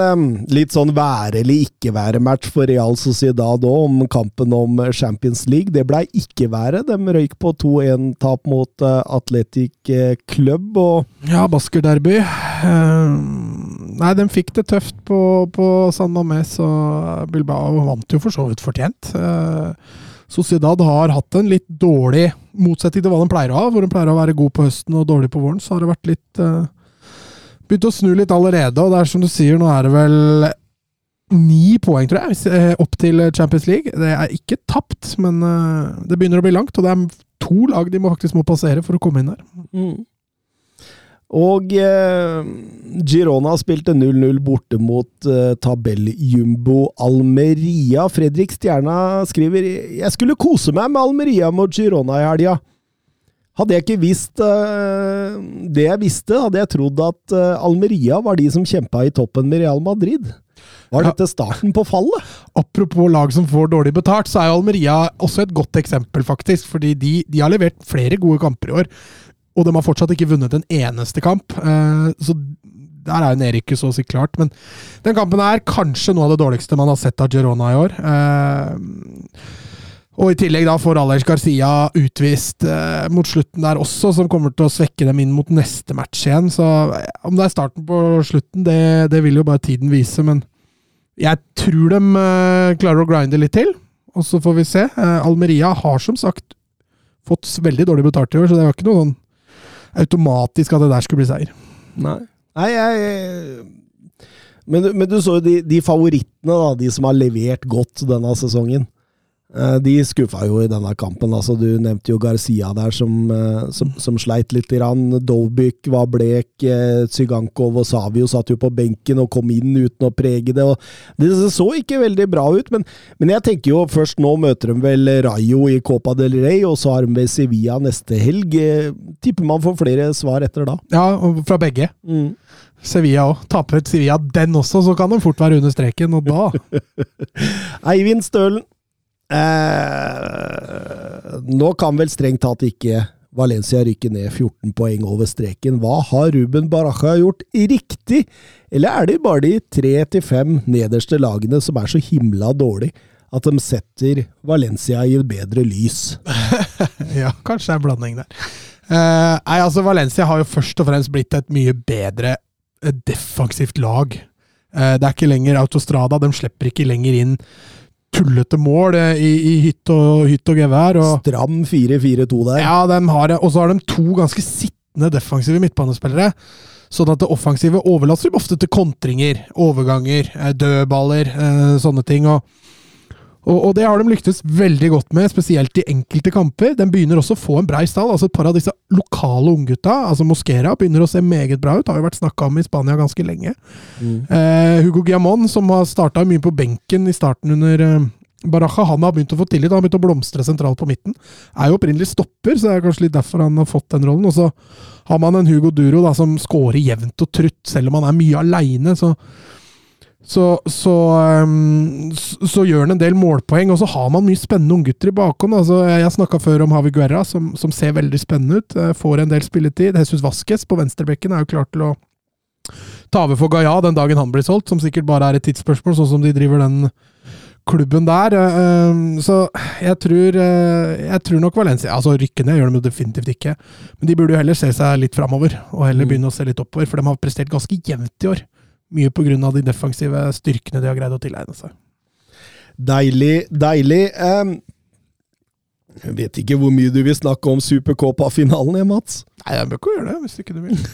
litt sånn være eller ikke være-match for Real Sociedad òg, om kampen om Champions League. Det blei ikke være. De røyk på 2-1-tap mot Atletic Athletic eh, Club. og Ja, Basker-derby. Eh, nei, de fikk det tøft på, på San Mames, og Bilbao vant jo for så vidt fortjent. Eh, Sociedad har hatt en litt dårlig motsetning til hva de pleier å ha, hvor de pleier å være god på høsten og dårlig på våren. Så har det vært litt eh, Begynt å snu litt allerede, og det er som du sier, nå er det vel ni poeng, tror jeg, eh, opp til Champions League. Det er ikke tapt, men eh, det begynner å bli langt, og det er to lag de faktisk må passere for å komme inn der. Og eh, Girona spilte 0-0 borte mot eh, tabelljumbo Almeria. Fredrik Stjerna skriver Jeg skulle kose meg med Almeria mot Girona i helga. Hadde jeg ikke visst uh, det jeg visste, hadde jeg trodd at uh, Almeria var de som kjempa i toppen med Real Madrid. Var dette starten på fallet? Apropos lag som får dårlig betalt, så er Almeria også et godt eksempel, faktisk. Fordi de, de har levert flere gode kamper i år, og de har fortsatt ikke vunnet en eneste kamp. Uh, så der er jo nedrykket så å si klart. Men den kampen er kanskje noe av det dårligste man har sett av Girona i år. Eh, og i tillegg da får Alex Garcia utvist eh, mot slutten der også, som kommer til å svekke dem inn mot neste match igjen. Så eh, om det er starten på slutten, det, det vil jo bare tiden vise. Men jeg tror de eh, klarer å grinde litt til, og så får vi se. Eh, Almeria har som sagt fått veldig dårlig betalt i år, så det var ikke noe sånn automatisk at det der skulle bli seier. Nei. Nei, jeg men, men du så jo de, de favorittene, da, de som har levert godt denne sesongen. Eh, De skuffa jo i denne kampen. altså Du nevnte jo Garcia der, som, eh, som, som sleit litt. Dolbyk var blek. eh, Zygankov og Savio satt jo på benken og kom inn uten å prege det. Det så ikke veldig bra ut, men, men jeg tenker jo først nå møter de vel Rayo i Copa del Rey, og så har de ved Sevilla neste helg. Tipper man får flere svar etter da. Ja, fra begge. Sevilla òg. Taper Sevilla den også, så kan de fort være under streken, og da Eivind Stølen. Eh, nå kan vel strengt tatt ikke Valencia rykke ned 14 poeng over streken. Hva har Ruben Baraja gjort riktig, eller er det bare de tre til fem nederste lagene som er så himla dårlig at de setter Valencia i et bedre lys? Ja, kanskje det er en blanding der. Eh, nei, altså Valencia har jo først og fremst blitt et mye bedre eh, defensivt lag. Eh, det er ikke lenger Autostrada, de slipper ikke lenger inn tullete mål eh, i, i hytt og, hytt og gevær. Og, Stram 4-4-2 der. ja, de har, og så har de to ganske sittende defensive midtbanespillere. Sånn at det offensive overlater dem ofte til kontringer, overganger, eh, dødballer, eh, sånne ting. og og, og det har de lyktes veldig godt med, spesielt i enkelte kamper. Den begynner også å få en brei stall. altså Et par av disse lokale unggutta, altså Mosquera, begynner å se meget bra ut. Har jo vært snakka om i Spania ganske lenge. Eh, Hugo Guillamon, som har starta mye på benken i starten under eh, Baraja, han har begynt å få tillit. Han har begynt å blomstre sentralt på midten. Er jo opprinnelig stopper, så det er kanskje litt derfor han har fått den rollen. Og så har man en Hugo Duro da, som scorer jevnt og trutt, selv om han er mye aleine. Så så, så, um, så, gjør han en del målpoeng, og så har man mye spennende unggutter i bakhånd. Altså, jeg snakka før om Havi Guerra, som, som, ser veldig spennende ut. eh, Får en del spilletid. Jesus Vasques på venstrebekken er jo klar til å ta over for Gaia den dagen han blir solgt, som sikkert bare er et tidsspørsmål, sånn som de driver den klubben der. eh, um, Så jeg tror, eh, jeg tror nok Valencia Altså rykke ned gjør de definitivt ikke, men de burde jo heller se seg litt framover, og heller Mm. begynne å se litt oppover, for de har prestert ganske jevnt i år. Mye av de defensive styrkene de har greid å tilegne seg. Deilig, deilig. Um, jeg vet ikke hvor mye du vil snakke om Supercopa-finalen, jeg, Mats. Nei, jeg bør ikke gjøre det, hvis ikke du vil.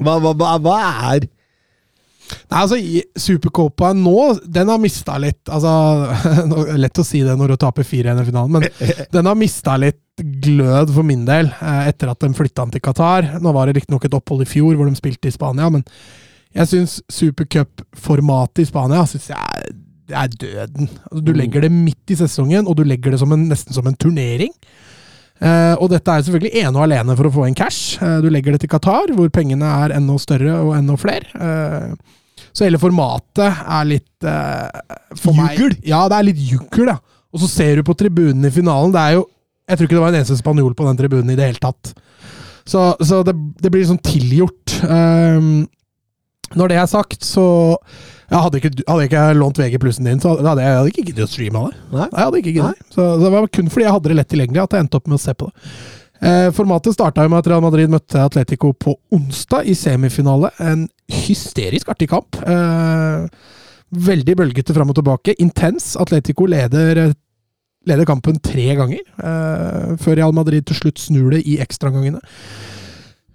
Hva, hva, hva, hva er Nei, altså, Supercopa nå, den har mista litt Altså, Lett å si det når du taper 4-1 i finalen, men den har mista litt glød for min del, eh, etter at de flytta den til Qatar. Nå var det riktignok et opphold i fjor hvor de spilte i Spania, men jeg syns supercupformatet i Spania synes jeg det er døden. Altså, du legger det midt i sesongen, og du legger det som en, nesten som en turnering. Uh, og dette er selvfølgelig ene og alene for å få inn cash. Uh, du legger det til Qatar, hvor pengene er enda større og enda flere. Eh, så hele formatet er litt uh, for meg- Ja, det er litt jugl, ja. Og så ser du på tribunen i finalen. Det er jo Jeg tror ikke det var en eneste spanjol på den tribunen i det hele tatt. Så, så det, det blir liksom tilgjort. Um, når det er sagt, så jeg hadde, ikke, hadde jeg ikke lånt VG plussen din, så hadde jeg, jeg hadde ikke giddet å streame det. Nei. Jeg hadde ikke giddet. Så, så det var kun fordi jeg hadde det lett tilgjengelig at jeg endte opp med å se på det. Eh, formatet starta med at Real Madrid møtte Atletico på onsdag i semifinale. En hysterisk artig kamp. Eh, veldig bølgete fram og tilbake. Intens. Atletico leder, leder kampen tre ganger, eh, før Real Madrid til slutt snur det i ekstraomgangene.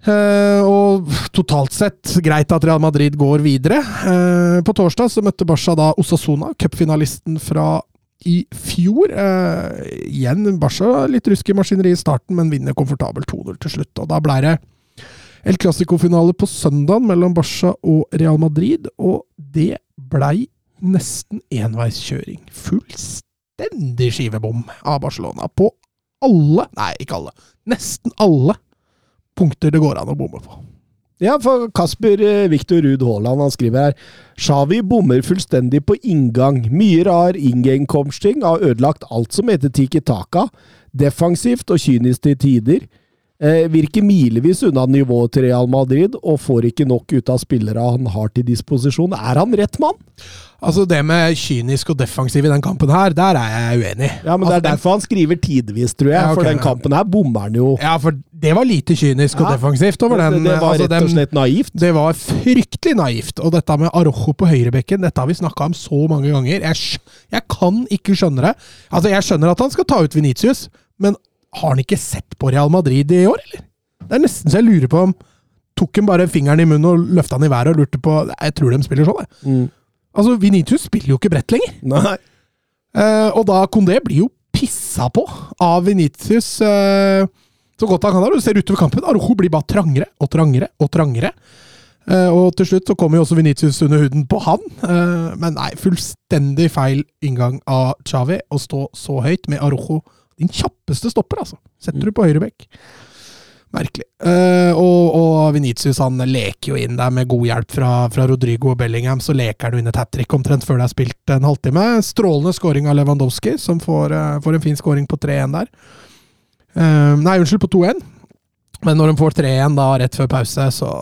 Uh, og totalt sett greit at Real Madrid går videre. Uh, på torsdag så møtte Barca da Osasona, cupfinalisten fra i fjor. Eh, igjen Barca litt rusk i maskineriet i starten, men vinner komfortabelt 2-0 til slutt. Og da ble det El Clásico-finale på søndag mellom Barca og Real Madrid, og det blei nesten enveiskjøring. Fullstendig skivebom av Barcelona på alle, nei ikke alle, nesten alle punkter det går an å bomme på. Ja, for Kasper eh, Viktor Ruud Haaland han skriver her Shawi bommer fullstendig på inngang. Mye rar inngangsting har ødelagt alt som heter tiki taka. Defensivt og kynisk til tider. Eh, virker milevis unna nivået til Real Madrid, og får ikke nok ut av spillere han har til disposisjon. Er han rett mann? Altså Det med kynisk og defensiv i den kampen her, der er jeg uenig. Ja, men Det altså, er derfor han skriver tidvis, tror jeg. Ja, okay, for den kampen her bommer han jo. Ja, for det var lite kynisk og Ja. defensivt over den. det, det var altså, rett og den- slett naivt. Det var fryktelig naivt. Og dette med Arojo på høyrebekken, dette har vi snakka om så mange ganger. Jeg, jeg kan ikke skjønne det. Altså, Jeg skjønner at han skal ta ut Venitius, men har han ikke sett på Real Madrid i år, eller? Det er nesten så jeg lurer på om Tok han bare fingeren i munnen og løfta den i været og lurte på Jeg tror de spiller sånn, jeg. Mm. Altså, Vinicius spiller jo ikke bredt lenger. Nei. Eh, og da Kondé blir jo pissa på av Vinicius eh, så godt han kan. Da. Du ser utover kampen, Arojo blir bare trangere og trangere og trangere. Eh, og til slutt så kommer jo også Vinicius under huden på han. Eh, men nei, fullstendig feil inngang av Chavi å stå så høyt med Arojo. Din kjappeste stopper, altså. Setter du på høyrebekk. Merkelig. Uh, og, og Venitius han leker jo inn der med god hjelp fra, fra Rodrigo og Bellingham. Så leker han jo inn et hat trick omtrent før det er spilt en halvtime. Strålende scoring av Lewandowski, som får, uh, får en fin scoring på 3-1 der. Uh, nei, unnskyld, på 2-1. Men når de får 3-1 da rett før pause, så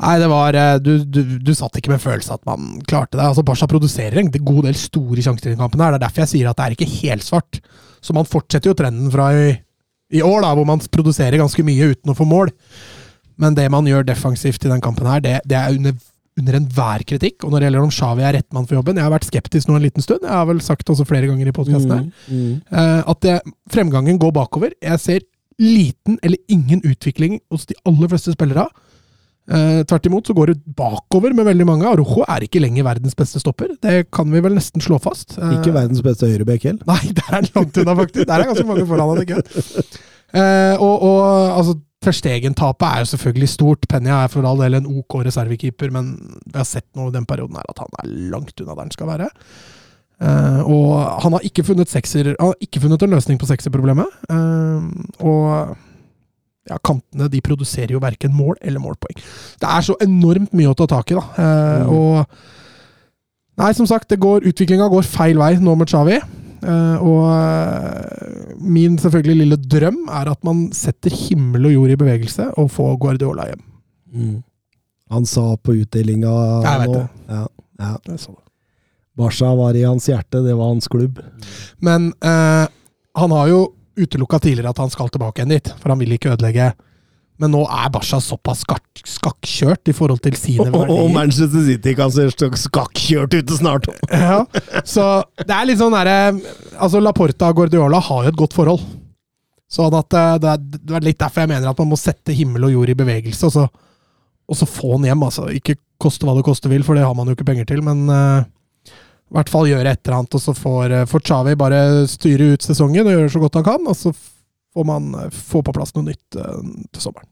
Nei, det var eh, du, du, du satt ikke med følelse at man klarte det. Altså, Barca produserer en god del store sjanser i kampen. her. Det er derfor jeg sier at det er ikke helsvart. Så man fortsetter jo trenden fra i, i år, da, hvor man produserer ganske mye uten å få mål. Men det man gjør defensivt i den kampen her, det, det er under, under enhver kritikk. Og når det gjelder om Xavi er rett mann for jobben Jeg har vært skeptisk nå en liten stund. Jeg har vel sagt det også flere ganger i podkasten her. Mm, mm. Eh, at det, fremgangen går bakover. Jeg ser liten eller ingen utvikling hos de aller fleste spillere. Eh, tvert imot så går det bakover med veldig mange. Arojo er ikke lenger verdens beste stopper. Det kan vi vel nesten slå fast. Eh, Ikke verdens beste høyrebekk heller. Nei, der er han langt unna, faktisk. Der er ganske mange foran han, ikke eh, Og, og altså, Førstegen-tapet er jo selvfølgelig stort. Penja er for all del en OK reservekeeper, men vi har sett nå i den perioden her at han er langt unna der han skal være. Uh, og han har ikke funnet sekser Han har ikke funnet en løsning på sekserproblemet. Uh, og ja, kantene de produserer jo verken mål eller målpoeng. Det er så enormt mye å ta tak i, da. Eh, Mm. Og Nei, som sagt, det går, utviklinga går feil vei nå med Chavi. Eh, og eh, min selvfølgelig lille drøm er at man setter himmel og jord i bevegelse og får Guardiola hjem. Mm. Han sa på utdelinga nå ja, ja. Det. Barca var i hans hjerte, det var hans klubb. Men eh, han har jo utelukka tidligere at han skal tilbake igjen dit, for han vil ikke ødelegge. Men nå er Barca såpass skakk- skakkjørt i forhold til sine verdier. og oh, Manchester City kan se skakkjørt ute snart. Ja, så det er litt sånn derre Altså, Laporta og Guardiola har jo et godt forhold. Sånn at eh, det er, litt derfor jeg mener at man må sette himmel og jord i bevegelse, og så, og så få han hjem. altså. Ikke koste hva det koste vil, for det har man jo ikke penger til, men eh, i hvert fall gjøre et eller annet, og så får, eh, får Xavi bare styre ut sesongen og gjøre så godt han kan, og så får man eh, få på plass noe nytt eh, til sommeren.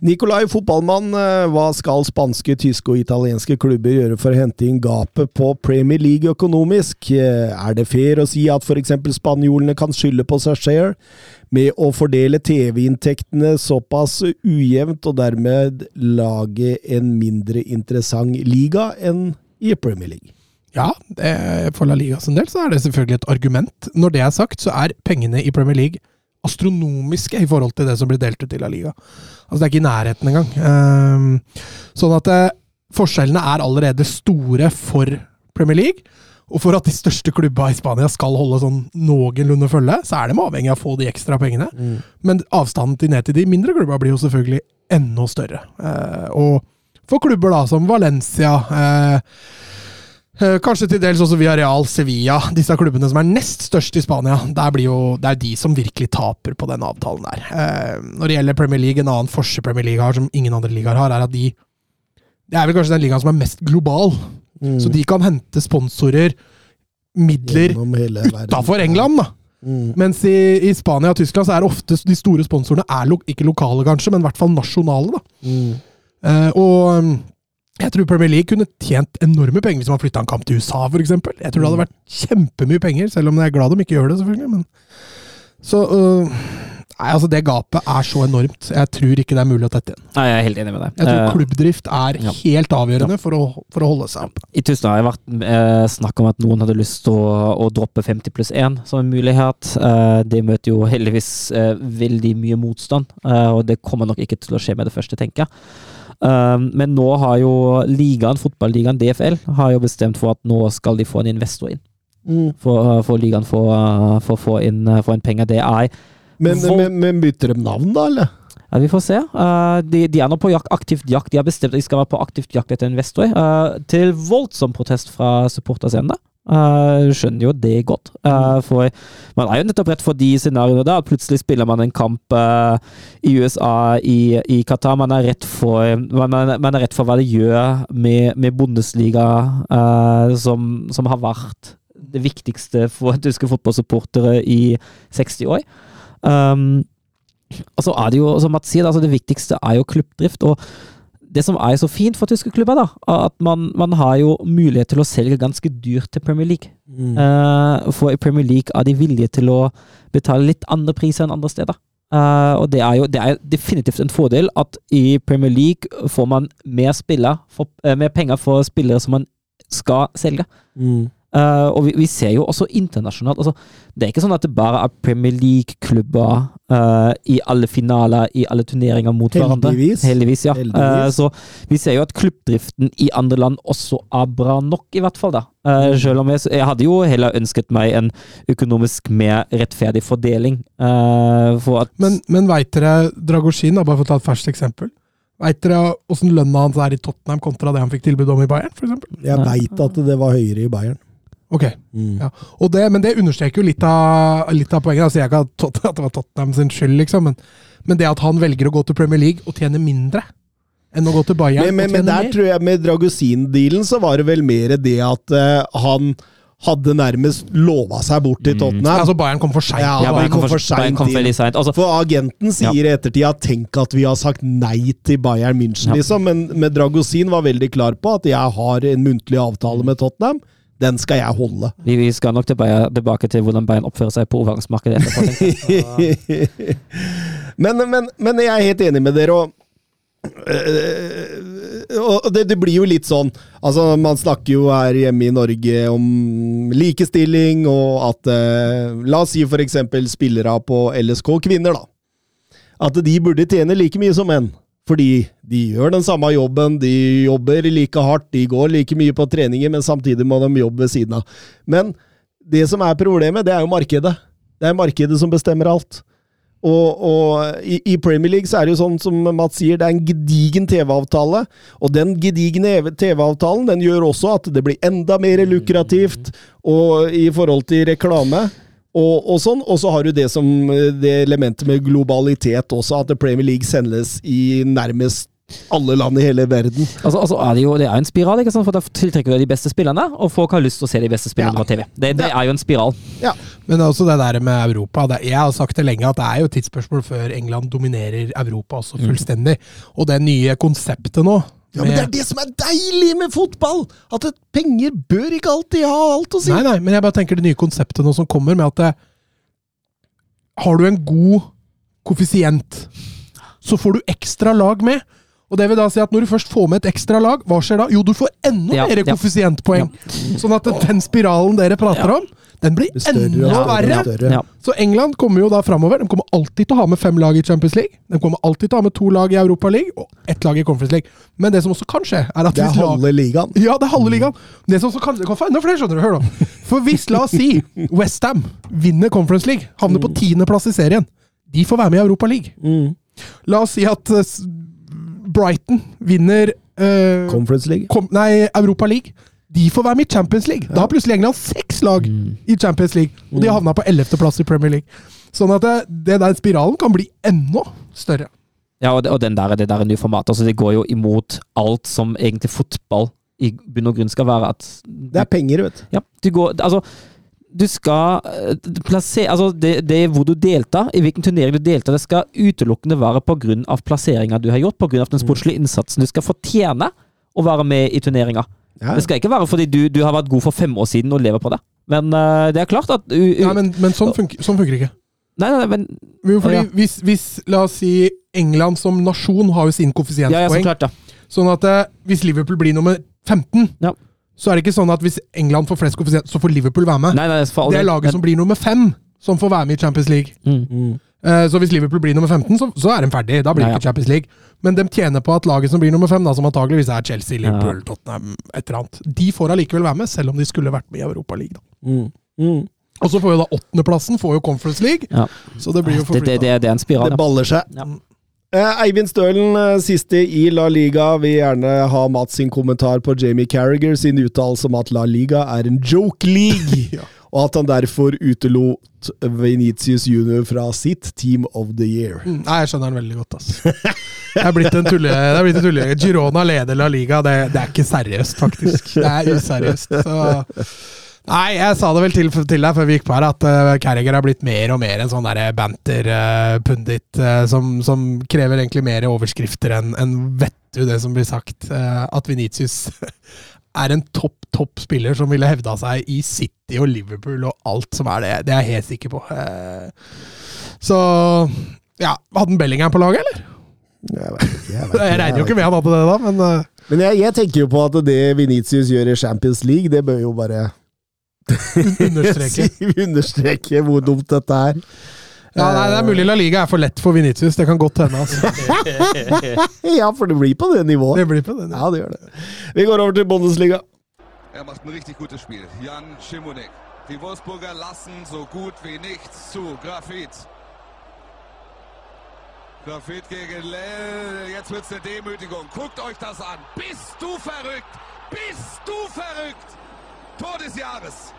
Nikolai, fotballmann, hva skal spanske, tyske og italienske klubber gjøre for å hente inn gapet på Premier League økonomisk? Er det fair å si at f.eks. spanjolene kan skylde på seg share med å fordele TV-inntektene såpass ujevnt, og dermed lage en mindre interessant liga enn i Premier League? Ja, det, for La Liga sin del så er det selvfølgelig et argument. Når det er sagt, så er pengene i Premier League astronomiske i forhold til det som blir delt ut i La Liga. Altså Det er ikke i nærheten engang. Ehm, sånn at eh, forskjellene er allerede store for Premier League. Og for at de største klubba i Spania skal holde sånn noenlunde følge, så er de avhengig av å få de ekstra pengene. Men avstanden til ned til de mindre klubba blir jo selvfølgelig enda større. Eh, og for klubber da som Valencia Eh, Kanskje til dels også via Real Sevilla, disse klubbene som er nest størst i Spania. Jo, det er de som virkelig taper på den avtalen der. Eh, når det gjelder Premier League, en annen forskjell Premier League har, som ingen andre ligaer har, er at de Det er vel kanskje den ligaen som er mest global. Mm. Så de kan hente sponsorer, midler, utafor England, da. Mm. Mens i, i Spania og Tyskland så er ofte de store sponsorene er lo, ikke lokale, kanskje, men i hvert fall nasjonale. da. Mm. Eh, og jeg tror Premier League kunne tjent enorme penger hvis man flytta en kamp til USA, f.eks. Jeg tror det hadde vært kjempemye penger, selv om jeg er glad de ikke gjør det, selvfølgelig. Men så øh, Nei, altså Det gapet er så enormt. Jeg tror ikke det er mulig å tette igjen. Nei, jeg er helt enig med deg. Jeg tror Eh, klubbdrift er ja. helt avgjørende for, å, for å holde seg oppe. I Tusen har det vært eh, snakk om at noen hadde lyst til å, å droppe 50 pluss 1 som en mulighet. Eh, det møter jo heldigvis eh, veldig mye motstand, og det kommer nok ikke til å skje med det første, tenker jeg. Um, men nå har jo ligaen, fotballigaen DFL, har jo bestemt for at nå skal de få en investor inn. Mm. For, uh, for ligaen for, uh, å få inn, inn penger. Det er Men, for, men, men bytter de navn, da, eller? ja, Vi får se. Uh, de, de er nå på jakt, aktivt jakt. De har bestemt at de skal være på aktivt jakt etter investor. Uh, til voldsom protest fra supporterscenen. Uh, skjønner jo det godt. Uh, for man er jo nettopp rett for de scenarioene da. Plutselig spiller man en kamp uh, i USA, i, i Qatar. Man er, rett for, man, man er rett for hva det gjør med, med Bundesliga, som, som har vært det viktigste for tyske fotballsupportere i 60 år. Um, og så er det jo, som Mats sier, altså det viktigste er jo klubbdrift. og det som er så fint for tyske klubber, da, at man, man har jo mulighet til å selge ganske dyrt til Premier League. Eh, for i Premier League er de villige til å betale litt andre priser enn andre steder. Uh, og det er jo det er definitivt en fordel at i Premier League får man mer, spiller for, uh, mer penger for spillere som man skal selge. Mm. Uh, og vi, vi ser jo også internasjonalt altså, Det er ikke sånn at det bare er Premier League-klubber eh, i alle finaler, i alle turneringer mot hverandre. Heldigvis. Heldigvis, ja. Heldigvis. Uh, så vi ser jo at klubbdriften i andre land også er bra nok, i hvert fall. da. Eh, Mm. selv om jeg, jeg hadde jo heller ønsket meg en økonomisk mer rettferdig fordeling. eh, for at Men, men veit dere Dragosjin, bare for å ta et ferskt eksempel Veit dere åssen lønna hans er i Tottenham kontra det han fikk tilbud om i Bayern, f.eks.? Jeg veit at det var høyere i Bayern. Ok, Mm. ja. Og det, men det understreker jo litt av, litt av poenget. Altså, jeg kan ikke at, det var Tottenham sin skyld, liksom, men, men det at han velger å gå til Premier League og tjene mindre enn å gå til Bayern Men, men, og men der mer. tror jeg med Dragosin-dealen så var det vel mer det at uh, han hadde nærmest lova seg bort til Tottenham. Altså, Bayern kom for seint. Ja, ja, Bayern kom for, for Bayern kom inn. sent. Altså, For agenten sier i ettertid at 'tenk at vi har sagt nei til Bayern München', Ja. liksom. Men med Dragosin var veldig klar på at 'jeg har en muntlig avtale med Tottenham'. Den skal jeg holde. Vi, vi skal nok tilbake, tilbake til hvordan Bayern oppfører seg på overgangsmarkedet etterpå. men, men, men jeg er helt enig med dere, og, øh, og det, det blir jo litt sånn Altså, man snakker jo her hjemme i Norge om likestilling, og at øh, La oss si for eksempel spillere på LSK kvinner, da. At de burde tjene like mye som menn. Fordi de gjør den samme jobben, de jobber like hardt, de går like mye på treninger, men samtidig må de jobbe ved siden av. Men det som er problemet, det er jo markedet. Det er markedet som bestemmer alt. Og, og i, i Premier League så er det jo sånn som Mats sier, det er en gedigen TV-avtale. Og den gedigne TV-avtalen den gjør også at det blir enda mer lukrativt og i forhold til reklame. Og, og sånn, og så har du det som det elementet med globalitet også, at Premier League sendes i nærmest alle land i hele verden. Altså, altså er det, jo, det er jo en spiral, ikke sant? for da tiltrekker du de beste spillerne, og folk har lyst til å se de beste spillerne Ja. på TV. Det, det er jo en spiral. Ja. Men også det der med Europa. Det, jeg har sagt det lenge at det er jo et tidsspørsmål før England dominerer Europa også fullstendig. Og det nye konseptet nå Ja, men det er det som er deilig med fotball! At penger bør ikke alltid ha alt å si. Nei, nei, men jeg bare tenker det nye konseptet nå som kommer, med at det, har du en god koeffisient, så får du ekstra lag med. Og det vil da si at Når du først får med et ekstra lag, hva skjer da? Jo, du får enda Ja, mer ja. koeffisientpoeng. Sånn at den spiralen dere prater om, den blir enda verre. Ja. Så England kommer jo da framover. De kommer alltid til å ha med fem lag i Champions League. De kommer alltid til å ha med to lag i Europa League og ett lag i Conference League. Men det som også kan skje, er at Det er hvis halve ligaen. ja, det er halve ligaen. Det som også kan, det kan få enda flere, skjønner du. Hør nå. For hvis, la oss si, Westham vinner Conference League, havner på tiendeplass i serien, de får være med i Europa League. Mm. La oss si at eh, Brighton vinner uh, Conference League. kom, nei, Europa League. De får være med i Champions League. Da har plutselig England seks lag i Champions League, og de har havna på ellevteplass i Premier League. Sånn at det, det der spiralen kan bli enda større. Ja, og, det, og den der, det der er nye format. Altså, det går jo imot alt som egentlig fotball i bunn og grunn skal være. At Det er penger, vet. Ja, du går Altså, du skal eh, plassere Altså, det, det er hvor du deltar, i hvilken turnering du deltar, det skal utelukkende være av plasseringa du har gjort, av den sportslige innsatsen. Du skal fortjene å være med i turneringa. Ja. Det skal ikke være fordi du, du har vært god for fem år siden og lever på det. Men uh, det er klart at uh, Nei, men, men sånn, funker, sånn funker ikke. Nei, nei, men Jo, fordi Ja. hvis, hvis, la oss si, England som nasjon har jo sin Ja, ja, så klart, ja. sånn at uh, hvis Liverpool blir nummer 15, Ja. så er det ikke sånn at hvis England får flest koeffisient, så får Liverpool være med. Nei, nei, for det er laget som blir nummer 5, som får være med i Champions League. Mm. Eh, Så hvis Liverpool blir nummer 15, så, så er de ferdig. Da blir det Ja, ja. ikke Champions League. Men de tjener på at laget som blir nummer fem, da, som antageligvis er Chelsea, Liverpool, Tottenham, et eller annet, de får allikevel være med, selv om de skulle vært med i Europa League. Mm. Mm. Og så får jo da åttendeplassen får jo Conference League, Ja. så det blir jo Det, det, det, det er en spiral, Det baller seg. Ja. Eh, Eivind Stølen, eh, siste i La Liga, vil gjerne ha Mats sin kommentar på Jamie Carragher sin uttalelse om at La Liga er en joke league, Ja. Og at han derfor utelot Venitius Junior fra sitt Team of the Year. Mm, Nei, jeg skjønner den veldig godt, ass. Det er blitt en tulle... Tulle. Girona leder La Liga, det, det er ikke seriøst, faktisk. Det er useriøst. Så. Nei, jeg sa det vel til, til deg før vi gikk på her, at uh, Carriager har blitt mer og mer en sånn banter-pundit uh, som, som krever egentlig mer overskrifter enn en vet du det som blir sagt. Uh, at Venitius er en topp, topp spiller som ville hevda seg i City og Liverpool og alt som er det. Det er jeg helt sikker på. Uh, så ja, Hadde han Bellingham på laget, eller? Jeg, vet jeg, vet Jeg regner jo ikke med han hadde det, da, men uh, Men jeg, jeg tenker jo på at det Venitius gjør i Champions League, det bør jo bare understreke. understreke hvor dumt dette er. Ja, nei, Det er mulig La Liga er for lett for Venitius. Det kan godt hende. Altså. Ja, for det blir på det nivået. Det blir på den. Ja, det gjør det. Vi går over til Bundesliga. Er macht ein richtig gutes Spiel. Jan Schimonek. Die Wolfsburger lassen so gut wie nichts zu. Grafit. Grafit gegen Lell. Jetzt wird's eine Demütigung. Guckt euch das an. Bist du verrückt? Bist du verrückt? Tor des Jahres.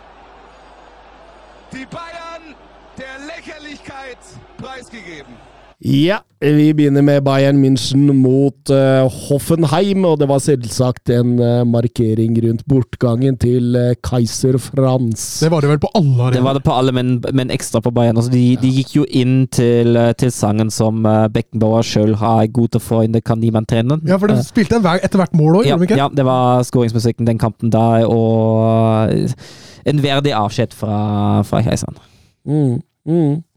Die Bayern der Lächerlichkeit preisgegeben. Ja, vi begynner med Bayern München mot uh, Hoffenheim, og det var selvsagt en uh, markering rundt bortgangen til uh, Kaiser Frans. Det var det vel på alle Det var det på alle, men, men ekstra på Bayern. Altså, de, de gikk jo inn til, til sangen som uh, Beckenbauer sjøl har god til å få inn, det kan niemand trene. Ja, for de spilte en hver, etter hvert mål òg, ja, gjorde de ikke? ja, det var skåringsmusikken den kampen der, og en verdig avskjed fra, fra Keiseren. Mm, mm.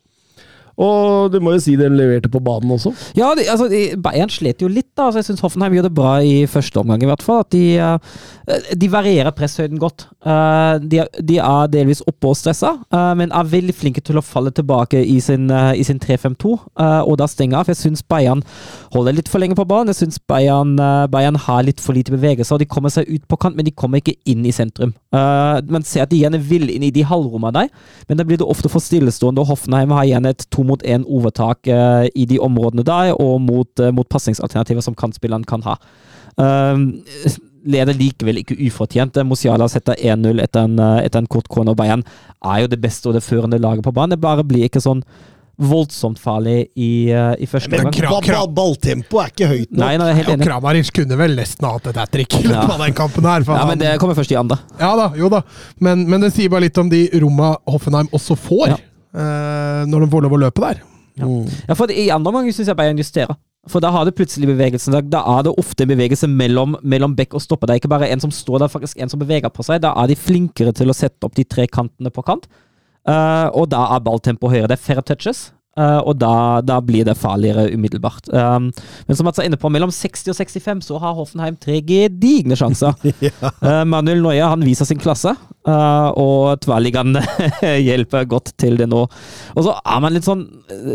Og du må jo si den leverte på banen også. Ja, de, altså, de, Bayern slet jo litt, da. Altså, jeg syns Hoffenheim gjør det bra i første omgang, i hvert fall. At de, eh, de varierer presshøyden godt. Eh, de, de er delvis oppe og stressa, eh, men er veldig flinke til å falle tilbake i sin, sin 3-5-2, eh, og da stenger av. Jeg syns Bayern holder litt for lenge på banen. Jeg syns Bayern, Bayern har litt for lite bevegelser. De kommer seg ut på kant, men de kommer ikke inn i sentrum. Man ser at de gjerne vil inn i de halvrommene der, men da blir det ofte for stillestående, og Hoffenheim har gjerne et to mot én overtak eh, i de områdene der, og mot, uh, mot passingsalternativer som kantspilleren kan ha. Uh, leder likevel ikke ufortjent. Musiala setter 1-0 etter, en, eh, etter en kort corner. Bayern er jo det beste og det førende laget på banen. Det bare blir ikke sånn voldsomt farlig i, eh, i første Men omgang. Kra- Ba- ba- Balltempoet er ikke høyt nok. Nei, nei, helt Ja, enig. Kramaric kunne vel nesten hatt et hat trick i løpet Ja. av den kampen her. for Ja, han- men det kommer først i andre. Ja da, jo da. Men, men det sier bare litt om de romma Hoffenheim også får, Ja. Eh, når de får lov å løpe der. Mm. Ja, for I andre omgang syns jeg Bayern justerer. For da har det plutselig bevegelsen. Da, er det ofte bevegelse mellom, mellom bekk og stopper. Det er ikke bare en som står der, faktisk en som beveger på seg. Da er de flinkere til å sette opp de tre kantene på kant. Uh, og da er balltempo høyere. Det er færre touches. Eh, og da, da blir det farligere umiddelbart. Um, men som Mats er inne på, mellom 60 og 65 så har Hoffenheim tre gedigne sjanser. Eh, Manuel Neuer han viser sin klasse, uh, og Tverrliggeren hjelper godt til det nå. Og så er man litt sånn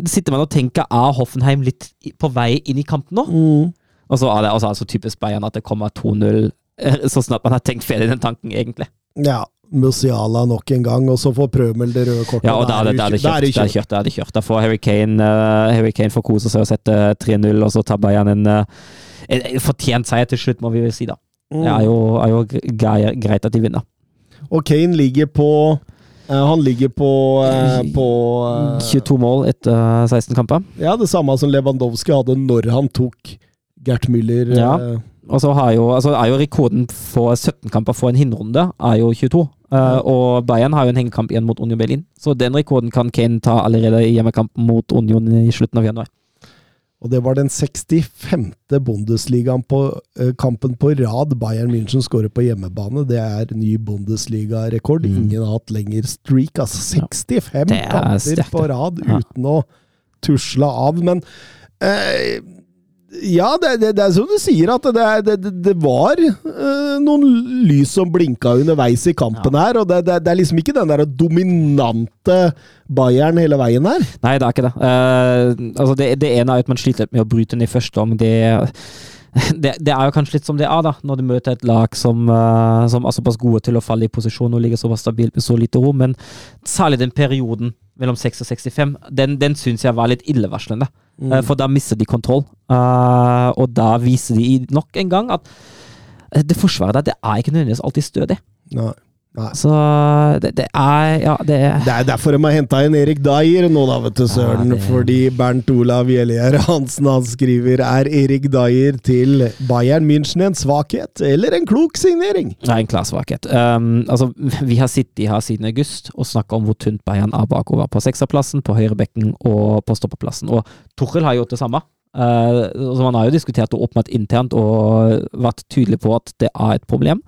Sitter man og tenker er Hoffenheim litt på vei inn i kampen nå? Mm. Og så er det altså, typisk Bayern at det kommer 2-0 eh, så snart man har tenkt ferdig den tanken, egentlig. Ja. Musiala nok en gang, og så får Prømel det røde kortet. Ja, og da er det, kjørt. Da er det kjørt, da får Harry Kane, uh, Harry Kane får kose seg og sette 3-0, og så tar Bayern en, eh, en, en fortjent seier til slutt, må vi si, da. Mm. Det er jo, er jo greit at de vinner. Og Kane ligger på eh, Han ligger på, eh, på eh, 22 mål etter eh, 16 kamper. Ja, det samme som Lewandowski hadde når han tok Gert Müller. Ja. eh, Og så har jo, altså er jo rekorden for 17 kamper for en hinrunde er jo 22. Eh, og Bayern har jo en hengekamp igjen mot Union Berlin. Så den rekorden kan Kane ta allerede i hjemmekampen mot Union i slutten av januar. Og det var den 65. Bundesligaen på uh, kampen på rad Bayern München skårer på hjemmebane. Det er ny Bundesliga-rekord. Mm. Ingen har hatt lengre streak. Altså 65 Det er kamper på rad Ja. uten å tusle av. Men eh, ja, det, det, det er som du sier, at det, det, var eh, noen lys som blinka underveis i kampen her. Og det, er liksom ikke den der dominante Bayern hele veien her. Nei, det er ikke det. Uh, altså det, det ene er at man sliter med å bryte den i første om. Det, det, det er jo kanskje litt som det er, da, når du møter et lag som, uh, som er såpass gode til å falle i posisjon og ligge såpass stabilt med så lite rom. Men særlig den perioden mellom 6 og 65, den, den syns jeg var litt illevarslende. Mm. For da mister de kontroll. Uh, og da viser de nok en gang at eh, det forsvaret der, det er ikke nødvendigvis alltid stødig. Nei. Nei. Så det, det er Ja, det Det er derfor de har henta inn Erik Dyer nå, da, vet du, søren. Ja, det- Fordi Bernt Olav Gjellier Hansen han skriver Er Erik Dyer til Bayern München en svakhet eller en klok signering? Er en klar svakhet. Um, altså, vi har sittet her siden august og snakka om hvor tynt Bayern er bakover. På sekserplassen, på høyrebekken og på stoppeplassen. Og Torhild har gjort det samme. Uh, så Man har jo diskutert det åpent internt og vært tydelig på at det er et problem.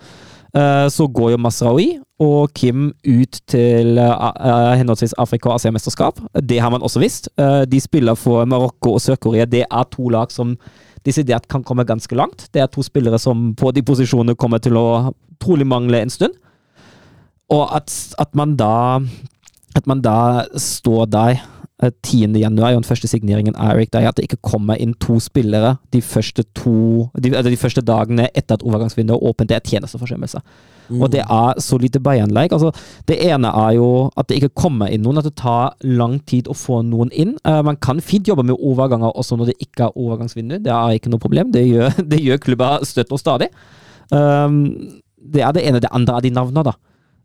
Uh, så går jo Masraoui og Kim ut til uh, uh, henholdsvis Afrika- og Asiamesterskap. Det har man også visst. De spiller for Marokko og Sør-Korea. Det er to lag som desidert kan komme ganske langt. Det er to spillere som på de posisjonene kommer til å trolig mangle en stund. Og at, at man da At man da står der eh, 10. januar, og den første signeringen er Eric Dye, at det ikke kommer inn to spillere de første to de, altså de første dagene etter at overgangsvinduet er åpent, det er tjenesteforsømmelse. Og det er så lite Bayern-like. Altså, det ene er jo at det ikke kommer inn noen, at det tar lang tid å få noen inn. Uh, man kan fint jobbe med overganger også når det ikke er overgangsvindu, det er ikke noe problem. Det gjør, det gjør klubber støtt og stadig. Um, det er det ene. Det andre er de navnene, da.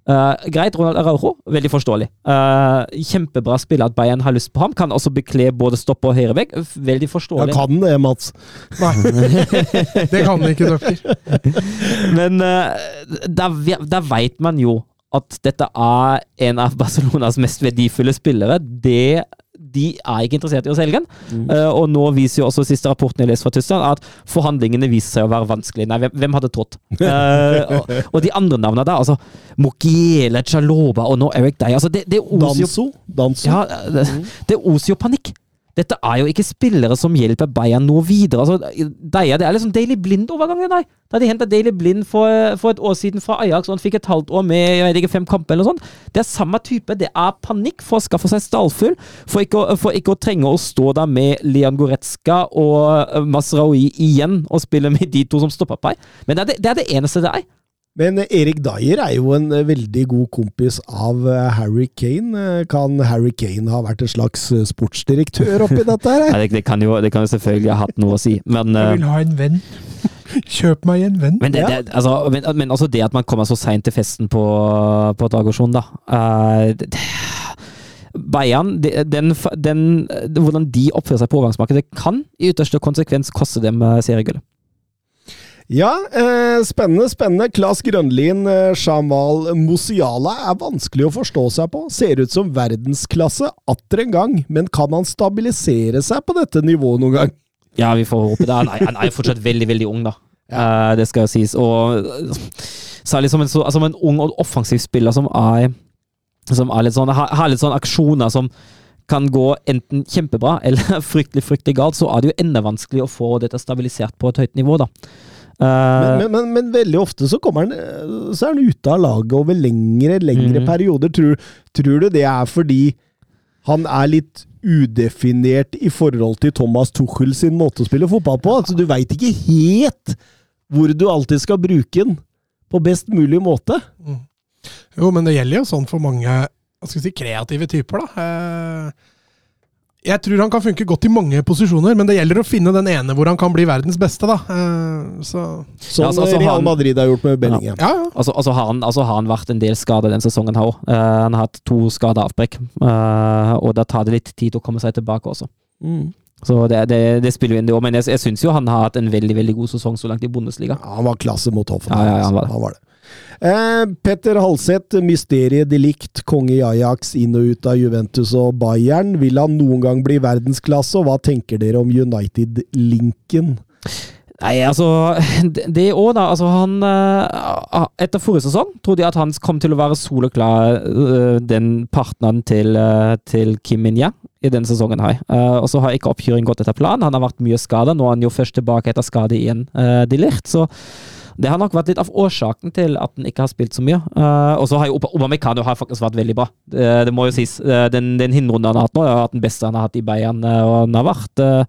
Eh, greit, Ronald Araujo, veldig forståelig. Uh, kjempebra spiller at Bayern har lyst på ham. Kan også bekle både stopp og høyrevegg. Veldig Ja, forståelig. kan det, Mats. Nei, det kan det ikke, dere. Men uh, da, da veit man jo at dette er en av Barcelonas mest verdifulle spillere. Det, de er ikke interessert i å selge den. Eh, og nå viser jo også siste rapporten jeg leste fra Tyskland, at forhandlingene viser seg å være vanskelige. Nei, hvem, hvem hadde trodd? Uh, og, og de andre navnene der, altså Mokiele, Chaloba og nå Eric Dye. Altså, det, det oser jo Danso. Danso. ja, det, det oser jo panikk. Dette er jo ikke spillere som hjelper Bayern noe videre. Altså, det er liksom Daily Blind-overgangen. nei. Da de henta Daily Blind for, for et år siden fra Ajax, og han fikk et halvt år med jeg vet ikke, fem kamper eller sånt. Det er samme type. Det er panikk for å skaffe seg stallfull, for ikke, å- for ikke å trenge å stå der med Leon Goretzka og Masraoui igjen og spille med de to som stopper på. Men det er det, det er det eneste det er. Men Erik Dyer er jo en eh, veldig god kompis av eh, Harry Kane. Eh, Kan Harry Kane ha vært en slags eh, sportsdirektør oppi dette her? Nei, det, det, kan jo, det kan jo selvfølgelig ha hatt noe å si, men eh, Jeg vil ha en venn. Kjøp meg en venn. Men, det, Ja. det, altså, men, men altså det at man kommer så seint til festen på, på Dragosjon, da. Eh, det, Bayern, den, den, hvordan de oppfører seg på overgangsmarkedet, kan i ytterste konsekvens koste dem eh, seriegullet. Ja, eh, spennende, spennende. Klas Grønlin, eh, Shamal Mosiala er vanskelig å forstå seg på. Ser ut som verdensklasse atter en gang, men kan han stabilisere seg på dette nivået noen gang? Ja, vi får håpe det. Han er, jo fortsatt veldig, veldig ung, da. Eh, det skal jo sies. Og eh, særlig som en, så, som en ung og offensiv spiller som er Som er litt sånn, har, har litt sånn aksjoner som kan gå enten kjempebra eller fryktelig, fryktelig galt, så er det jo enda vanskelig å få dette stabilisert på et høyt nivå, da. Eh, Men, men, men, veldig ofte så kommer han eh, Så er han ute av laget over lengre, lengre mm. perioder. Tror, tror du det er fordi han er litt udefinert i forhold til Thomas Tuchel sin måte å spille fotball på? Altså, du veit ikke helt hvor du alltid skal bruke den på best mulig måte. Jo, men det gjelder jo sånn for mange hva skal si, kreative typer, da. Eh, Jeg tror han kan funke godt i mange posisjoner, men det gjelder å finne den ene hvor han kan bli verdens beste, da. Eh, Så Sånn Ja, altså, altså, Real Madrid har gjort med Bellingham. ja, ja. Altså, altså, har han, altså har han vært en del skada den sesongen her òg. han har hatt to skadeavbrekk, uh, og da tar det litt tid å komme seg tilbake også. Mm. Så det, det, det spiller jo inn, det òg. Men jeg, jeg syns jo han har hatt en veldig veldig god sesong så langt i Bundesliga. Ja, han var klasse mot Hoffenheim. Ja, ja, ja, han var det. Eh, Petter Halseth, mysteriet de likt, konge i Ajax, inn og ut av Juventus og Bayern. Vil han noen gang bli verdensklasse, og hva tenker dere om United-linken? Nei, altså Det òg, da. Altså, han eh, Etter forrige sesong trodde jeg at han kom til å være soleklar eh, den partneren til, eh, til Kim Min-Jae i denne sesongen. her. Og så har ikke oppkjøringen gått etter planen. Han har vært mye skada. Nå er han jo først tilbake etter skade igjen, uh, de Så det har nok vært litt av årsaken til at han ikke har spilt så mye. Uh, og så har jo Oba- Obamecano har faktisk vært veldig bra. Det, det må jo sies. Eh, den den hinrunden han har hatt nå, har vært den beste han har hatt i Bayern. eh, og han har vært Uh,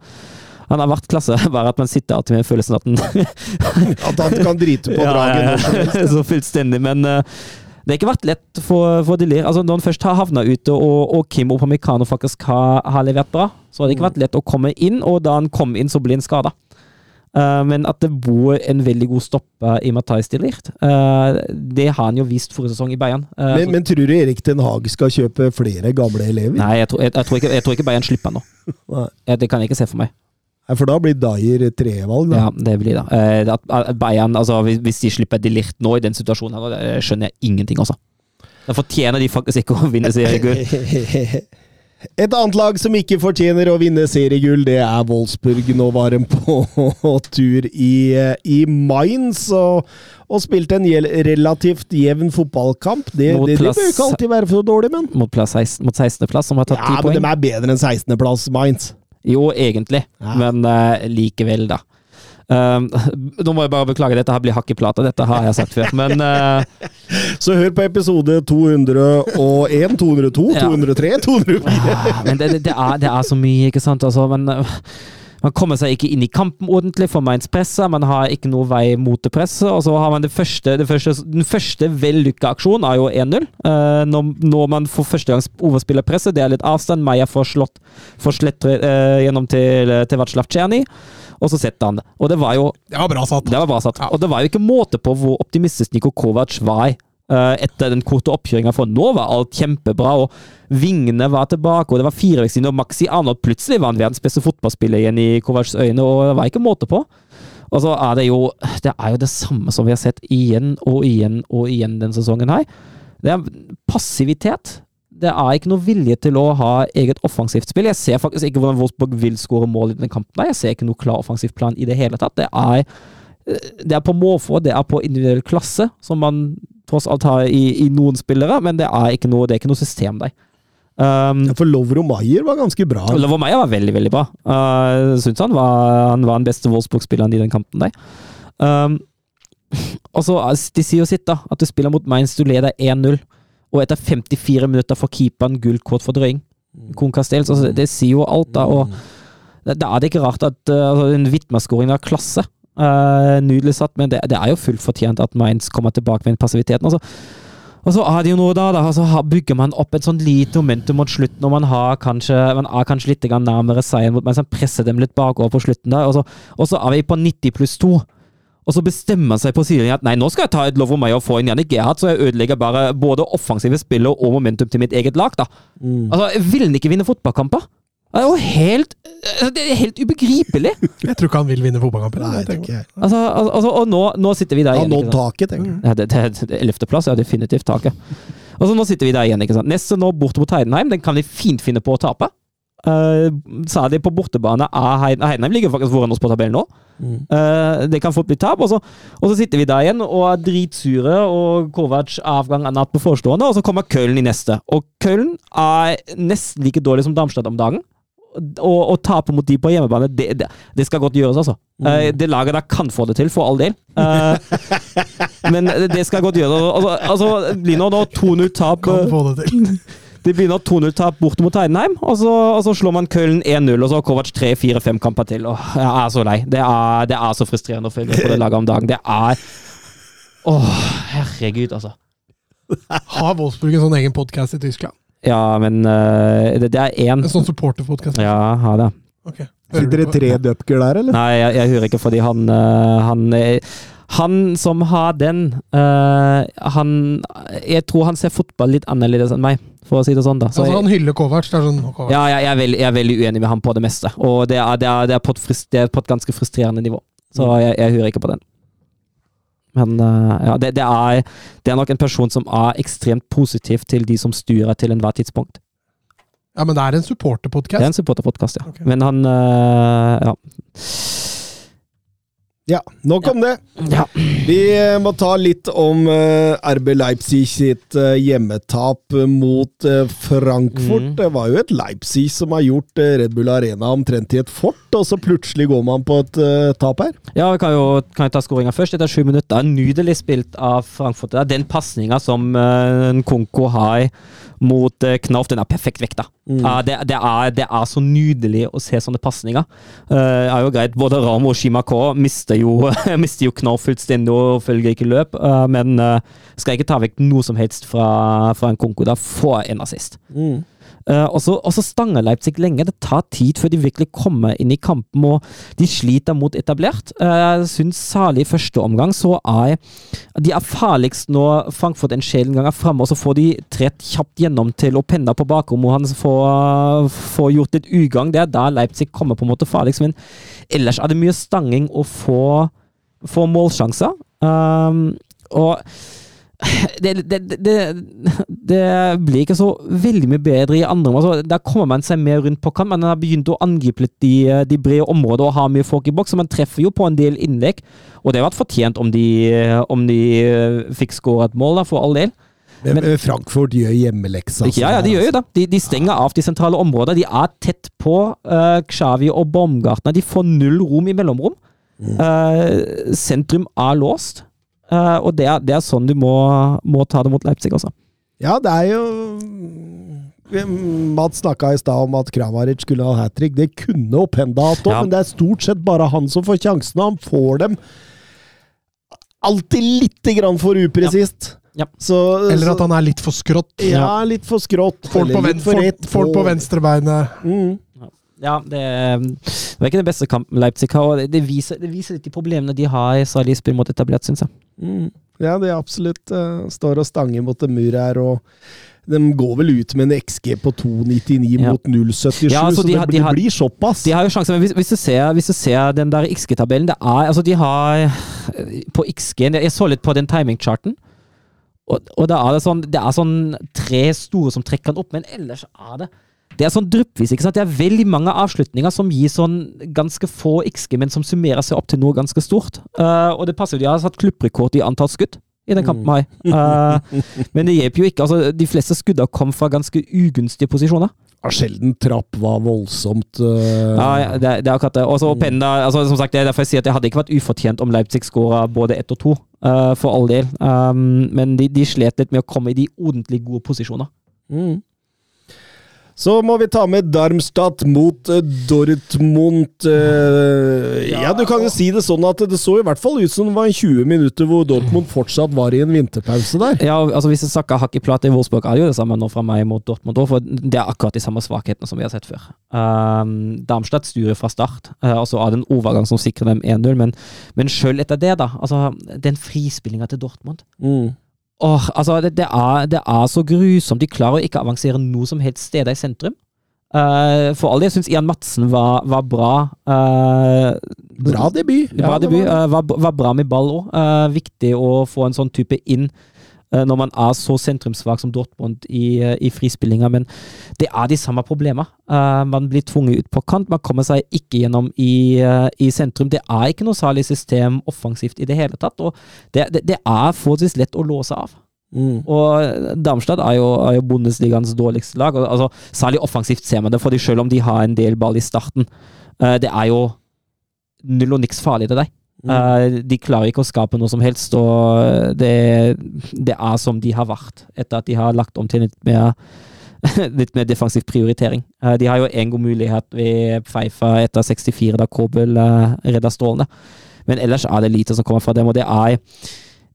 han har vært klasse, bare at man sitter alltid med følelsen at han At han kan drite på draget ja, ja, ja. så fullstendig. Men uh, det har ikke vært lett for, for De. Altså, når han først har havna ute, og, og Kim Opamecano faktisk har, har levert bra, så har det ikke vært lett å komme inn, og da han kom inn, så ble han skada. Men at det bor en veldig god stopper i Mathais De eh, det har han jo vist forrige sesong i Bayern. Eh, Men, men tror du Erik Den Haag skal kjøpe flere gamle elever? Nei, jeg tror, jeg, jeg, tror ikke, jeg tror ikke Bayern slipper han nå. Det kan jeg ikke se for meg. Nei, For da blir Dyer tredjevalg, da. Ja, det blir det. Eh, at, Bayern, altså, hvis, de slipper De nå i den situasjonen, her, skjønner jeg ingenting, altså. Da fortjener de faktisk ikke å vinne seriegull. Et annet lag som ikke fortjener å vinne seriegull, det er Wolfsburg. Nå var de på tur i, i Mainz og, og spilte en relativt jevn fotballkamp. Det, Mot det, det plass- bør ikke alltid være for dårlig, men Mot, plass 16, mot 16.-plass, som har tatt ti Ja, men de er bedre enn 16.-plass, Mainz. Jo, egentlig, Ja. men uh, likevel, da. Um, nå må jeg bare beklage, dette her blir hakk i plata, dette har jeg sagt før. Men uh, Så hør på episode 201, 202, Ja. 203, 204. ah, men det, det, det, er, det er så mye, ikke sant? Altså, men, uh, man kommer seg ikke inn i kampen ordentlig, for Mainz presser. Man har ikke noe vei mot det presset. Og så har man det første, det første Den første vellykka aksjonen er jo 1-0. Uh, når, når man for første gang overspiller presset, det er litt avstand. Meyer får slått får slett uh, gjennom til, til Vatslav Czerny, og så setter han det. Og det var jo Det var bra satt. Det var bra satt. Ja. Og det var jo ikke måte på hvor optimistisk Niko Kovac var eh, etter den korte oppkjøringa, for nå var alt kjempebra, og vingene var tilbake, og det var firevektslinje, og Maxi Arnold plutselig var han verdens beste fotballspiller igjen i Kovacs øyne, og det var ikke måte på. Og så er det jo det er jo det samme som vi har sett igjen og igjen og igjen denne sesongen her. Det er passivitet. Det er ikke noe vilje til å ha eget offensivt spill. Jeg ser faktisk ikke hvordan Wolfsburg vil skåre mål i denne kampen. Jeg ser ikke noe klar offensiv plan i det hele tatt. Det er, det er på måfå, det er på individuell klasse, som man tross alt har i, i noen spillere, men det er ikke noe, det er ikke noe system der. Um, Ja, For Lovro Maier var ganske bra. Lovro Maier var veldig, veldig bra. Uh, Syns han var, han var den beste Wolfsburg-spilleren i den kampen der. Um, og så, altså, De sier jo sitt, da. At du spiller mot Mainz, du leder 1-0. Og etter 54 minutter får keeperen gult kort for drøying. Kon Castells. Altså, det sier jo alt, da. og Da da er det ikke rart at uh, altså, en Vitma-skåring av klasse uh, Nydelig satt, men det, det er jo fullt fortjent at Mainz kommer tilbake med den passiviteten. altså og så er det jo noe da, da altså bygger man opp et sånn lite momentum mot slutten, og man, har kanskje, man er kanskje litt nærmere seieren, mens man presser dem litt bakover på slutten der, så, og så er vi på 90 pluss 2. Og så bestemmer han seg på siden at nei, nå skal jeg ta et lov om meg og få inn Jannik Gerhard, så jeg ødelegger bare både offensive spiller og momentum til mitt eget lag, da. Altså, vil han ikke vinne fotballkamper? Det er jo helt altså, Det er helt ubegripelig! Jeg tror ikke han vil vinne fotballkampen. Nei, det er tenker. ikke Altså, altså, og nå, nå sitter vi der igjen. Han har sant? taket, tenker jeg. Ja, det, det, det, Ellevteplass er definitivt taket. Og så Nå sitter vi der igjen. ikke sant? Neste nå bort mot Heidenheim, den kan vi fint finne på å tape. Uh, de på bortebane av Heiden, Heidenheim ligger faktisk foran oss på tabellen nå. Eh, det kan fort bli tap. Og så, og så sitter vi der igjen og er dritsure, og Kovac avgang natt på forestående, og så kommer Köln i neste. Og Köln er nesten like dårlig som Darmstadt om dagen. Og å tape mot de på hjemmebane, det, det, det skal godt gjøres, altså. Eh, det laget der kan få det til, for all del. Eh, men det skal godt gjøres. Altså, altså, Lino, nå 2-0-tap. Kan få det til. Det begynner 2-0-tap borte mot Heidenheim, og så, og så slår man Köln 1-0, og så har Kovac 3-4-5 kamper til. Åh, jeg er så lei. Det er, det er så frustrerende å følge på det laget om dagen. Det er Åh, herregud, altså. Har Wolfsburg en sånn egen podkast i Tyskland? Ja, men uh, det, det er én En sånn supporterpodkast? Ja, ha det. Okay. Sitter det tre døpker der, eller? Nei, jeg, jeg hører ikke fordi han eh, Han, eh, han som har den uh, Han Jeg tror han ser fotball litt annerledes enn meg, for å si det sånn, da. Så Altså, han hyller Kovac. Det er sånn Kovac. Ja, jeg, jeg, er veldig, jeg er veldig uenig med ham på det meste. Og det er, det er, det er, på, et frist, på et ganske frustrerende nivå. Så Mm. jeg, jeg hører ikke på den. Men uh, ja, det, det, er, det er nok en person som er ekstremt positiv til de som styrer til enhver tidspunkt. Ja, men det er en Det er en supporterpodkast, ja. Okay. Men han uh, ja. Ja, nok om det. ja. Vi eh, må ta litt om eh, RB Leipzig sitt eh, hjemmetap mot Frankfurt. Mm. Det var jo et Leipzig som har gjort Red Bull Arena omtrent til et fort, og så plutselig går man på et tap her. Ja, vi kan jo kan ta skåringa først. Etter sju minutter. Nydelig spilt av Frankfurt. Det er Den pasninga som Nkonko har mot uh, Knauf, den er perfekt vekta. Ja, det, det, er, det er så nydelig å se sånne pasninger. Uh, er jo greit, både Ramo og Shimako mister jo, mister jo Knauf fullstendig og følger ikke løp, uh, men uh, skal ikke ta vekk noe som helst fra, fra Nkonko. Da får en assist. Eh, så og så stanger Leipzig lenge. Det tar tid før de virkelig kommer inn i kampen, og de sliter mot etablert. Eh, Jeg syns særlig i første omgang så er de er farligst når Frankfurt en sjelden gang er framme, og så får de trett kjapt gjennom til Openda på bakrommet, og han får, får gjort litt ugagn. Det er da Leipzig kommer på en måte farligst, men ellers er det mye stanging å få, få målsjanser. Um, og det, det, det, det blir ikke så veldig mye bedre i andre områder. Altså, der kommer man seg mer rundt på kant. Man har begynt å angripe litt de, de brede områdene og har mye folk i boks, så man treffer jo på en del innlegg. Og det har vært fortjent om de, om de eh, fikk skåret et mål, da, for all del. Men, Men- eh, Frankfurt gjør hjemmeleksa. Ja, ja, de gjør jo det. De, de stenger av de sentrale områdene. De er tett på uh, Xavi og Baumgartner. De får null rom i mellomrom. Eh, sentrum er låst. Eh, og det er, det er sånn du må, må ta det mot Leipzig også. Ja, det er jo Mats snakka i stad om at Kramaric skulle ha hat trick. Det kunne Openda hatt òg, Ja. men det er stort sett bare han som får sjansene. Han får dem alltid lite grann for upresist. Ja. Så, Eller at han er litt for skrått. Ja, litt for skrått. Får på, ven, på venstrebeinet. Mm. Ja, det, det var ikke den beste kampen Leipzig har, og det, viser, det viser litt de problemene de har i Salisbury mot etablert, syns jeg. Mm. Ja, det er absolutt uh, står og stanger mot en mur her, og de går vel ut med en XG på 2,99 Ja. mot 0,77, Ja, altså, så de det de blir, har- blir såpass. De har jo sjanse, men hvis, hvis, du ser, hvis du ser den der XG-tabellen det er, altså De har På XG-en Jeg så litt på den timing-charten, og, og da er det sånn Det er sånn tre store som trekker den opp, men ellers er det det er sånn dryppvis. ikke sant? Det er veldig mange avslutninger som gir sånn ganske få ikske, men som summerer seg opp til noe ganske stort. Uh, og det passer jo, de har satt klubbrekord i antall skudd i den kampen her. Uh, men det hjelper jo ikke. altså De fleste skuddene kom fra ganske ugunstige posisjoner. Ja, sjelden trapp var voldsomt uh, Ja, ja det, det er akkurat det. Også, og Penda, altså, som sagt, det er derfor jeg sier at det hadde ikke vært ufortjent om Leipzig skåra både ett og to, uh, for all del. Um, men de, de slet litt med å komme i de ordentlig gode posisjoner. Mm. Så må vi ta med Darmstadt mot eh, Dortmund. eh, ja, du kan jo si det sånn at det så i hvert fall ut som det var 20 minutter hvor Dortmund fortsatt var i en vinterpause der. Ja, altså Hvis jeg snakker hakk i plate i Wolfsburg, er det jo det samme nå fra meg mot Dortmund. For det er akkurat de samme svakhetene som vi har sett før. Um, Darmstadt styrer fra start, og så er det en overgang som sikrer dem 1-0. Men, men sjøl etter det, da. altså Den frispillinga til Dortmund Mm. Åh, altså det, det, er, det er så grusomt. De klarer å ikke avansere noe som helst sted i sentrum. Uh, for all del syns Ian Madsen var, var bra. Uh, Bra debut. bra Ja, debut. var det. eh, var, var bra med ball òg. viktig å få en sånn type inn når man er så sentrumssvak som Dortmund i, eh, i frispillinga. Men det er de samme problemene. Eh, man blir tvunget ut på kant. Man kommer seg ikke gjennom i, eh, i sentrum. Det er ikke noe særlig system offensivt i det hele tatt. Og det, det, det er forholdsvis lett å låse av. Mm. Og Darmstadt er jo, er jo Bundesligaens dårligste lag. Altså, særlig offensivt ser man det, fordi selv om de har en del ball i starten, eh, det er jo null og niks farlig til deg. Eh, de klarer ikke å skape noe som helst, og det, det er som de har vært etter at de har lagt om til litt mer litt mer defensiv prioritering. Eh, de har jo en god mulighet ved Pfeiffer etter 64, da Kobel uh, redda strålene. Men ellers er det lite som kommer fra dem, og det er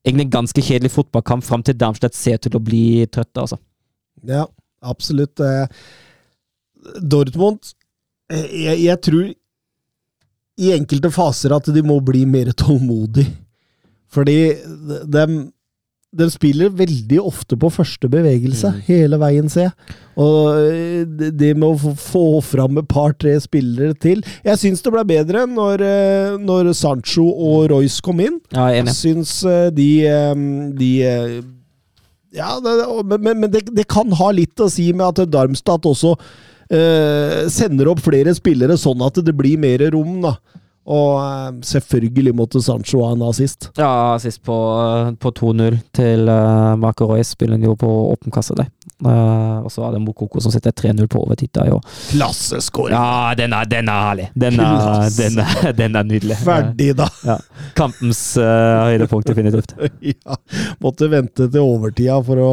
egentlig en ganske kjedelig fotballkamp fram til Darmstadt ser til å bli trøtte, altså. Ja, absolutt. Eh, Dortmund eh, jeg, jeg tror i enkelte faser at de må bli mer tålmodig. Fordi de, de spiller veldig ofte på første bevegelse, hele veien, ser jeg. Og eh, det med å få- fram et par-tre spillere til Jeg syns det ble bedre når, eh, når Sancho og Royce kom inn. Ja, jeg er enig. syns eh, de, de Ja, det, men, men- men det, det kan ha litt å si med at Darmstadt også eh, sender opp flere spillere, sånn at det blir mer rom, da. Og eh, selvfølgelig måtte Sancho ha en assist. Ja, assist på, på 2-0 til uh, Marco Royce spiller han jo på åpen kasse, der. Uh, og så er det Mokoko som sitter 3-0 på overtid der. Klasseskåring! Ja, den er, den er herlig. Den er, den er, den er nydelig. Ferdig, da. Ja. Kampens uh, høydepunkt, definitivt. ja, måtte vente til overtida for å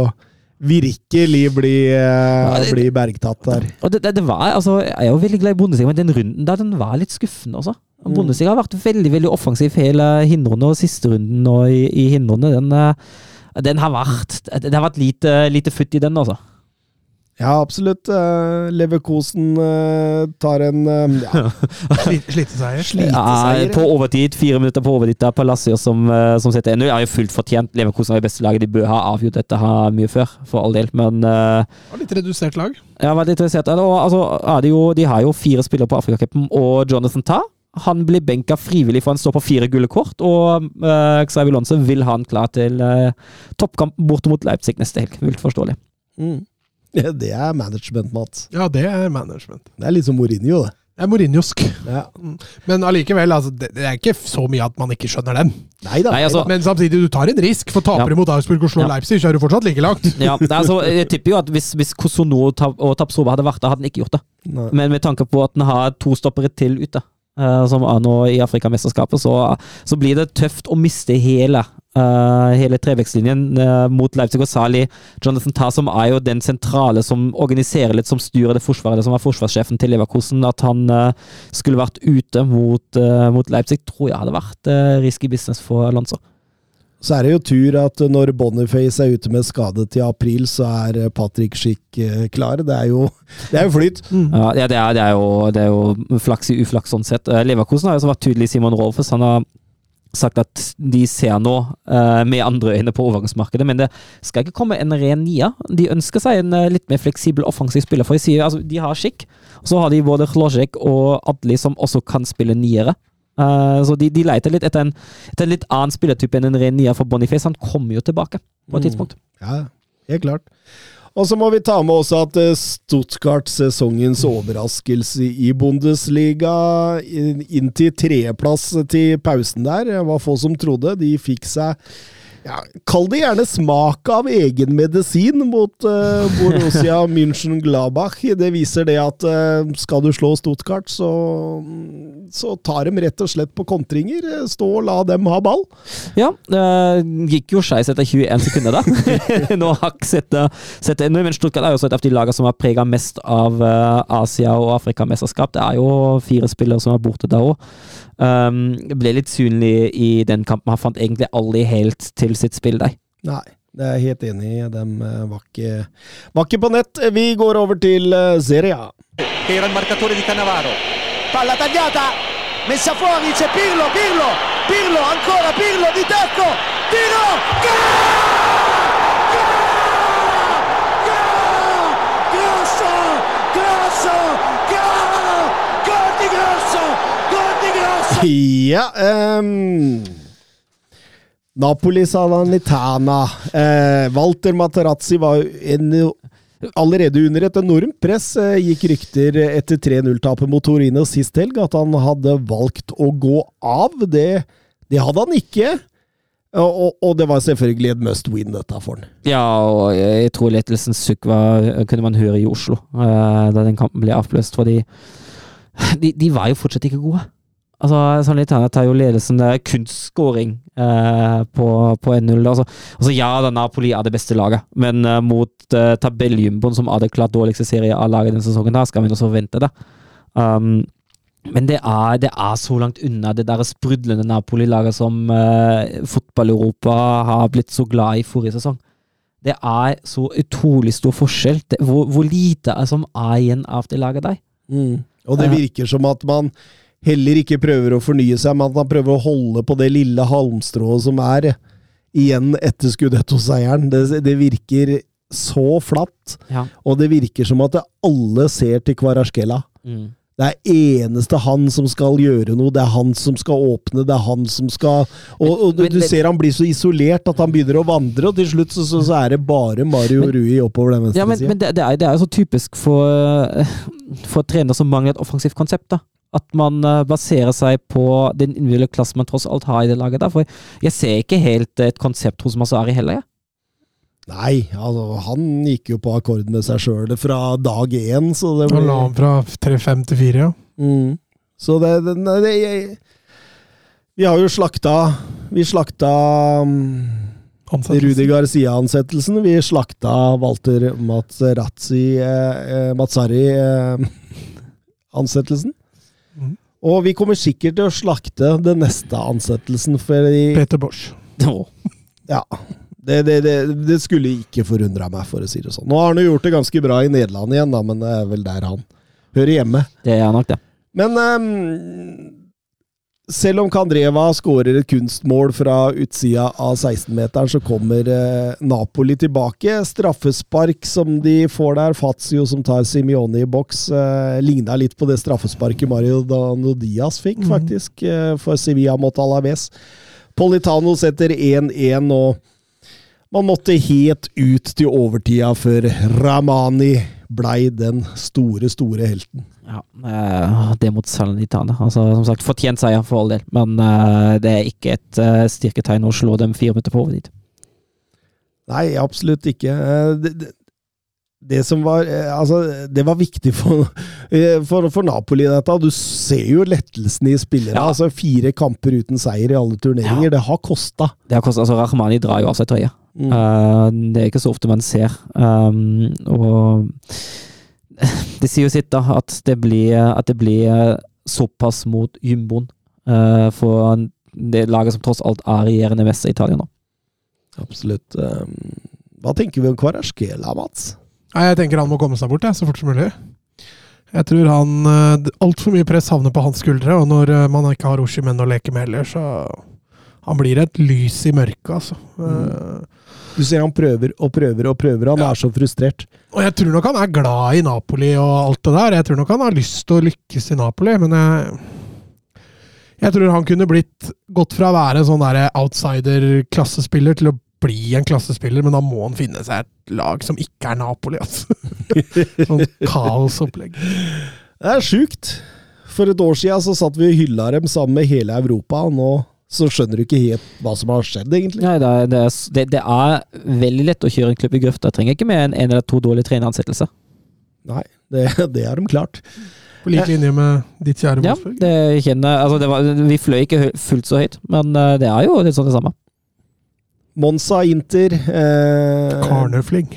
virkelig bli, eh, det- bli bergtatt der. Og det, det, det var, altså, Jeg er jo veldig glad i Bundesliga, men den runden der, den var litt skuffende også. Bundesliga har vært veldig veldig offensiv hele hinrunde og siste runden og i, i hinrunde. Den, eh, den har vært Det har vært lite, lite futt i den, altså. Ja, absolutt. Eh, Leverkosen eh, tar en eh, ja, Sliteseier. Sliteseier. Ja, på overtid, fire minutter på overtid der Palacios som, som setter 1-0. Er jo fullt fortjent. Leverkosen er det beste laget. De bør ha avgjort dette her mye før, for all del. Men uh, Litt redusert lag. Ja, var litt redusert. Og altså, er det jo, de har jo fire spillere på Afrikacupen, og Jonathan Ta. Han blir benka frivillig for han står på fire gule kort, og uh, Xavi Lonse vil ha han klar til uh, toppkamp bortimot Leipzig neste helg. Vilt forståelig. Mm. Ja, det er management, Mats. Ja, det er management. Det er litt som Mourinho, det. Det er Mourinhosk. Ja. Men allikevel, altså, det, er ikke så mye at man ikke skjønner den. Neida. Nei, altså, Men samtidig, du tar en risk. For taper Ja. du mot Augsburg og slår Ja. Leipzig, så er du fortsatt like langt. Ja, det er altså, jeg tipper jo at hvis, hvis Kosono og Tapsova hadde vært der, hadde han ikke gjort det. Nei. Men med tanke på at han har to stoppere til ute, eh, som er nå i Afrikamesterskapet, så, så blir det tøft å miste hele, eh, hele trevekstlinjen uh, mot Leipzig, og Sali. Jonathan Tasom er jo den sentrale som organiserer litt, som styrer det forsvaret, det som var forsvarssjefen til Leverkosen. At han uh, skulle vært ute mot, eh, mot Leipzig, tror jeg hadde vært uh, risky business for Alonso. Så er det jo tur at når Boniface er ute med skade til april, så er eh, Patrick Schick eh, klar. Det er jo, det er jo flyt. Ja, ja, det, er, det, er jo, det er jo flaks i uflaks sånn sett. Eh, Leverkosen har jo også vært tydelig, Simon Rolfes. Han har sagt at de ser nå uh, med andre øyne på overgangsmarkedet, men det skal ikke komme en ren nier. De ønsker seg en uh, litt mer fleksibel offensiv spiller, for de sier altså, de har skikk. Så har de både Hlozjek og Adli som også kan spille niere. Uh, så de, de leter litt etter en, etter en litt annen spillertype enn en ren nier for Boniface. Han kommer jo tilbake på et tidspunkt. Ja, helt klart. Og så må vi ta med også at eh, Stuttgart, sesongens overraskelse i Bundesliga, inntil inn til tredjeplass til pausen der, det var få som trodde. De fikk seg ja, Kall det gjerne smak av egen medisin mot uh, Borussia München-Glabach. Det viser det at uh, skal du slå Stuttgart, så, så tar de rett og slett på kontringer. Stå og la dem ha ball. Ja, det gikk jo skeis etter 21 sekunder, da. Nå har ikke sett det ennå, men Stuttgart er jo et av de lagene som har prega mest av Asia- og Afrikamesterskap. Det er jo fire spillere som er borte der òg. Um, ble litt synlig i den kampen. Han fant egentlig aldri helt til sitt spill der. Nei, det er jeg helt enig i. De eh, var ikke, var ikke på nett. Vi går over til uh, Serie A. Palla tagliata, messa fuori, c'è Pirlo, Pirlo, Pirlo, ancora Pirlo di tacco, tiro, gol! Gol! Gol! Grosso, grosso, gol! Gol di Grosso! Ja um, Napoli Salernitana. Uh, Walter Materazzi var en, allerede under et enormt press. Eh, gikk rykter etter 3-0-tapet mot Torino sist helg at han hadde valgt å gå av. Det, det hadde han ikke. Og, og, og det var selvfølgelig et must win, dette for han. Ja, og jeg tror lettelsens sukk kunne man høre i Oslo eh, da den kampen ble avbløst, fordi de, de var jo fortsatt ikke gode. Altså, sånn litt annet tar jo ledelsen Det er kunstskåring eh, på, på 1-0. Altså, altså, ja, da Napoli er det beste laget, men eh, mot eh, tabelljumboen, som er det klart dårligste serie av laget denne sesongen, da skal vi også vente det. Um, men det er, det er så langt unna det der sprudlende Napoli-laget som eh, fotball-Europa har blitt så glad i forrige sesong. Det er så utrolig stor forskjell. Det, hvor, hvor lite er som er igjen av det laget der. Og det virker som at man heller ikke prøver å fornye seg, men at han prøver å holde på det lille halmstrået som er igjen etter Scudetto-seieren. Det, det virker så flatt, Ja. og det virker som at alle ser til Kvarasjkela. Det er eneste han som skal gjøre noe, det er han som skal åpne, det er han som skal Og, og du, Men- men- ser han blir så isolert at han begynner å vandre, og til slutt så, så, så er det bare Mario Men- Rui oppover den venstre Ja, men, siden. men det, det, er, det er jo så typisk for, eh, for trenere som mangler et offensivt konsept. da. At man eh, baserer seg på den individuelle klassen man tross alt har i det laget. da. For jeg ser ikke helt et konsept hos Masari heller. jeg. Nei, altså, han gikk jo på akkord med seg sjøl fra dag én, så det Han la han fra 3-5 til 4, ja. Mm. Så det, det, det, det jeg, Vi har jo slakta Vi slakta Ansettelse. Rudi Garcia-ansettelsen. Vi slakta Walter Mazzarazzi eh, eh, Mazzari-ansettelsen. Mhm. Og vi kommer sikkert til å slakte den neste ansettelsen, fordi Peter Bosch. Ja. Det, det, det, det skulle ikke forundra meg, for å si det sånn. Nå har han jo gjort det ganske bra i Nederland igjen, da, men det er vel der han hører hjemme. Det er nok det. Men ehm, selv om Kandreva skårer et kunstmål fra utsida av 16-meteren, så kommer eh, Napoli tilbake. Straffespark som de får der. Fazio som tar Simione i boks. Eh, ligna litt på det straffesparket Mario Dano Diaz fikk, faktisk, eh, for Sevilla mot Alaves. Politano setter 1-1, og man måtte helt ut til overtida før Ramani blei den store, store helten. Ja, eh, det mot Salernitana. Altså, som sagt, fortjent seier for all del, men eh, det er ikke et eh, styrketegn å slå dem fire minutter på overtid. Nei, absolutt ikke. Det, det, det som var Altså, det var viktig for, for, for Napoli, dette. Du ser jo lettelsen i spillere. Ja. Altså Fire kamper uten seier i alle turneringer. Det har kosta. Det har kostet, altså, Rahmani drar jo av seg trøya. Mm. Uh, det er ikke så ofte man ser. Um, og det sier jo sitt, da, at det blir, at det blir såpass mot jumboen. uh, for det laget som tross alt er regjerende mester i Italia nå. Absolutt. Um, Hva tenker vi om Kvarasjkela, Mats? Nei, jeg tenker han må komme seg bort, jeg, så fort som mulig. Jeg tror han eh, Altfor mye press havner på hans skuldre, og når eh, man ikke har Oshimen å leke med heller, så Han blir et lys i mørket, altså. Eh, Du ser han prøver og prøver og prøver. Han Ja. er så frustrert. Og jeg tror nok han er glad i Napoli og alt det der. Jeg tror nok han har lyst til å lykkes i Napoli, men jeg Jeg tror han kunne blitt gått fra å være en sånn outsider-klassespiller til å bli en klassespiller, men da må han finne seg et lag som ikke er Napoli, altså. sånn kaosopplegg. Det er sjukt. For et år siden så satt vi og hylla dem sammen med hele Europa, og nå så skjønner du ikke helt hva som har skjedd, egentlig. Nei, det, er, det, er, det, er veldig lett å kjøre en klubb i grøfta. Trenger ikke mer enn en eller to dårlige treneransettelser. Nei, det, det er de klart. På lik linje med ditt kjære Ja, det kjenner, altså det var, vi fløy ikke fullt så høyt, men eh, det er jo litt sånn det samme. Monza Inter. Eh, Karnefling.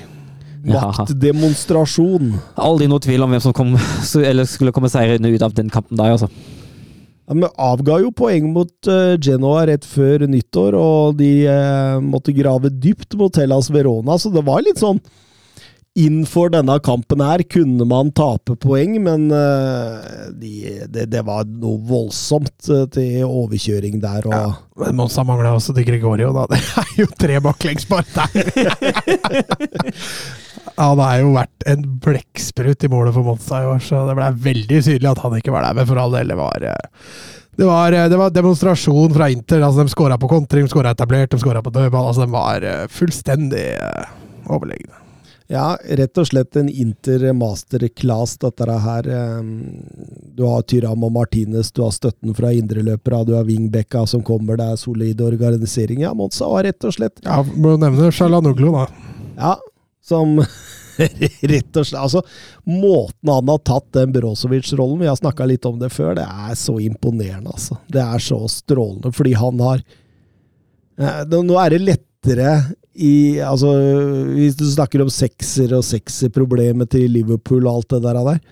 Ja. maktdemonstrasjon. Aldri noe tvil om hvem som kom, eller skulle komme seirende ut av den kampen der, altså. Ja, men avga jo poeng mot eh, Genoa rett før nyttår, og de eh, måtte grave dypt mot Hellas Verona, så det var litt sånn Innenfor denne kampen her kunne man tape poeng, men eh, de, det, det var noe voldsomt til overkjøring der. Og, Men Monsa mangla også til Gregorio, da. Det er jo tre baklengs bare der! Han har jo vært en blekksprut i målet for Monza i år, så det ble veldig tydelig at han ikke var der. Men for all del, det var eh, det var, eh, det var demonstrasjon fra Inter. altså De skåra på kontring, de skåra etablert, de skåra på dødball. altså De var eh, fullstendig overlegne. ja, rett og slett en Inter masterclass, dette her. Du har Tyram og Martinez, du har støtten fra indreløpere, du har wingbacka som kommer, det er solid organisering. Ja, Monza var rett og slett Ja, Må nevne Shalanoglu, da. Ja, som rett og slett Altså, måten han har tatt den Brozovic-rollen Vi har snakka litt om det før. Det er så imponerende, altså. Det er så strålende, fordi han har eh, Nå er det lettere i Altså, hvis du snakker om sekser og sekserproblemet til Liverpool og alt det der, der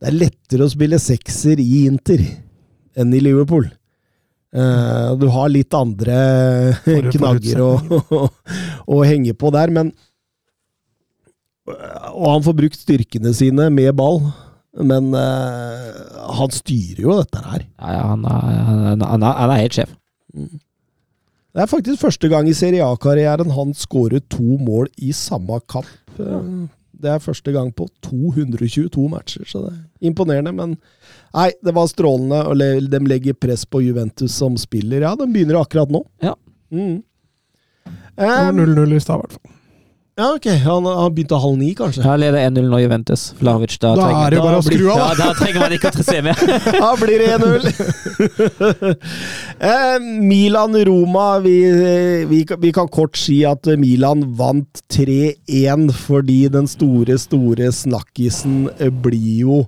Det er lettere å spille sekser i Inter enn i Liverpool. Eh, du har litt andre knagger å, henge på der, men og han får brukt styrkene sine med ball, men uh, han styrer jo dette her. Ja, ja, han, er, han, er, han, er, han er helt sjef. Det er faktisk første gang i Serie A-karrieren han skårer to mål i samme kamp. Det er første gang på 222 matcher, så det er imponerende. Men nei, det var strålende. og De legger press på Juventus som spiller. Ja, de begynner akkurat nå. Ja. Mm. Det var Eh, 0-0 i stad, i hvert fall. Ja, ok. Han har begynt halv ni, kanskje. Ja, leder 1-0 nå Juventus. Flavic, da, Da trenger, er det jo bare å skru av, da! da trenger man ikke å se mer. Da blir det 1-0. eh, Milan-Roma vi, vi, kan- vi kan kort si at Milan vant 3-1 fordi den store, store snakkisen eh, blir jo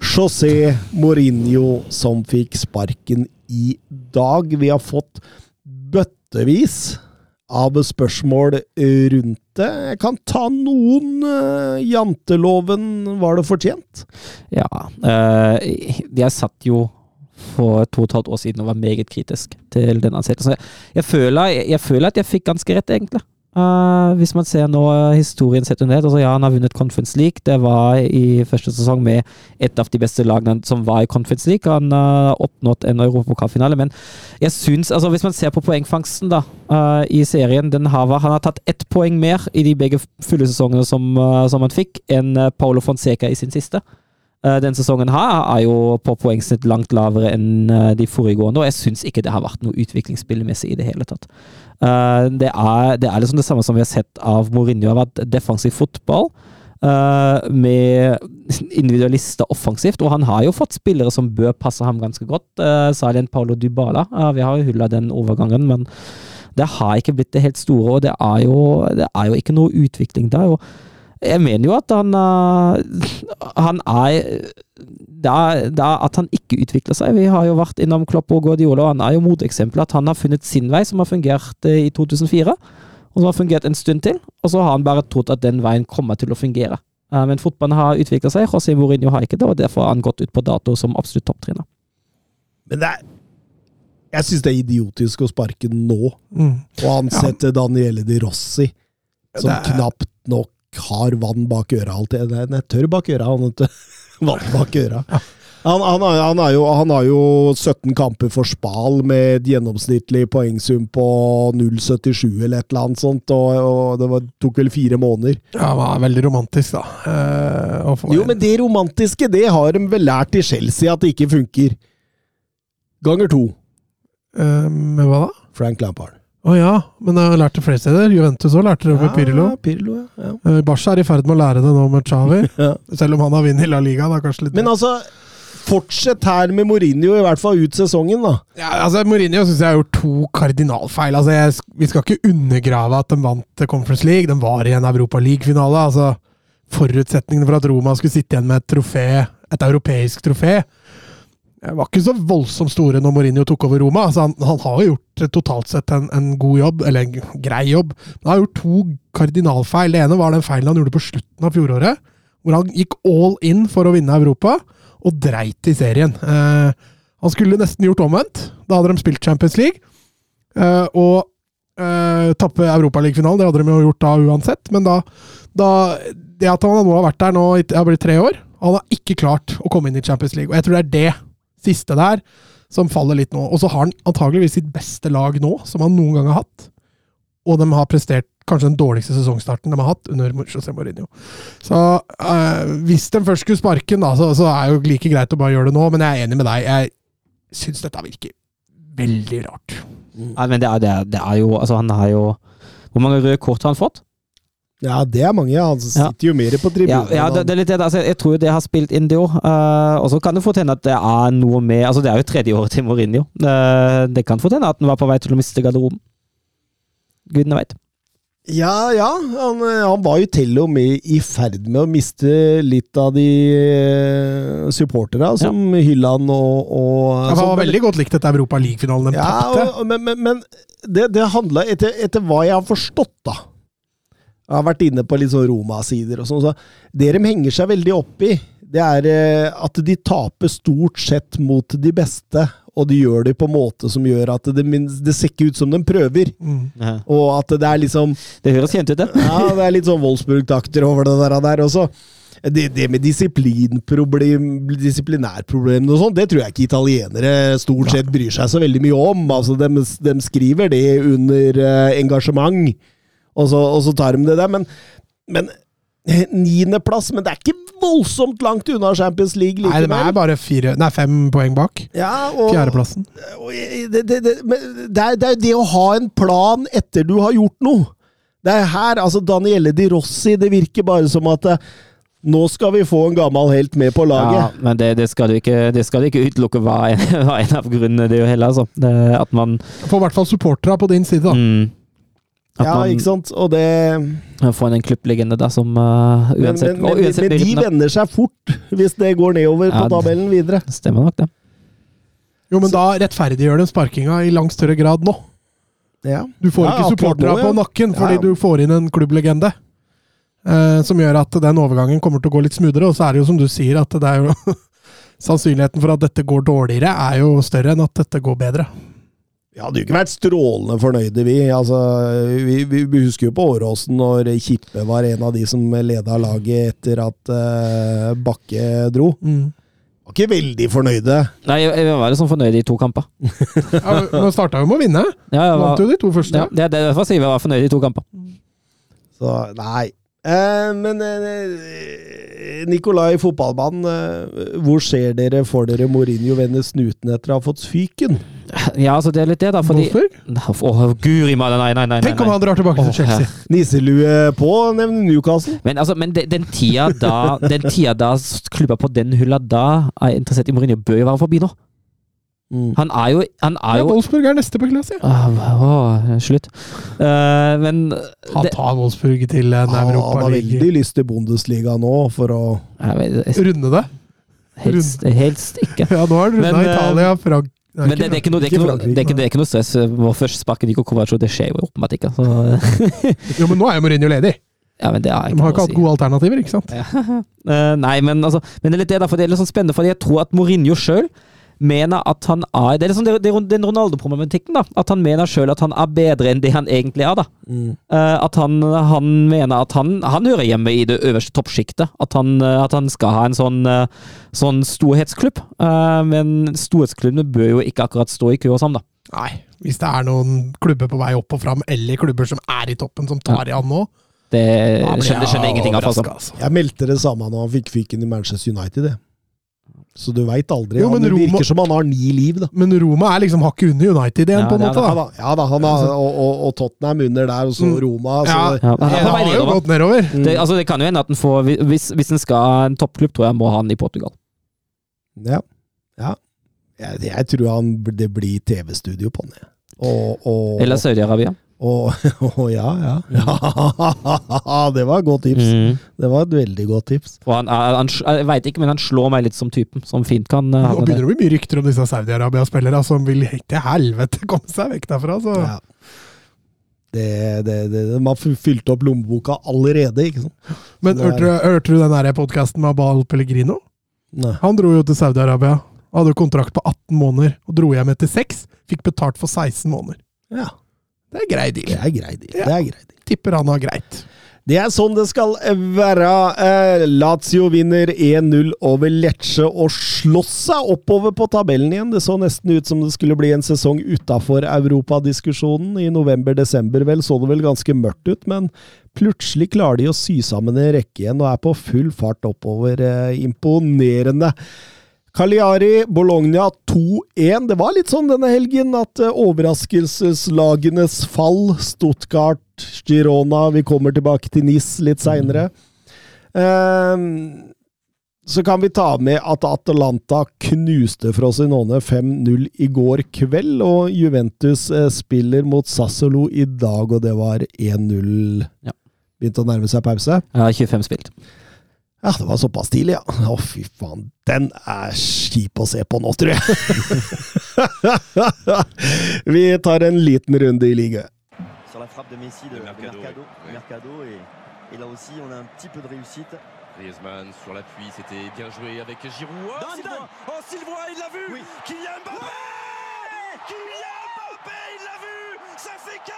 José Mourinho som fikk sparken i dag. Vi har fått bøttevis av spørsmål rundt det. Jeg kan ta noen. eh, Janteloven, var det fortjent? Ja. eh, jeg satt jo for to og et halvt år siden og var meget kritisk til den ansettelsen. Jeg, jeg, føler, at jeg fikk ganske rett, egentlig. Eh, hvis man ser nå historien sett under ett, altså ja, han har vunnet Conference League. Det var i første sesong med et av de beste lagene som var i Conference League. Han har oppnådd en europapokalfinale, men jeg syns altså Hvis man ser på poengfangsten da, uh, i serien den har, Han har tatt ett poeng mer i de begge fulle sesongene som, eh, som han fikk, enn Paolo Fonseca i sin siste. Eh, Den sesongen her er jo på poengsnitt langt lavere enn eh, de foregående, og jeg syns ikke det har vært noe utviklingsspillmessig i det hele tatt. Eh, Det er, det er liksom det samme som vi har sett av Mourinho, har vært defensiv fotball. med individualister offensivt, og han har jo fått spillere som bør passe ham ganske godt. Uh, Særlig en Paulo Dybala. Vi har jo hulla den overgangen, men det har ikke blitt det helt store, og det er jo, det er jo ikke noe utvikling der. og jeg mener jo at han eh, Han er det er, er at han ikke utvikler seg. Vi har jo vært innom Klopp og Guardiola, og han er jo moteksempelet. At han har funnet sin vei, som har fungert eh, i 2004, og som har fungert en stund til. Og så har han bare trodd at den veien kommer til å fungere. Eh, Men fotballen har utvikla seg. José Mourinho har ikke det, og derfor har han gått ut på dato som absolutt topptrinner. Men det er Jeg syns det er idiotisk å sparke den nå, Mm. og ansette Daniele Di Rossi, som er- knapt nok har vann bak øra alltid. Nei, nei, tørr bak øra, han vet du. Vann bak øra. Han, han, er, han, er jo, han har jo 17 kamper for Spal med et gjennomsnittlig poengsum på 0,77 eller et eller annet sånt, og, og det var, tok vel fire måneder. Ja, det var veldig romantisk, da. Eh, Jo, en- men det romantiske, det har de vel lært i Chelsea at det ikke funker. Ganger to. Eh, Med hva da? Frank Lampard. Å ja, men jeg har lært det flere steder. Juventus òg lærte det med Pirlo. Ja, Pirlo, ja. ja. Eh, Barca er i ferd med å lære det nå med Xavi. Ja. Selv om han har vunnet La Liga. Da, kanskje litt Men altså, fortsett her med Mourinho, i hvert fall ut sesongen, da. ja, altså, Mourinho syns jeg har gjort to kardinalfeil. Altså, jeg, vi skal ikke undergrave at de vant Conference League. De var i en Europa League-finale. Altså, forutsetningene for at Roma skulle sitte igjen med et trofé, et europeisk trofé, var ikke så voldsomt store når Mourinho tok over Roma. Altså, han, han har jo gjort eh, totalt sett en, en god jobb, eller en grei jobb. Men han har gjort to kardinalfeil. Det ene var den feilen han gjorde på slutten av fjoråret, hvor han gikk all in for å vinne Europa, og dreit i serien. Eh, han skulle nesten gjort omvendt. Da hadde de spilt Champions League. Eh, og eh, tappe Europaligafinalen, det hadde de jo gjort da uansett. Men da, da Det at han nå har vært der nå i det har blitt tre år Han har ikke klart å komme inn i Champions League. Og jeg tror det er det siste der som faller litt nå. Og så har han antageligvis sitt beste lag nå, som han noen gang har hatt. Og de har prestert kanskje den dårligste sesongstarten de har hatt under José Mourinho. Så øh, hvis de først skulle sparke den, da, så, så er det jo like greit å bare gjøre det nå. Men jeg er enig med deg. Jeg syns dette virker veldig rart. Nei, men det er, det, er, det er jo Altså, han har jo Hvor mange røde kort har han fått? Ja, det er mange. Han sitter jo mer på Ja, tribunen. ja det, det er litt det. Altså, jeg tror det har spilt inn det òg. og så kan det fort hende at det er noe med Altså, det er jo tredje året til Mourinho. Uh, det kan fort hende at han var på vei til å miste garderoben. Gudene veit. Ja, ja. Han, eh, han var jo til og med i ferd med å miste litt av de uh, supporterne som hylla han og, og Ja, han sånn, var veldig godt likt etter Europa League-finalen de Ja, tapte. men, men, men det, det handla etter, etter hva jeg har forstått, da. Jeg har vært inne på litt sånn Roma-sider og sånn. Så det de henger seg veldig opp i, det er eh, at de taper stort sett mot de beste, og de gjør det på en måte som gjør at det, det ser ikke ut som de prøver. Mm. Og at det er liksom Det høres kjent ut, det. Ja, det er litt sånn Wolfsburg-takter over det der. der også. Det, det med disiplinærproblemene og sånn, det tror jeg ikke italienere stort sett bryr seg så veldig mye om. Altså, de, de skriver det under eh, engasjement, og så, og så tar de det der. Men, men niendeplass Men det er ikke voldsomt langt unna Champions League Nei, de er bare fire, nei, fem poeng bak. Ja, og, Fjerdeplassen. og det, det, det, men det, er, det er jo det å ha en plan etter du har gjort noe. Det er her, altså Daniele Di Rossi, det virker bare som at eh, nå skal vi få en gammel helt med på laget. Ja, men det, det, skal du ikke, det skal du ikke utelukke var en, var en av grunnene, det jo heller, altså. Det, at man Får i hvert fall supporterne på din side, da. mm, Ja, man ikke sant? Og det får en klubblegende da, som uh, Men, uansett, men, men, og uansett men de vender seg fort hvis det går nedover på tabellen videre. Stemmer nok, det. Jo, men da rettferdiggjør de sparkinga i langt større grad nå. Ja. Du får Ja, ikke supporterne på nakken fordi Ja. du får inn en klubblegende. Eh, som gjør at den overgangen kommer til å gå litt smoothere. Og så er det jo som du sier, at det er jo Sannsynligheten for at dette går dårligere, er jo større enn at dette går bedre. Vi hadde jo ikke vært strålende fornøyde, vi. Altså, vi, vi, vi husker jo på Åråsen når Kippe var en av de som leda laget etter at uh, Bakke dro. Var ikke veldig fornøyde. Nei, jeg, jeg var liksom fornøyd i to kamper. Ja, Nå starta jo med å vinne. Ja, var, Vant jo de to første. ja, det, det er derfor jeg sier vi var fornøyde i to kamper. Så nei. Eh, men eh, Nikolai, fotballmann, eh, hvor ser dere for dere Mourinho vende snuten etter å ha fått fyken? Ja, altså det er litt det, da, fordi Wolfsburg? Å, guri malla, nei, nei, nei. nei, Tenk om han drar tilbake til Chelsea. Nisselue på, nevner Newcastle. Men, altså, men de- den tida da Den tida da klubba på den hylla da er interessert i Mourinho, bør jo være forbi nå. Mm. Han er jo, han er Ja, jo Wolfsburg er neste på klasse. Ja. Åh, åh, Slutt. Uh, men Han tar Wolfsburg til en Han, han har veldig lyst til Bundesliga nå, for å jeg Runde det. helst, helst ikke. Ja, nå har han runda eh, Italia, Frank... Nei, Men det, det, er ikke noe, det, er ikke noe, det, er ikke, det er ikke noe stress. Vår første sparke Nico Kovac, det skjer jo åpenbart ikke. Jo, men nå er jo Mourinho ledig. ja, men det har De jeg har ikke ikke hatt si. gode alternativer, ikke sant? Eh, nei, men, altså, men det er litt det, da, for det er litt sånn spennende, fordi jeg tror at Mourinho sjøl mener at han er Det er liksom den Ronaldo-problematikken, da. At han mener sjøl at han er bedre enn det han egentlig er, da. Mm. Eh, at han, han mener at han, han hører hjemme i det øverste toppsjiktet. At, han, eh, at han skal ha en sånn, eh, sånn storhetsklubb. Eh, men storhetsklubbene bør jo ikke akkurat stå i kø hos sammen, da. Nei, hvis det er noen klubber på vei opp og fram, eller klubber som er i toppen, som tar i han nå Det da skjønner, skjønner jeg ingenting av. Altså. altså. Jeg meldte det samme når han fikk fyken i Manchester United, det. Så du veit aldri. Jo, men han, det Roma- virker som han har ni liv, da. Men Roma er liksom hakket under United igjen, Ja, på en måte. Ja da. da, ja, da han har, og, og, og Tottenham under der, og så Mm. Roma. Så, Ja, det- Ja, han Det har jo gått nedover. Det, altså, det kan jo hende at han får Hvis, hvis han skal en toppklubb, tror jeg må ha han i Portugal. ja. ja. Jeg, jeg tror han, det blir TV-studio på han. Og, og, Eller Saudi-Arabia. Og, og ja, ja. ja. Det var et godt tips. Mm. Det var et veldig godt tips. Og han, han, jeg veit ikke, men han slår meg litt som typen som fint kan uh, Nå begynner det å bli mye rykter om disse Saudi-Arabia-spillere som vil til helvete komme seg vekk derfra. Så. Ja. Det, det, det, de har fylt opp lommeboka allerede, ikke sant? Men er- hørte, du- hørte du den podkasten med Abal Pellegrino? Nei. Han dro jo til Saudi-Arabia. Hadde kontrakt på 18 måneder og dro hjem etter 6. Fikk betalt for 16 måneder. Ja, Det er grei det er greit. Det Ja. er greit. Tipper han har greit. Det er sånn det skal være. Eh, Lazio vinner 1-0 over Lecce og slåss seg oppover på tabellen igjen. Det så nesten ut som det skulle bli en sesong utafor europadiskusjonen. I november-desember vel så det vel ganske mørkt ut, men plutselig klarer de å sy sammen en rekke igjen og er på full fart oppover. Eh, imponerende. Cagliari, Bologna 2-1. Det var litt sånn denne helgen at eh, overraskelseslagenes fall, Stuttgart, Girona Vi kommer tilbake til NIS litt seinere. så kan vi ta med at Atalanta knuste Frosinone 5-0 i går kveld, og Juventus eh, spiller mot Sassolo i dag, og det var 1-0. Ja. Begynte å nærme seg pause. Ja, 25 spilt. Ja, det var såpass tidlig, ja. Å, fy faen. Den er kjip å se på nå, tror jeg. Vi tar en liten runde i ligaen. sur la frappe de Messi de, De de Mercado, Mercado, oui. Mercado, et, et là aussi on a un petit peu de réussite. Griezmann sur l'appui, c'était bien joué avec Giroud. Oh, Sylvain Oh, Sylvain, il l'a vu Oui. Kylian Mbappé Kylian Mbappé, il l'a vu Ça fait 4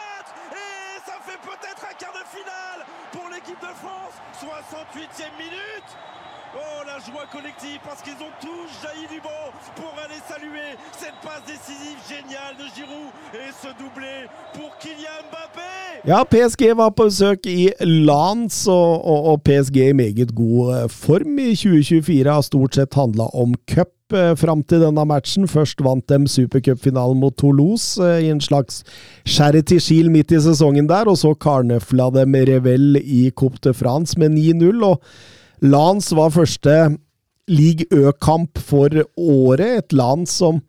Et ça fait peut-être un quart de finale pour l'équipe de France. 68e minute. Oh, la joie collective parce qu'ils ont tous jailli du banc pour aller saluer cette passe décisive géniale de Giroud et ce doublé pour Kylian Mbappé. Ja, PSG var på besøk i Lans, og, PSG i meget god eh, form i 2024 har stort sett handla om cup eh, fram til denne matchen. Først vant de supercupfinalen mot Toulouse eh, i en slags charity shield midt i sesongen der, og så karnøfla de Revel i Coupe de France med 9-0. og Lans var første league Ø-kamp for året. Et land som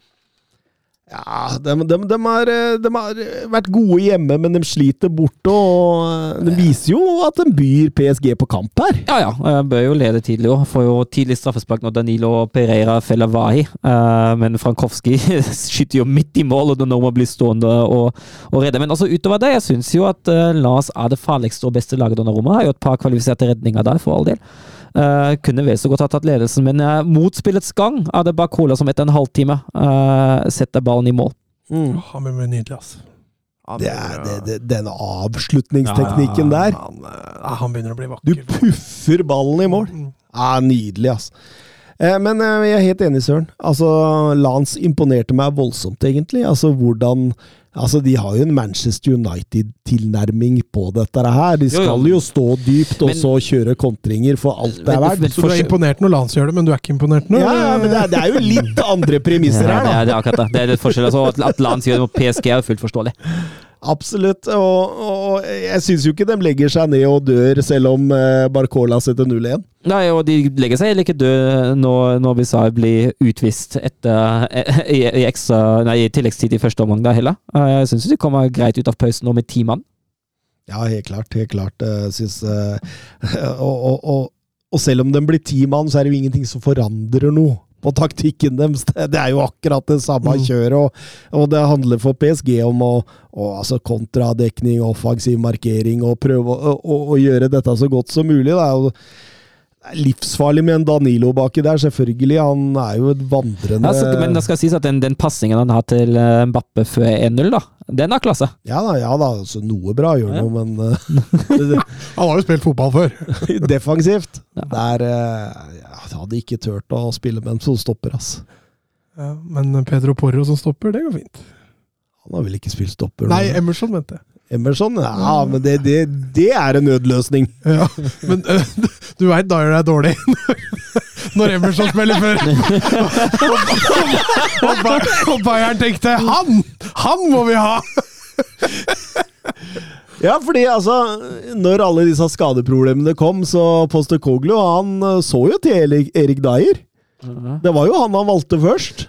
ja, de, de, de, har, eh, de har vært gode hjemme, men de sliter borte. Og eh, de viser jo at de byr PSG på kamp her. Ja ja, De bør jo lede tidlig òg. Får jo tidlig straffespark når Danilo Pereira feller Vahi. Eh, men Frankowski skyter jo midt i mål, og Donoma blir stående og, og redde. Men altså utover det, jeg syns jo at Lars er det farligste og beste laget under rommet. Har jo et par kvalifiserte redninger der, for all del. Eh, kunne vel så godt ha tatt ledelsen, men uh, mot spillets gang er det Bacola som etter en halvtime uh, setter ballen i mål. Han blir nydelig, altså. Det er det, det, den avslutningsteknikken der. Han, eh, han begynner å bli vakker. Du puffer ballen i mål. Mm. Ja, Nydelig, ass. Eh, Men eh, jeg er helt enig, Søren. Altså, Lance imponerte meg voldsomt, egentlig. Altså, hvordan Altså, De har jo en Manchester United-tilnærming på dette her. De Jo, jo. skal jo stå dypt, og Men- så kjøre kontringer for alt det er verdt. men Så du er imponert når Lance gjør det, men du er ikke imponert nå? Ja, ja, men det er, det er jo litt andre premisser Ja, her, det, da. er, det er akkurat det. Det er litt forskjell. Altså, at, Lance gjør det mot PSG er jo fullt forståelig. Absolutt. Og, og jeg syns jo ikke de legger seg ned og dør, selv om eh, Barcola setter 0-1. Nei, og de legger seg heller ikke død når, når Bizarre blir utvist etter, i, i, ekstra, nei, i tilleggstid i første omgang, da heller. Eh, Jeg syns de kommer greit ut av pausen nå med ti mann. Ja, helt klart. Helt klart. eh, Syns, eh, og, og, og, og selv om den blir ti mann, så er det jo ingenting som forandrer noe på taktikken deres. Det er jo akkurat det samme Mm. kjøret, og, og det handler for PSG om å, å altså kontradekning, offensiv markering, og prøve å, å, å gjøre dette så godt som mulig. Da. Det er livsfarlig med en Danilo baki der, selvfølgelig. Han er jo et vandrende Ja, så, men det skal sies at den, den passingen han har til eh, Mbappe før 1-0, da, den har klasse. Ja da, ja da. Altså, noe bra gjør han Ja. jo, men eh, Han har jo spilt fotball før. defensivt. Ja. Der eh, Jeg hadde ikke turt å spille med en som stopper, ass. Ja, men Pedro Porro som stopper, det går fint. Han har vel ikke spilt stopper? Nei, Emerson mente jeg. Emerson? Ja, men det, det, det er en nødløsning. Ja, men øh, du veit da gjør deg dårlig når Emerson spiller før. Og, og, og Bayern tenkte 'han! Han må vi ha!' Ja, fordi altså Når alle disse skadeproblemene kom, så Postekoglu han eh, så jo til Erik, Erik Dyer. Det var jo han han valgte først.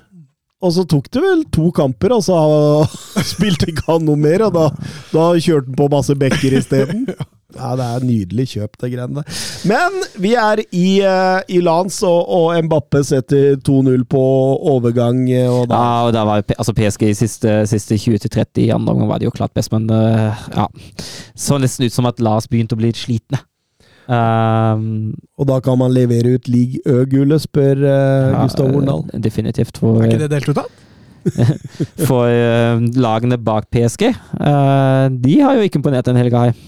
Og så tok det vel to kamper, og så spilte ikke han noe mer. Og da, da kjørte han på masse bekker isteden. Ja, det er nydelig kjøp, det greiene der. Men vi er i, eh, i lands, og, og Mbappe setter 2-0 på overgang. eh, Og da, Ja, og da var altså PSG i siste, siste 20-30 i andre omgang var de jo klart best, men eh, ja. Så nesten ut som at Lars begynte å bli litt slitne. Um, og da kan man levere ut league Ø-gullet, spør uh, ja, Gustav Horndal. eh, Definitivt. For, Er ikke det delt ut, da? for uh, lagene bak PSG. Uh, de har jo ikke imponert en hel helga her.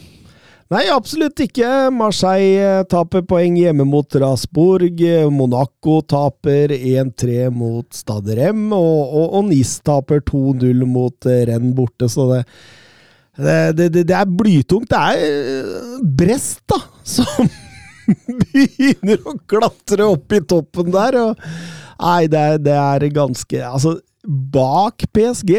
Nei, absolutt ikke. Marseille taper poeng hjemme mot Strasbourg. Eh, Monaco taper 1-3 mot Stade Rem, og, og, og Nis taper 2-0 mot Rennes borte, så det det, det, det, er blytungt. Det er eh, Brest, da, som begynner å klatre opp i toppen der. Og, nei, det er, det er ganske Altså, bak PSG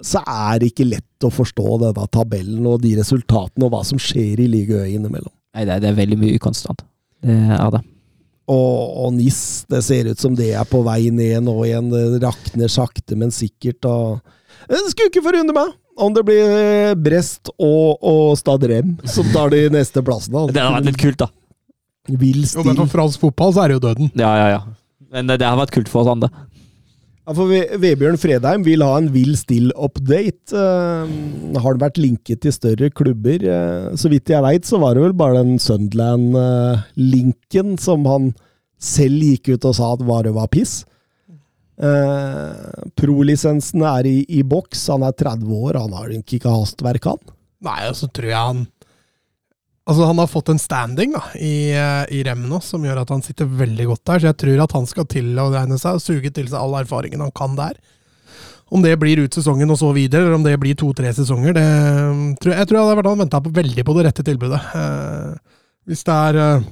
så er det ikke lett å forstå denne tabellen og de resultatene og hva som skjer i ligaøy innimellom. Nei, det, er- det er veldig mye ukonstant. Det er det. Og, og NIS, det ser ut som det er på vei ned nå igjen. Det rakner sakte, men sikkert. Og det skulle ikke forundre meg om det blir eh, Brest og, og Stade Rem som tar de neste plassene. Det hadde vært litt kult, da. Vill Jo, men for fransk fotball så er det jo døden. Ja, ja, ja. Men det, det har vært kult for oss andre. Ja, for Vebjørn Fredheim vil ha en Vill Still-update. Uh, har det vært linket til større klubber? Uh, så vidt jeg veit, så var det vel bare den Sunderland-linken som han selv gikk ut og sa at bare var piss. Eh, Pro-lisensen er i, i boks. Han er 30 år, han har ikke hastverk, han. Nei, og så tror jeg han Altså, han har fått en standing da, i, eh, i Rem nå, som gjør at han sitter veldig godt der. Så jeg tror at han skal til å regne seg og suge til seg all erfaringen han kan der. Om det blir ut sesongen og så videre, eller om det blir to-tre sesonger, det mm, tror jeg, jeg tror jeg han venta veldig på det rette tilbudet. Eh, hvis det er eh,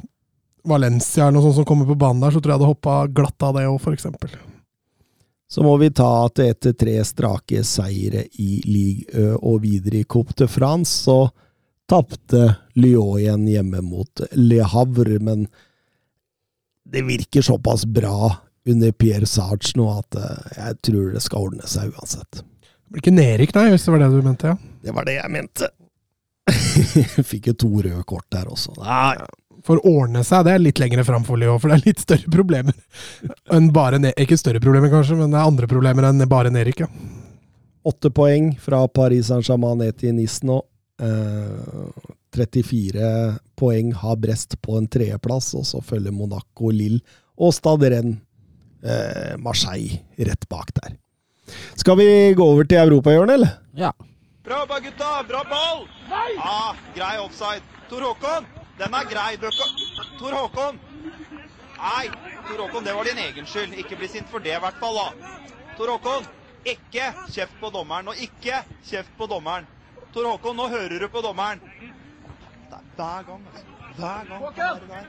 Valencia eller noe sånt som kommer på banen der, så tror jeg hadde hoppa glatt av det òg, eksempel. Så må vi ta at etter tre strake seire i Ligue og videre i Coupe de France, så tapte Lyon igjen hjemme mot Le Havre, men det virker såpass bra under Pierre Sarge nå at eh, jeg tror det skal ordne seg uansett. Det blir ikke nedrykk, nei, hvis det var det du mente, ja. Det var det jeg mente. Fikk jo to røde kort der også. Nei, For å ordne seg, det er litt lengre fram for Lyon, for det er litt større problemer enn bare ne Ikke større problemer, kanskje, men det er andre problemer enn bare nedrykk, ja. Åtte poeng fra Paris Saint-Germain ned til Nice nå. Eh, 34 poeng har Brest på en tredjeplass, og så følger Monaco, Lille og Stade Rennes. Eh, Marseille rett bak der. Skal vi gå over til europahjørnet, eller? Ja. Bra jobba, gutta! Bra ball! Nei! Ah, grei offside. Tor Håkon, den er grei. Bøkka. Tor Håkon! Nei, Tor Håkon, det var din egen skyld. Ikke bli sint for det, i hvert fall. da. Tor Håkon, ikke kjeft på dommeren. Og ikke kjeft på dommeren. Tor Håkon, nå hører du på dommeren. Det er hver gang, altså. Hver gang. han er.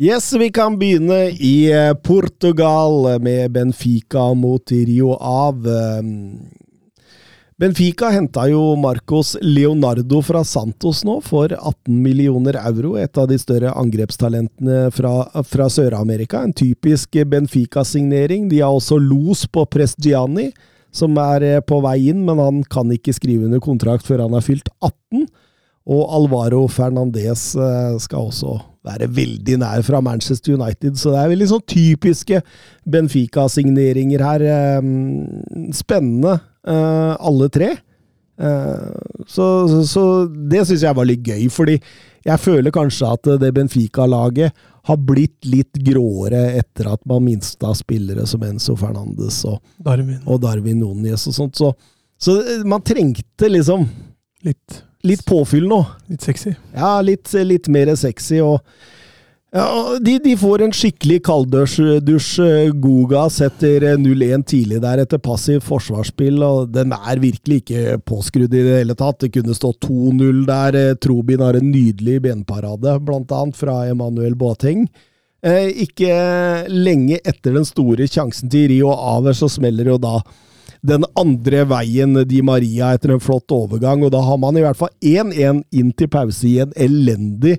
Yes, vi kan begynne i eh, Portugal med Benfica mot Rio av. Benfica henta jo Marcos Leonardo fra Santos nå for 18 millioner euro. Et av de større angrepstalentene fra, fra Sør-Amerika. En typisk Benfica-signering. De har også los på Prestiani, som er eh, på vei inn, men han kan ikke skrive under kontrakt før han er fylt 18. Og Alvaro Fernandez eh, skal også være veldig nær fra Manchester United, så det er veldig sånn typiske Benfica-signeringer her. Eh, Spennende, alle tre. Eh, Så, så, så det syns jeg var litt gøy, fordi jeg føler kanskje at det Benfica-laget har blitt litt gråere etter at man minsta spillere som Enzo Fernandes og, Darwin. og Darwin Nunes og sånt. Så, så man trengte liksom Litt, litt påfyll nå. litt sexy. Ja, litt, litt mer sexy. og ja, de, de får en skikkelig kalddusj. Goga setter 0-1 tidlig der etter passivt forsvarsspill, og den er virkelig ikke påskrudd i det hele tatt. Det kunne stått 2-0 der. Trobin har en nydelig benparade, blant annet fra Emanuel Boateng. Eh, ikke lenge etter den store sjansen til Rio Aver, så smeller jo da den andre veien Di Maria etter en flott overgang, og da har man i hvert fall 1-1 inn til pause i en elendig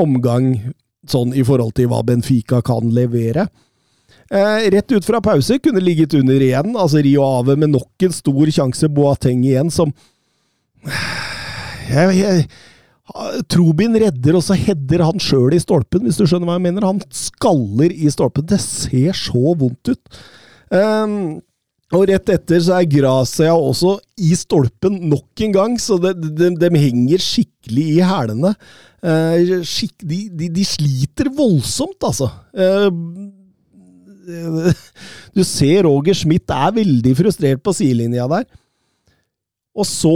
omgang sånn i forhold til hva Benfica kan levere. Eh, rett ut fra pause kunne ligget under igjen, altså Rio Ave med nok en stor sjanse. Boateng igjen, som jeg, jeg, Trobin redder, og så header han sjøl i stolpen, hvis du skjønner hva jeg mener. Han skaller i stolpen. Det ser så vondt ut. Um, og rett etter så er Gracia også i stolpen nok en gang, så de, de, de henger skikkelig i hælene. Eh, skikk, de, de, sliter voldsomt, altså. Eh, du ser Roger Schmidt er veldig frustrert på sidelinja der. Og så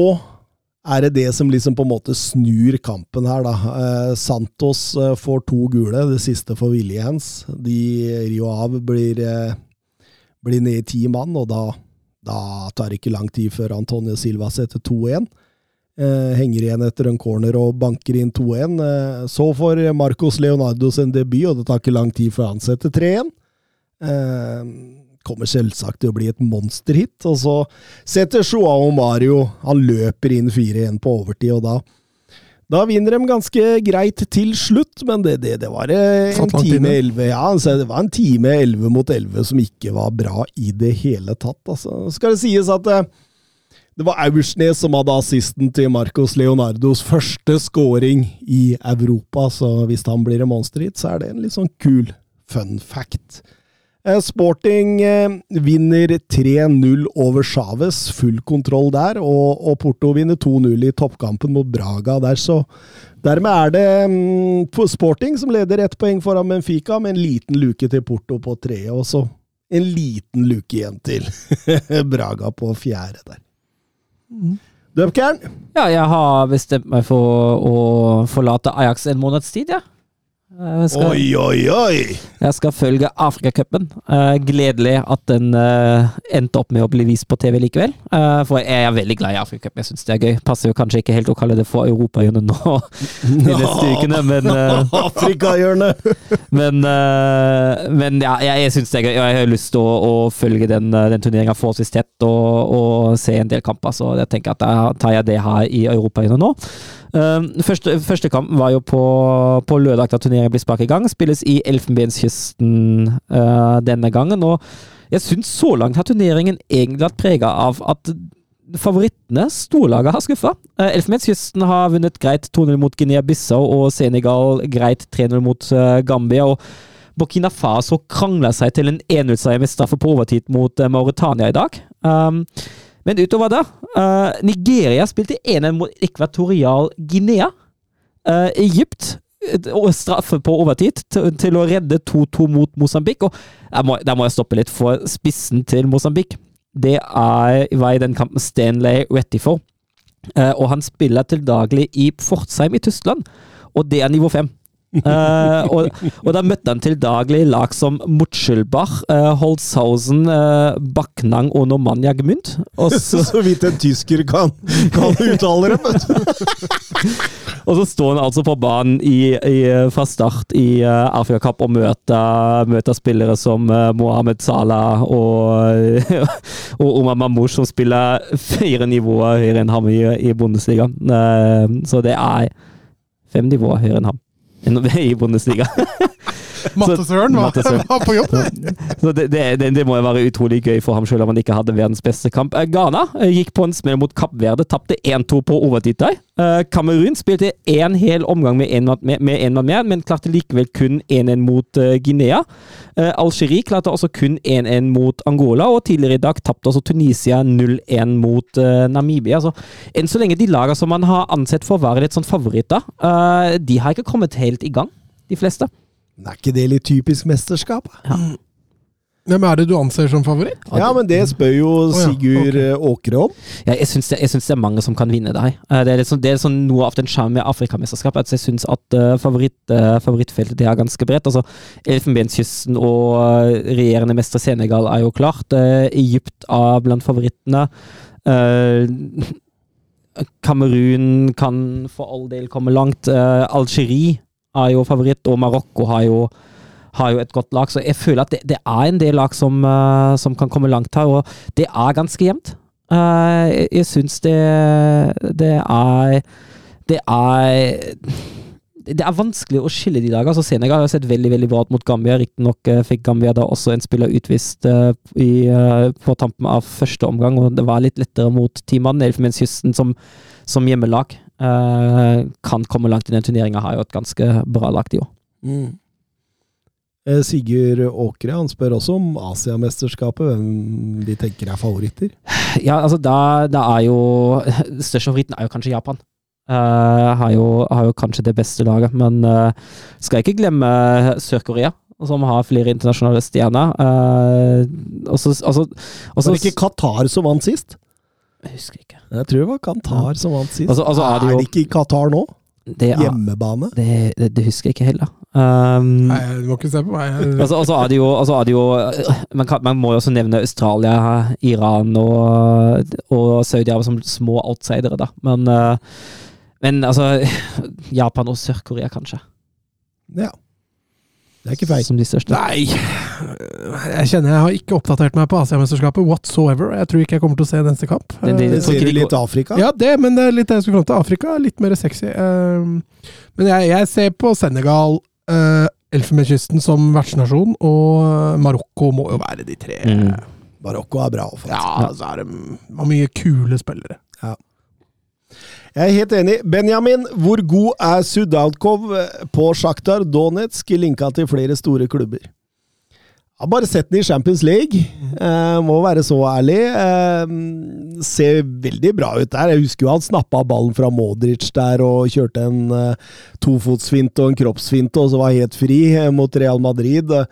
er det det som liksom på en måte snur kampen her, da. Eh, Santos får to gule, det siste for viljen hans. De Rio Av blir, blir ned i ti mann, og da, da tar det ikke lang tid før Antonio Silva setter 2-1. Eh, henger igjen etter en corner og banker inn 2-1. Eh, så får Marcos Leonardo sin debut, og det tar ikke lang tid før han setter 3-1. Eh, kommer selvsagt til å bli et monsterhit. Og så setter Joao Mario Han løper inn 4-1 på overtid, og da da vinner de ganske greit til slutt, men det, det, det var eh, en time elleve 11 ja, altså, det var en time 11 mot 11 som ikke var bra i det hele tatt. Altså. Skal det sies at eh, det var Aursnes som hadde assisten til Marcos Leonardos første scoring i Europa, så hvis han blir en monster hit, så er det en litt sånn kul fun fact. Eh, Sporting eh, vinner 3-0 over Chávez, full kontroll der, og, og Porto vinner 2-0 i toppkampen mot Braga der, så dermed er det mm, Sporting som leder ett poeng foran Benfica, med en liten luke til Porto på treet, og så en liten luke igjen til Braga på fjerde der. Dupkern? Ja, jeg har bestemt meg for å forlate Ajax en måneds tid, ja. Jeg skal, Oi, oi, oi! jeg skal følge Afrikacupen. Uh, gledelig at den uh, endte opp med å bli vist på TV likevel. Uh, for jeg er veldig glad i Afrikacupen. Jeg syns det er gøy. Passer jo kanskje ikke helt å kalle det for Europahjørnet nå de neste ukene, men uh, Afrikahjørnet! Men, eh, men ja, jeg, jeg syns det er gøy. og Jeg har lyst til å, å følge den, eh, den turneringa forholdsvis tett og, og se en del kamper. Så jeg tenker at da tar jeg det her i Europahjørnet nå. Um, første, første kamp var jo på, på lørdag da turneringen ble sparket i gang. Spilles i Elfenbenskysten uh, denne gangen. Og jeg syns så langt har turneringen egentlig vært prega av at favorittene, storlaget, har skuffa. Uh, Elfenbenskysten har vunnet greit 2-0 mot Guinea-Bissau og Senegal greit 3-0 mot uh, Gambia. og Burkina Faso krangla seg til en 1-0-seier med straffe på overtid mot Mauritania i dag. Um, men utover det uh, Nigeria spilte 1-1 mot Ekvatorial Guinea. Uh, Egypt eh, og straffe på overtid til, til å redde 2-2 mot Mosambik. Og der må, der må jeg stoppe litt, for spissen til Mosambik det er, var i den kampen Stanley Rettiford. Uh, og han spiller til daglig i Pforzheim i Tyskland, og det er nivå 5. Eh, og, og da møtte han til daglig lag som Mutschelbach, uh, Holzhausen, uh, Backnang og Normannia Gmynt. Så, Så vidt en tysker kan, kan uttale du. og så står han altså på banen i, i, fra start i uh, Afrika Cup og møter, møter spillere som Mohammed Salah og, og Omar Mamouche, som spiller fire nivåer høyere enn ham i, i Bundesliga. Så det er fem nivåer høyere enn ham i Bundesliga. Mattesøren var, var på jobb. Så det, det, det, må være utrolig gøy for ham, selv om han ikke hadde verdens beste kamp. Eh, Ghana eh, gikk på en smell mot Kapp Verde, tapte 1-2 på overtid. Eh, Kamerun spilte én hel omgang med én mann mer, men klarte likevel kun 1-1 mot Guinea. Algerie klarte også kun 1-1 mot Angola, og tidligere i dag tapte også Tunisia 0-1 mot Namibia. Så enn så lenge de lagene som man har ansett for å være litt sånn favoritter, de har ikke kommet helt i gang, de fleste. Men Er ikke det litt typisk mesterskap? Hvem er det du anser som favoritt? Ja, men det spør jo ja, Sigurd ok. eh, Åkre om. Ja, jeg syns det, det er mange som kan vinne der. Eh, Det er, sånn, det er liksom noe av den sjarmen med Afrikamesterskapet. Altså, Jeg syns at eh, favoritt, favorittfeltet det er ganske bredt. Altså, Elfenbenskysten og regjerende mester Senegal er jo klart. Egypt er blant favorittene. Kamerun kan for all del komme langt. Algerie er jo favoritt, og Marokko har jo har jo et godt lag, så jeg føler at det, det er en del lag som, eh, som kan komme langt her, og det er ganske jevnt. Eh, jeg jeg syns det Det er Det er det er vanskelig å skille de dager. Altså Senegal har sett veldig veldig bra ut mot Gambia. Riktignok uh, fikk Gambia da også en spiller utvist uh, i, uh, på tampen av første omgang, og det var litt lettere mot teamene. Elfenbenskysten som, som hjemmelag kan komme langt i den turneringa, har jo et ganske bra lag, de òg. Mm. Sigurd Åkre han spør også om Asiamesterskapet, hvem de tenker er favoritter. Ja, altså da, da er jo Største favoritten er jo kanskje Japan. Uh, har, jo, har jo kanskje det beste laget, men uh, skal ikke glemme Sør-Korea, som har flere internasjonale stjerner. Uh, også, altså, også, Var det ikke Qatar som vant sist? Jeg husker ikke. Jeg tror det var Qatar som vant sist. Altså- altså er de jo- er det ikke i Qatar nå? Det, er, Hjemmebane? det, det, det husker jeg ikke heller. Um, Nei, du må ikke se på meg. Altså, altså, er det jo, altså er det jo man, kan, man må jo også nevne Australia, Iran og, og Saudi-Arabia som små outsidere, da. Men, eh, men altså Japan og Sør-Korea, kanskje. Ja. Det er ikke feil. Som de største. Nei Jeg kjenner jeg har ikke oppdatert meg på Asiamesterskapet whatsoever. Jeg tror ikke jeg kommer til å se neste kamp. Det- det- det Ser du litt Afrika? Ja, det, men det er litt det jeg skulle fram til. Afrika er litt mer sexy. Um, men jeg, jeg ser på Senegal, uh, Elfenbenskysten som vertsnasjon, og Marokko må jo være de tre. Mm. Marokko er bra. faktisk. Ja, så er det har mye kule spillere. Jeg er helt enig. Benjamin, hvor god er Sudalkov på Sjaktar Donetsk, linka til flere store klubber? Jeg har bare sett den i Champions League. Eh, må være så ærlig. Eh, ser veldig bra ut der. Jeg husker jo han snappa ballen fra Modric der og kjørte en eh, tofotsfinte og en kroppsfinte, og så var helt fri eh, mot Real Madrid. Eh,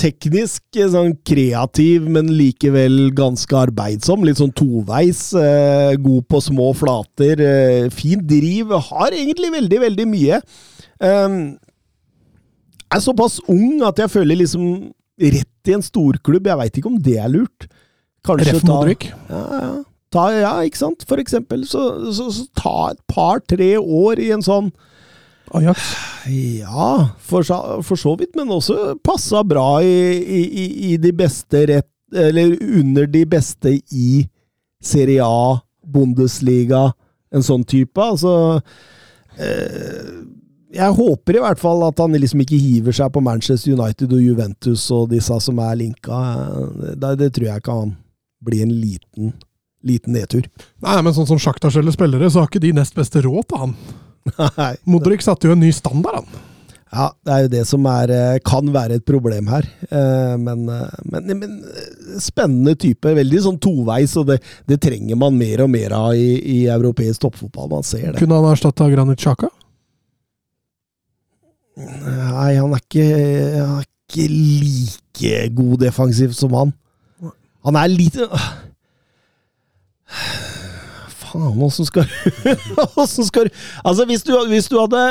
teknisk eh, sånn kreativ, men likevel ganske arbeidsom. Litt sånn toveis. Eh, god på små flater. Eh, fin driv. Har egentlig veldig, veldig mye. Eh, er såpass ung at jeg føler liksom rett i en storklubb. Jeg veit ikke om det er lurt. Kanskje Ref Modric. Ja, ja. Ta, ja, ikke sant? For eksempel. Så, så, så ta et par-tre år i en sånn Ajax. ja, for, så- for så vidt, men også passa bra i, i, i, i de beste rett Eller under de beste i Serie A, Bundesliga, en sånn type. Altså eh, Jeg håper i hvert fall at han liksom ikke hiver seg på Manchester United og Juventus og disse som er linka. Det, det tror jeg kan bli en liten, liten nedtur. Nei, men sånn som Sjaktar selger spillere, så har ikke de nest beste råd til han. Nei. Modric satte jo en ny standard, han. Ja, det er jo det som er, eh, kan være et problem her. Eh, Men, eh, men, men eh, spennende type. Veldig sånn toveis, og det, det trenger man mer og mer av i, i europeisk toppfotball. Man ser det. Kunne han erstatta Granit Xhaka? Nei, han er ikke, han er ikke like god defensiv som han. Han er lite Faen, åssen skal Åssen skal du Altså, hvis du, hvis du hadde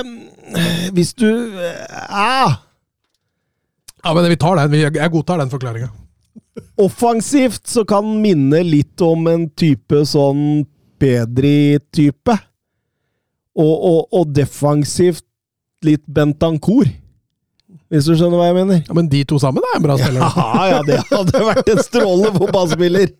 Hvis du ah, Ja, men vi tar den. Jeg godtar den forklaringa. Offensivt så kan minne litt om en type sånn Pedri-type. Og, og, og defensivt litt Bentancour. Hvis du skjønner hva jeg mener? Ja, Men de to sammen er en bra spiller. Ja, ja, det hadde vært en strålende fotballspiller!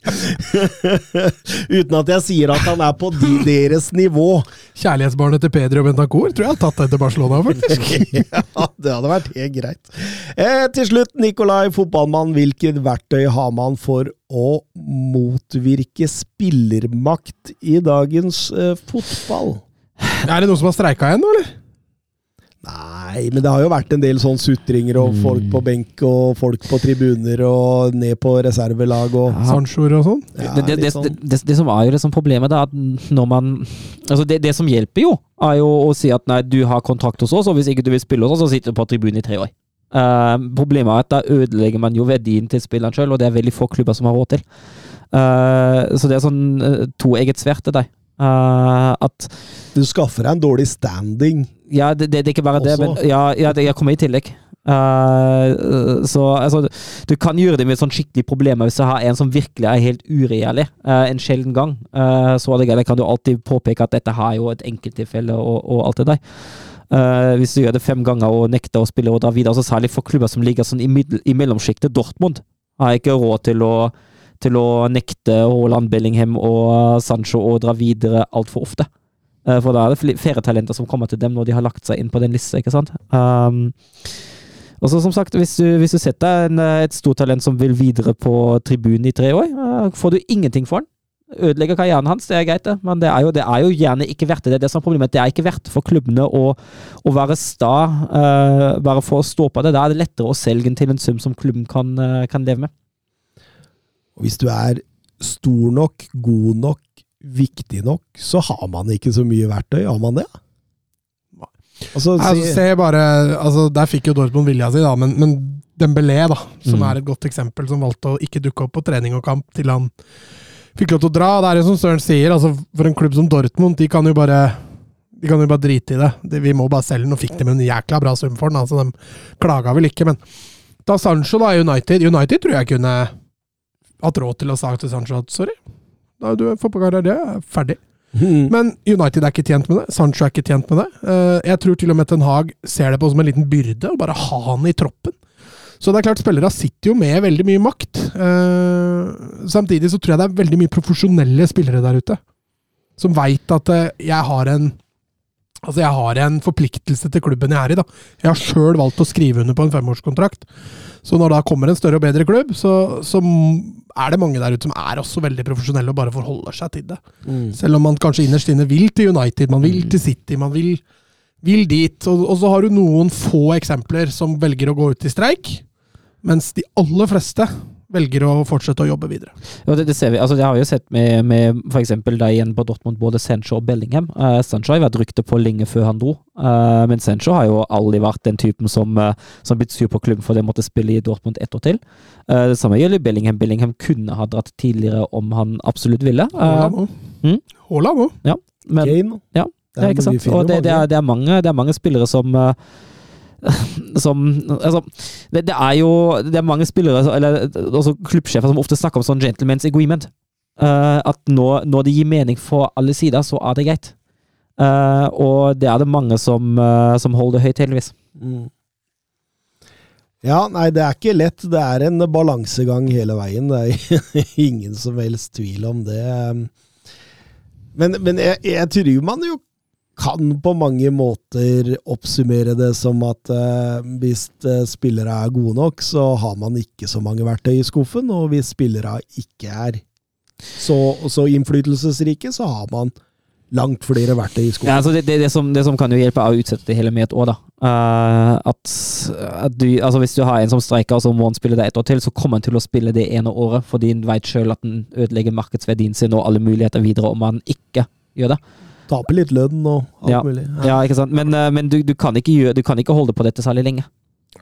Uten at jeg sier at han er på de, deres nivå. Kjærlighetsbarnet til Pedri og Bentancour tror jeg har tatt det til Barcelona, faktisk. Ja, det hadde vært helt greit. Eh, til slutt, Nikolai, fotballmann. Hvilket verktøy har man for å motvirke spillermakt i dagens eh, fotball? Er det noen som har streika igjen, nå, eller? Nei, men det har jo vært en del sånn sutringer og folk på benk og folk på tribuner og ned på reservelag og Sanchoer og sånn? ja, det, det, sånn. det, det som er jo liksom problemet, da, at når man Altså, det, det som hjelper jo, er jo å si at nei, du har kontrakt hos oss, og hvis ikke du vil spille hos oss, så sitter du på tribunen i tre år. Uh, problemet er at da ødelegger man jo verdien til spilleren sjøl, og det er veldig få klubber som har råd til. Uh, så det er sånn uh, toegget sverd til deg. Eh, at Du skaffer deg en dårlig standing. Ja, det, det, det er ikke bare det, men ja, ja, det jeg kommer i tillegg. Uh, så altså, du kan gjøre det med sånn skikkelig problemer hvis du har en som virkelig er helt uregjerlig Uh, en sjelden gang. Uh, så er det greit, kan du alltid påpeke at dette har jo et enkelttilfelle og, og alt det der. Uh, hvis du gjør det fem ganger og nekter å spille og dra videre, så særlig for klubber som ligger sånn i, middel, i mellomsjiktet, Dortmund har ikke råd til å, til å nekte Haaland, Bellingham og Sancho å dra videre altfor ofte. Eh, For da er det flere talenter som kommer til dem når de har lagt seg inn på den lista, ikke sant. Um, og så som sagt, hvis du, hvis du setter en, eh, et stort talent som vil videre på tribunen i tre år, uh, får du ingenting for han. Ødelegger karrieren hans, det er greit, det, men det er jo, det er jo gjerne ikke verdt det. Det er det som er problemet. Det er ikke verdt for klubbene å, å være sta uh, bare for å stå på det. Da er det lettere å selge den til en sum som klubben kan, uh, kan leve med. Hvis du er stor nok, god nok, viktig nok, så har man ikke så mye verktøy. Har man det? Altså, Altså, se bare, altså, der fikk jo Dortmund vilja si, da, men, men Dembélé, da, som Mm. er et godt eksempel, som valgte å ikke dukke opp på trening og kamp til han fikk lov til å dra. Det er jo som Søren sier, altså, for en klubb som Dortmund, de kan jo bare de kan jo bare drite i det. De, vi må bare selge den, og fikk dem en jækla bra sum for den. altså De klaga vel ikke, men da Sancho da i United United tror jeg kunne hatt råd til å si til Sancho at sorry, da er du fotballkarriere er ferdig. Mm. Men United er ikke tjent med det. Sancho er ikke tjent med det. Eh, Jeg tror til og med Ten Hag ser det på som en liten byrde, å bare ha han i troppen. Så det er klart, spillere sitter jo med veldig mye makt. Eh, Samtidig så tror jeg det er veldig mye profesjonelle spillere der ute. Som veit at eh, jeg har en Altså, jeg har en forpliktelse til klubben jeg er i, da. Jeg har sjøl valgt å skrive under på en femårskontrakt. Så når da kommer en større og bedre klubb, så, så er det mange der ute som er også veldig profesjonelle og bare forholder seg til det. Mm. Selv om man kanskje innerst inne vil til United, man vil til City, man vil, vil dit. Og, og så har du noen få eksempler som velger å gå ut i streik, mens de aller fleste velger å fortsette å jobbe videre. Ja, det, det ser vi. Altså, det har vi jo sett med, med for eksempel da igjen på Dortmund, både Sancho og Bellingham. Uh, Sancho har vært rykte på lenge før han dro, uh, men Sancho har jo aldri vært den typen som, uh, som blitt sur på klubben for å måtte spille i Dortmund ett år til. Uh, det samme gjelder Bellingham. Bellingham kunne ha dratt tidligere om han absolutt ville. Haaland òg. mm. Men, Kane. ja, det er ikke sant. Og det, det, er, det, er mange, det er mange spillere som som altså, det, det er jo det er mange spillere, eller også klubbsjefer, som ofte snakker om sånn gentleman's agreement. Uh, at når, når det gir mening for alle sider, så er det greit. Uh, og det er det mange som, uh, som holder høyt, heldigvis. Mm. Ja, nei, det er ikke lett. Det er en balansegang hele veien. Det er ingen som helst tvil om det. Men, men jeg, jeg tror man jo kan på mange måter oppsummere det som at eh, hvis eh, spillere er gode nok, så har man ikke så mange verktøy i skuffen. Og hvis spillere ikke er så, så innflytelsesrike, så har man langt flere verktøy i skuffen. Ja, altså det, det, det, som, det som kan jo hjelpe, er å utsette det hele med et år, da. Uh, at, at du, altså hvis du har en som streiker, og så må han spille det et år til, så kommer han til å spille det ene året, fordi han vet sjøl at han ødelegger markedsverdien sin og alle muligheter videre om han ikke gjør det. Taper litt lønn og alt Ja. mulig. Ja, ikke sant? Men, eh, men du, du, kan ikke gjøre, du kan ikke holde på dette særlig lenge.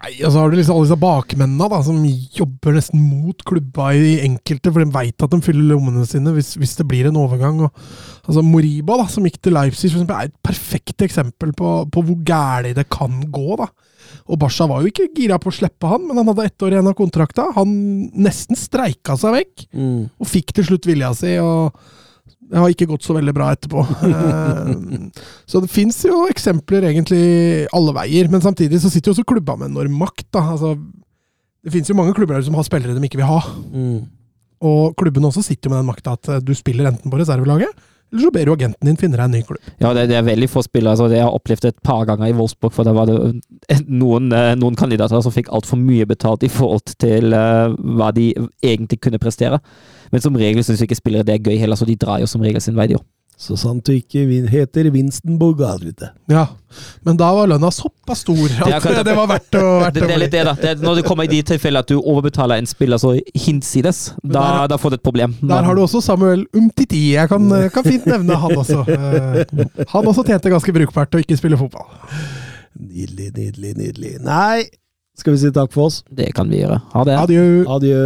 Nei, og så har du liksom alle disse bakmennene da, som jobber nesten mot klubba i enkelte, for de veit at de fyller lommene sine hvis, hvis det blir en overgang. Og, altså Moriba, da, som gikk til Leipzig, for eksempel, er et perfekt eksempel på, på hvor gæli det kan gå. da. Og Basha var jo ikke gira på å slippe han, men han hadde ett år igjen av kontrakta. Han nesten streika seg vekk, Mm. og fikk til slutt vilja si. og Det har ikke gått så veldig bra etterpå. Eh, så det fins jo eksempler egentlig alle veier, men samtidig så sitter jo også klubba med enorm makt. da, altså det finnes jo mange klubber der som har spillere de ikke vil ha. Mm. Og klubbene også sitter jo med den makta at eh, du spiller enten på reservelaget, eller så ber du agenten din finne deg en ny klubb. Ja, det, det er veldig få spillere. Altså, jeg har opplevd et par ganger i Wolfsburg, for da var det noen, eh, noen kandidater som fikk altfor mye betalt i forhold til uh, hva de egentlig kunne prestere. Men som regel syns ikke spillere det er gøy heller, så de drar jo som regel sin vei, de òg. Så sant du ikke heter Winston Bogarde. Ja, Men da var lønna såpass stor Det at det, det var verdt å, verdt Det, det er litt det, da. Det er når det kommer i de tilfellene at du overbetaler en spiller så hinsides, da, der- da får du et problem. Der har du også Samuel Umtiti. Jeg kan, kan fint nevne han også. Eh, Han også tjente ganske brukbart å ikke spille fotball. Nydelig, nydelig, nydelig. Nei, skal vi si takk for oss? Det kan vi gjøre. Ha det. Adjø. Adjø.